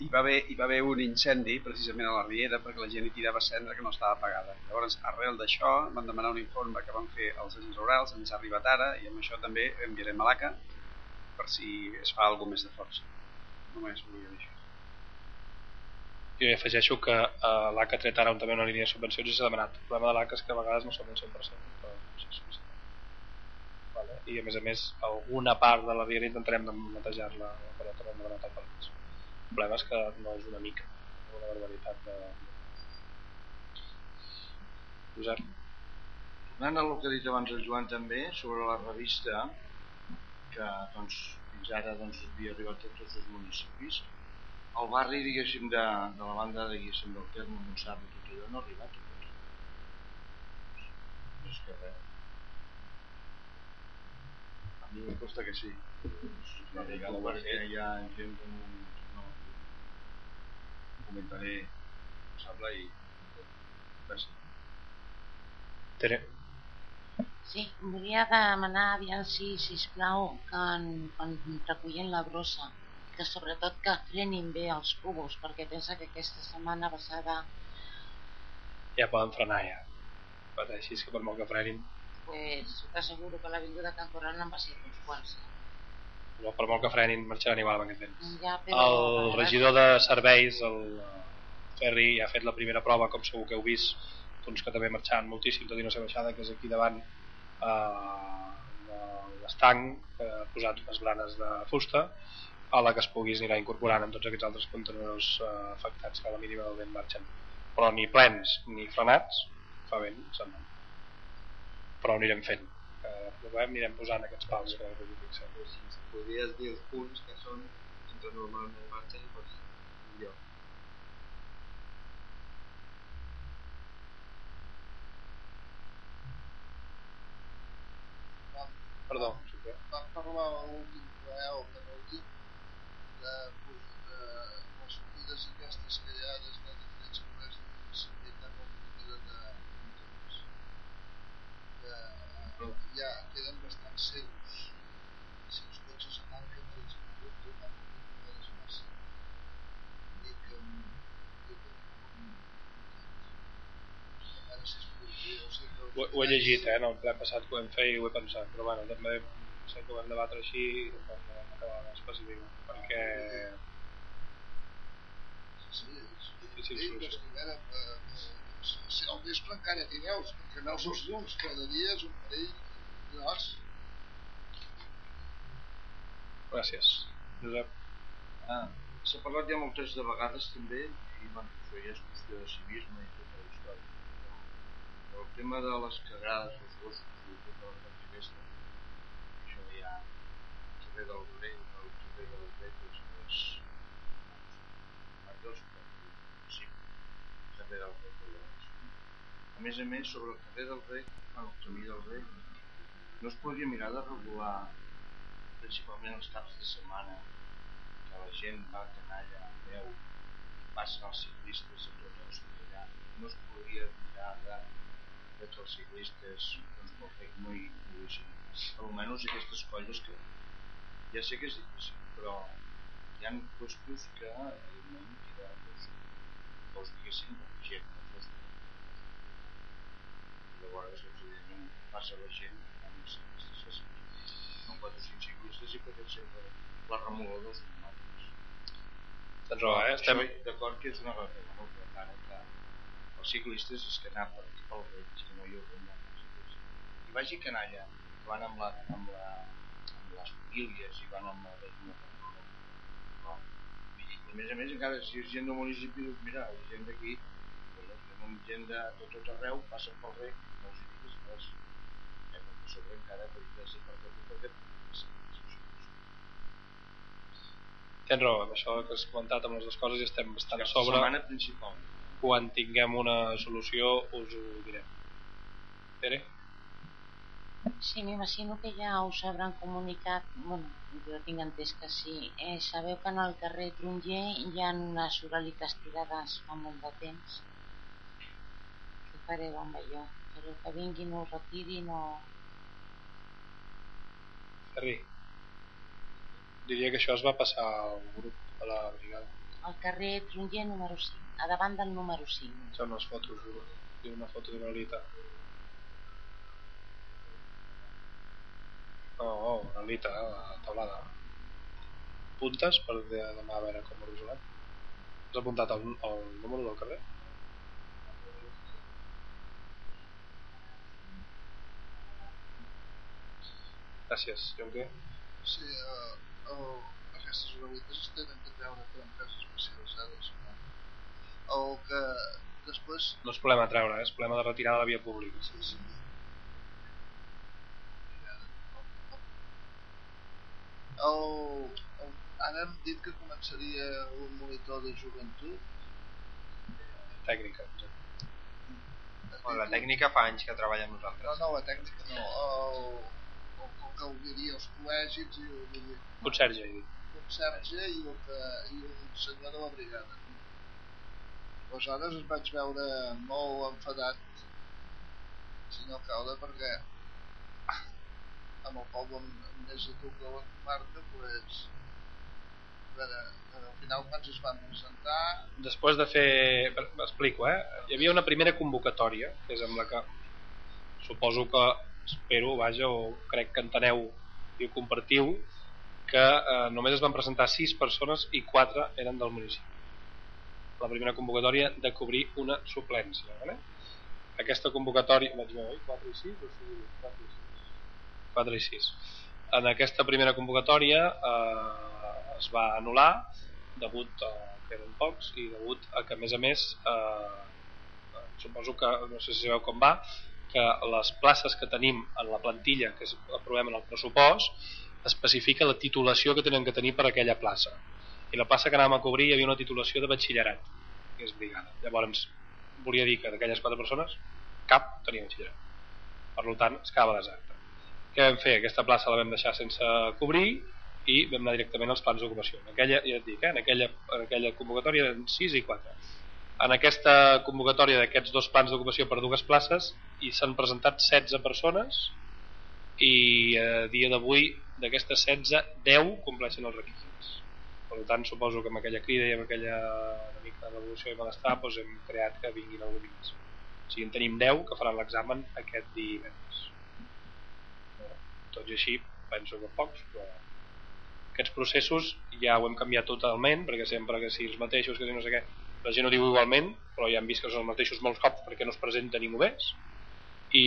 Hi va, haver, hi va haver un incendi precisament a la Riera perquè la gent hi tirava cendra que no estava pagada. Llavors, arrel d'això, van demanar un informe que van fer els agents rurals, ens ha arribat ara i amb això també enviarem a l'ACA per si es fa alguna més de força. Només volia dir això. Jo afegeixo que eh, l'AC ha tret ara també una línia de subvencions i s'ha demanat. El problema de l'AC és que a vegades no som un 100%, però no sé vale. I a més a més, alguna part de la via intentarem netejar-la, també hem demanat el permís. El problema és que no és una mica, una barbaritat de... Josep. Tornant al que ha dit abans el Joan també, sobre la revista, que doncs, fins ara doncs, havia arribat a tots els municipis, el barri, diguéssim, de, de la banda, diguéssim, del terme Montsant i tot allò no ha arribat a tot. És que res. A mi em costa que sí. No, no, perquè hi ha gent que no, no comentaré sembla i res. Tere. Sí, volia demanar aviam si, sisplau, que en, quan recullen la brossa que sobretot que frenin bé els cubos perquè pensa que aquesta setmana passada ja poden frenar ja així que per molt que frenin pues t'asseguro que l'avinguda Can Corona en va ser quants no, per molt que frenin marxaran igual amb aquest temps. Ja, el regidor de serveis el Ferri ja ha fet la primera prova com segur que heu vist doncs que també marxaran moltíssim tot i no ser baixada que és aquí davant eh, l'estanc que ha posat unes granes de fusta a la que es puguis anirà incorporant en tots aquests altres contenidors eh, afectats que a la mínima del vent marxen. Però ni plens ni frenats fa vent se'n van però ho anirem fent. Eh, provem, anirem posant aquests pals que fixat si podries dir els punts que són entre normalment marxen doncs millor Perdó, vam parlar l'últim ple o penúltim de, de, les sortides aquestes que hi ha des de diferents carrers de municipi que no queden de muntanyes que ja queden bastant segurs si els cotxes ells han hagut d'una molt de massa i que a si es podria o ho, ho he llegit eh, no, ple passat que ho hem fet i ho he pensat però bueno, també sé que ho hem debatre així i no vam acabar d'especificar perquè sí, difícil sí, solució. que veure, eh, al vespre encara tineu que aneu els llums cada dia és un perill gros Gràcies. Josep. Ah, S'ha parlat ja moltes de vegades també, i bueno, això ja és qüestió de civisme i tota la història. Però el tema de les cagades, els gossos i tota la aquesta, això ja el carrer del rei, el carrer del rei és més... Dos, sí, el carrer del rei. A més a més, sobre el carrer del rei, bueno, el camí del rei, no es podria mirar de regular principalment els caps de setmana que la gent va a canalla a peu passen els ciclistes a tot el allà no es podria mirar de, de que els ciclistes doncs, pel fet no hi poguessin almenys aquestes colles que ja sé que és difícil però hi ha qüestions que evidentment doncs, doncs diguéssim la gent no llavors evidentment passa la gent amb els ciclistes amb 4 o 5 ciclistes i exemple la remoguda dels Tens raó, eh? Estem... D'acord que és una reforma, però ara que els ciclistes és que anar per, pel reig, que no hi haurà ciclistes. I vagi canalla, que van amb, la, amb, la, amb les famílies i van amb la no. I, a més a més, encara si és gent del municipi, doncs mira, la gent d'aquí, doncs, gent de, de tot arreu, passen pel rec, no els diguis res. Perquè sobre encara perill ser per tot, perquè Tens raó, amb això que has comentat amb les dues coses i estem bastant a sobre. Setmana principal. Quan tinguem una solució us ho direm. Pere? Sí, m'imagino que ja us hauran comunicat, bueno, jo tinc entès que sí. Eh, sabeu que en el carrer Trunger hi ha unes oralites tirades fa molt de temps. Què fareu amb allò? Fareu que vinguin, ho retirin o... Ferri diria que això es va passar al grup, a la brigada. Al carrer Trunger número 5, a davant del número 5. Són les fotos. Hi una foto d'una lita. Oh, oh, una lita, eh, taulada. Puntes per demà a veure com ho resolem. Has apuntat el, el número del carrer? Gràcies, Jonquer. Sí, uh, o aquestes oralites es tenen que treure empreses especialitzades o que després no és problema treure, és problema de retirar de la via pública. Sí, sí. El, el, ara hem dit que començaria un monitor de joventut. Tècnica. Bueno, la tècnica fa anys que treballa amb nosaltres. No, no, la tècnica no. El, que ho diria els col·legis i ho diria... Conserge. Conserge i, el que, i un senyor de la brigada. Aleshores es vaig veure molt enfadat senyor Calda perquè amb el poble més a de la comarca pues, veure, al final quan es van presentar després de fer, m'explico eh? hi havia una primera convocatòria que és amb la que suposo que espero, vaja, o crec que enteneu i ho compartiu, que eh, només es van presentar 6 persones i 4 eren del municipi. La primera convocatòria de cobrir una suplència. Vale? Aquesta convocatòria... Vaig veure, 4 i 6 o 4 i 6? 4 i 6. En aquesta primera convocatòria eh, es va anul·lar degut a que eren pocs i degut a que a més a més eh, suposo que no sé si sabeu com va que les places que tenim en la plantilla que aprovem en el pressupost especifica la titulació que tenen que tenir per aquella plaça. I la plaça que anàvem a cobrir hi havia una titulació de batxillerat que és brigada. Llavors volia dir que d'aquelles quatre persones cap tenia batxillerat. Per tant es quedava deserta què vam fer? aquesta plaça la vam deixar sense cobrir i vam anar directament als plans d'ocupació. En aquella, ja et dic, eh? en, aquella, en aquella convocatòria eren 6 i 4 en aquesta convocatòria d'aquests dos plans d'ocupació per dues places i s'han presentat 16 persones i a dia d'avui d'aquestes 16, 10 compleixen els requisits. Per tant suposo que amb aquella crida i amb aquella una mica de revolució i malestar doncs hem creat que vinguin algun més o sigui en tenim 10 que faran l'examen aquest divendres. Tot i així penso que pocs però aquests processos ja ho hem canviat totalment perquè sempre que si els mateixos que si no sé què la gent ho diu igualment però ja hem vist que són els mateixos molts cops perquè no es presenta ningú més. I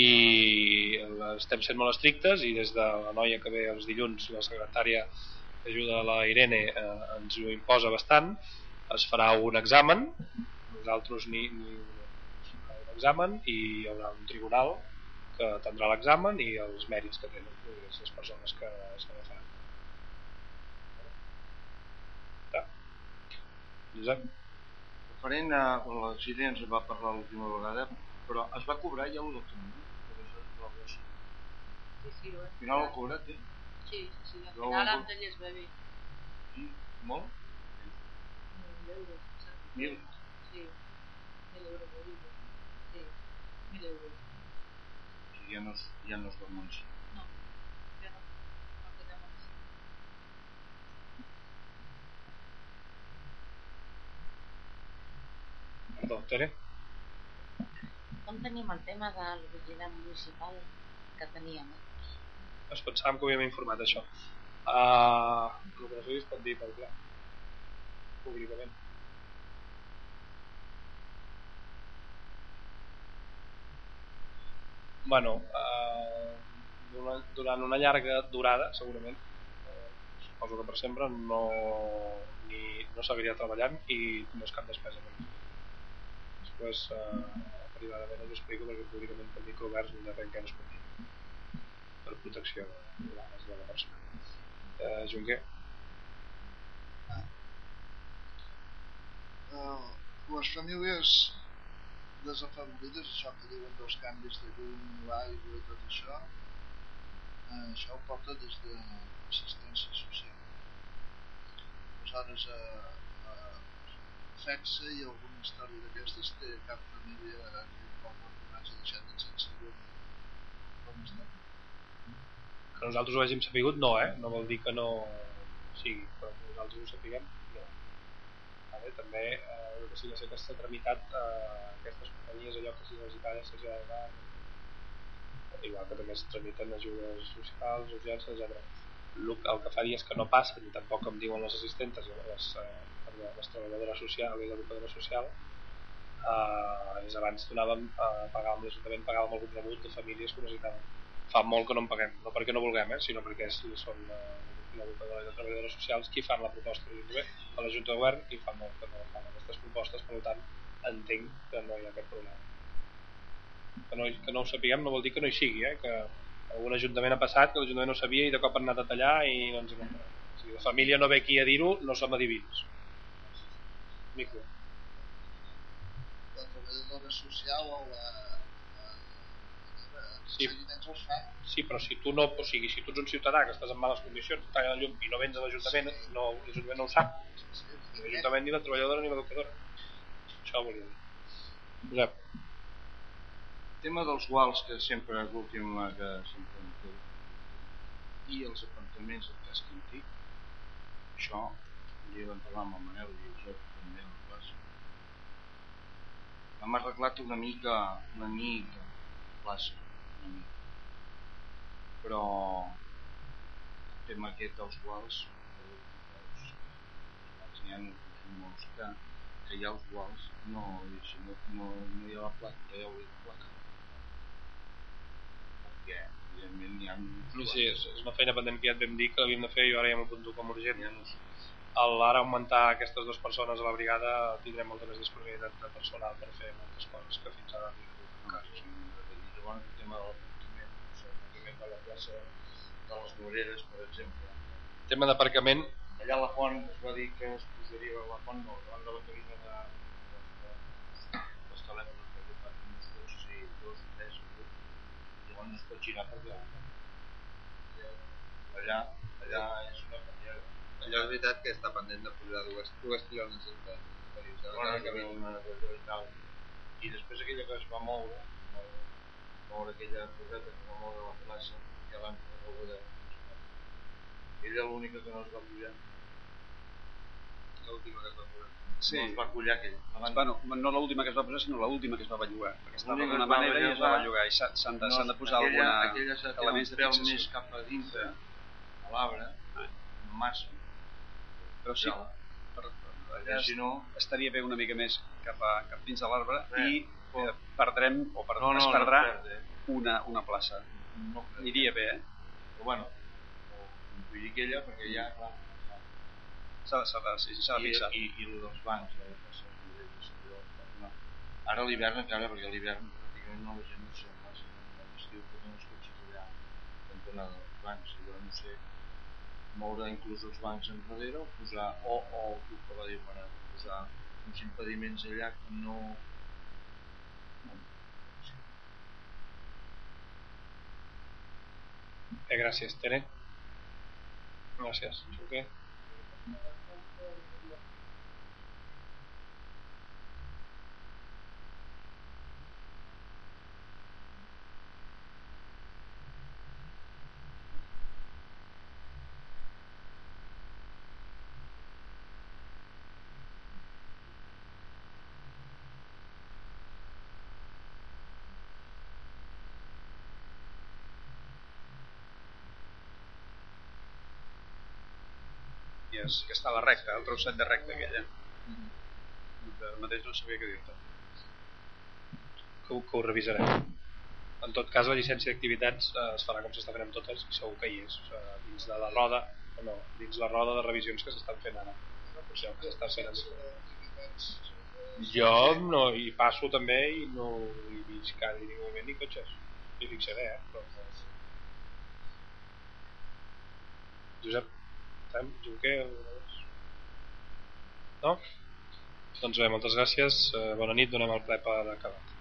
estem sent molt estrictes i des de la noia que ve els dilluns la secretària ajuda la Irene eh, ens ho imposa bastant. Es farà un examen nosaltres ni, ni un examen i hi haurà un tribunal que tindrà l'examen i els mèrits que tenen les persones que se la ja. Josep referent a l'accident ens va parlar l'última vegada però es va cobrar ja el document Sí, sí, ho al final ho cobrat. eh? Sí, sí, sí, al final amb tallers bebè. sí, molt? Mil euros. Mil? Sí, mil euros. Sí, mil euros. o sigui, ja no es, ja no es va mencionar No, ja no. No podem mencionar. Tere? Com tenim el tema de vigilant municipal que teníem? Eh? es pensàvem que ho havíem informat això uh, el que no sé si es pot dir per clar públicament bueno uh, durant, durant una llarga durada segurament eh, suposo que per sempre no, ni, no seguiria treballant i no és cap despesa per mi després uh, privadament us explico perquè públicament per microverts no no es pot per protecció de dades de la persona. Eh, Junquer? Uh, les famílies desafavorides, això que diuen dels canvis de llum, l'aigua i tot això, eh, això ho porta des de l'assistència social. Aleshores, a sexe i alguna història d'aquestes té cap família que que hagi deixat de sense llum. Com està? Que nosaltres ho hàgim sapigut, no, eh? No vol dir que no sigui, però que nosaltres ho sapiguem, no. Vale? També, eh, el que sí que sé que s'ha tramitat eh, aquestes companyies, allò que sigui necessitari, s'ha de igual que també es tramiten ajudes socials, urgències, etc. El, que fa dies que no passa, ni tampoc com diuen les assistentes, les, eh, perdó, les treballadores socials i l'educadora social, eh, és abans donàvem, eh, pagàvem l'Ajuntament, pagàvem algun rebut de famílies que ho necessitaven fa molt que no en paguem, no perquè no vulguem, eh, sinó perquè és, són eh, l'educadora i les treballadores socials qui fan la proposta de a la Junta de Govern i fa molt que no fan aquestes propostes, per tant entenc que no hi ha cap problema. Que no, que no ho sapiguem no vol dir que no hi sigui, eh, que algun ajuntament ha passat, que l'Ajuntament no sabia i de cop han anat a tallar i no ens hem enterat. Si la família no ve aquí a dir-ho, no som adivins. Micro. La treballadora social o la... la, la Sí. Sí, però si tu no, o sigui, si tu ets un ciutadà que estàs en males condicions, et tallen la llum i no vens a l'Ajuntament, no, l'Ajuntament no ho sap. Ni l'Ajuntament, ni la treballadora, ni l'educadora. Això ho volia dir. Josep, el tema dels guals que sempre és l'últim que sempre i els apartaments del casc antic això ja vam parlar amb el Manel i el Josep hem arreglat una mica una mica la plaça una mica. Però el tema aquest dels guals n'hi ha molts que, que hi ha els guals no, no, no, no hi ha la placa no hi ha la placa. Perquè evidentment hi ha sí, sí, és, una feina pendent que ja et vam dir que l'havíem de fer i ara ja m'apunto com urgent. Al ara augmentar aquestes dues persones a la brigada tindrem molta més disponibilitat de personal per fer moltes coses que fins ara no i llavors el tema de l'aparcament l'aparcament de la plaça de les Moreres per exemple. Tema d'aparcament, allà a la font es va dir que es posaria a la font no, davant de la cabina de, de, de, dels telèfons perquè fan uns cotxes i dos, tres, vuit llavors es pot girar per allà allà, allà és una Allò és veritat que està pendent de posar dues, dues pilones entre perill de Bueno, que una i després aquella que es va moure, moure, aquella coseta que va moure la plaça, que l'han rebuda. Ella l'única que no es va collar. L'última que es va posar. Sí. No es va collar aquella. Abans, Bueno, no l'última que es va posar, sinó l'última que es va bellugar. Perquè estava d'una manera i es va bellugar. I s'ha- s'han de, no, s'han de posar aquella, alguna aquella s'ha de un pèl fixació. més cap a dintre, a l'arbre, massa. Però sí, per, per, allà si no, estaria bé una mica més cap, a, cap dins de l'arbre Eh, i eh, perdrem, o per, no, no, es no perdrà es perd, eh? una, una plaça. No, crec. Aniria bé, eh? Però bueno, vull dir que ella, perquè ja, clar, s'ha de, sí, s'ha de I, fixar. i, i el dels bancs eh, de no. ara l'hivern encara perquè l'hivern pràcticament no la gent no sé no? l'estiu tenen els cotxes allà cantonada dels bancs i jo no sé moure inclús els bancs enrere o posar o, o tu que va dir Manat, posar uns impediments allà que no Bé, gràcies, Tere. Gràcies. Okay. És que està a la recta, el trosset de recta aquella. Ara mateix no sabia què dir-te. Que, que ho revisarem. En tot cas, la llicència d'activitats eh, es farà com s'està fent amb totes i segur que hi és. O sigui, dins de la roda, o no, dins la roda de revisions que s'estan fent ara. Sigui, el que s'està fent Jo no hi passo també i no hi veig cada ni moment ni cotxes. Hi fixaré, eh? Però... Josep, Sam, Junquer... No? Doncs bé, moltes gràcies. eh, Bona nit, donem el ple per acabat.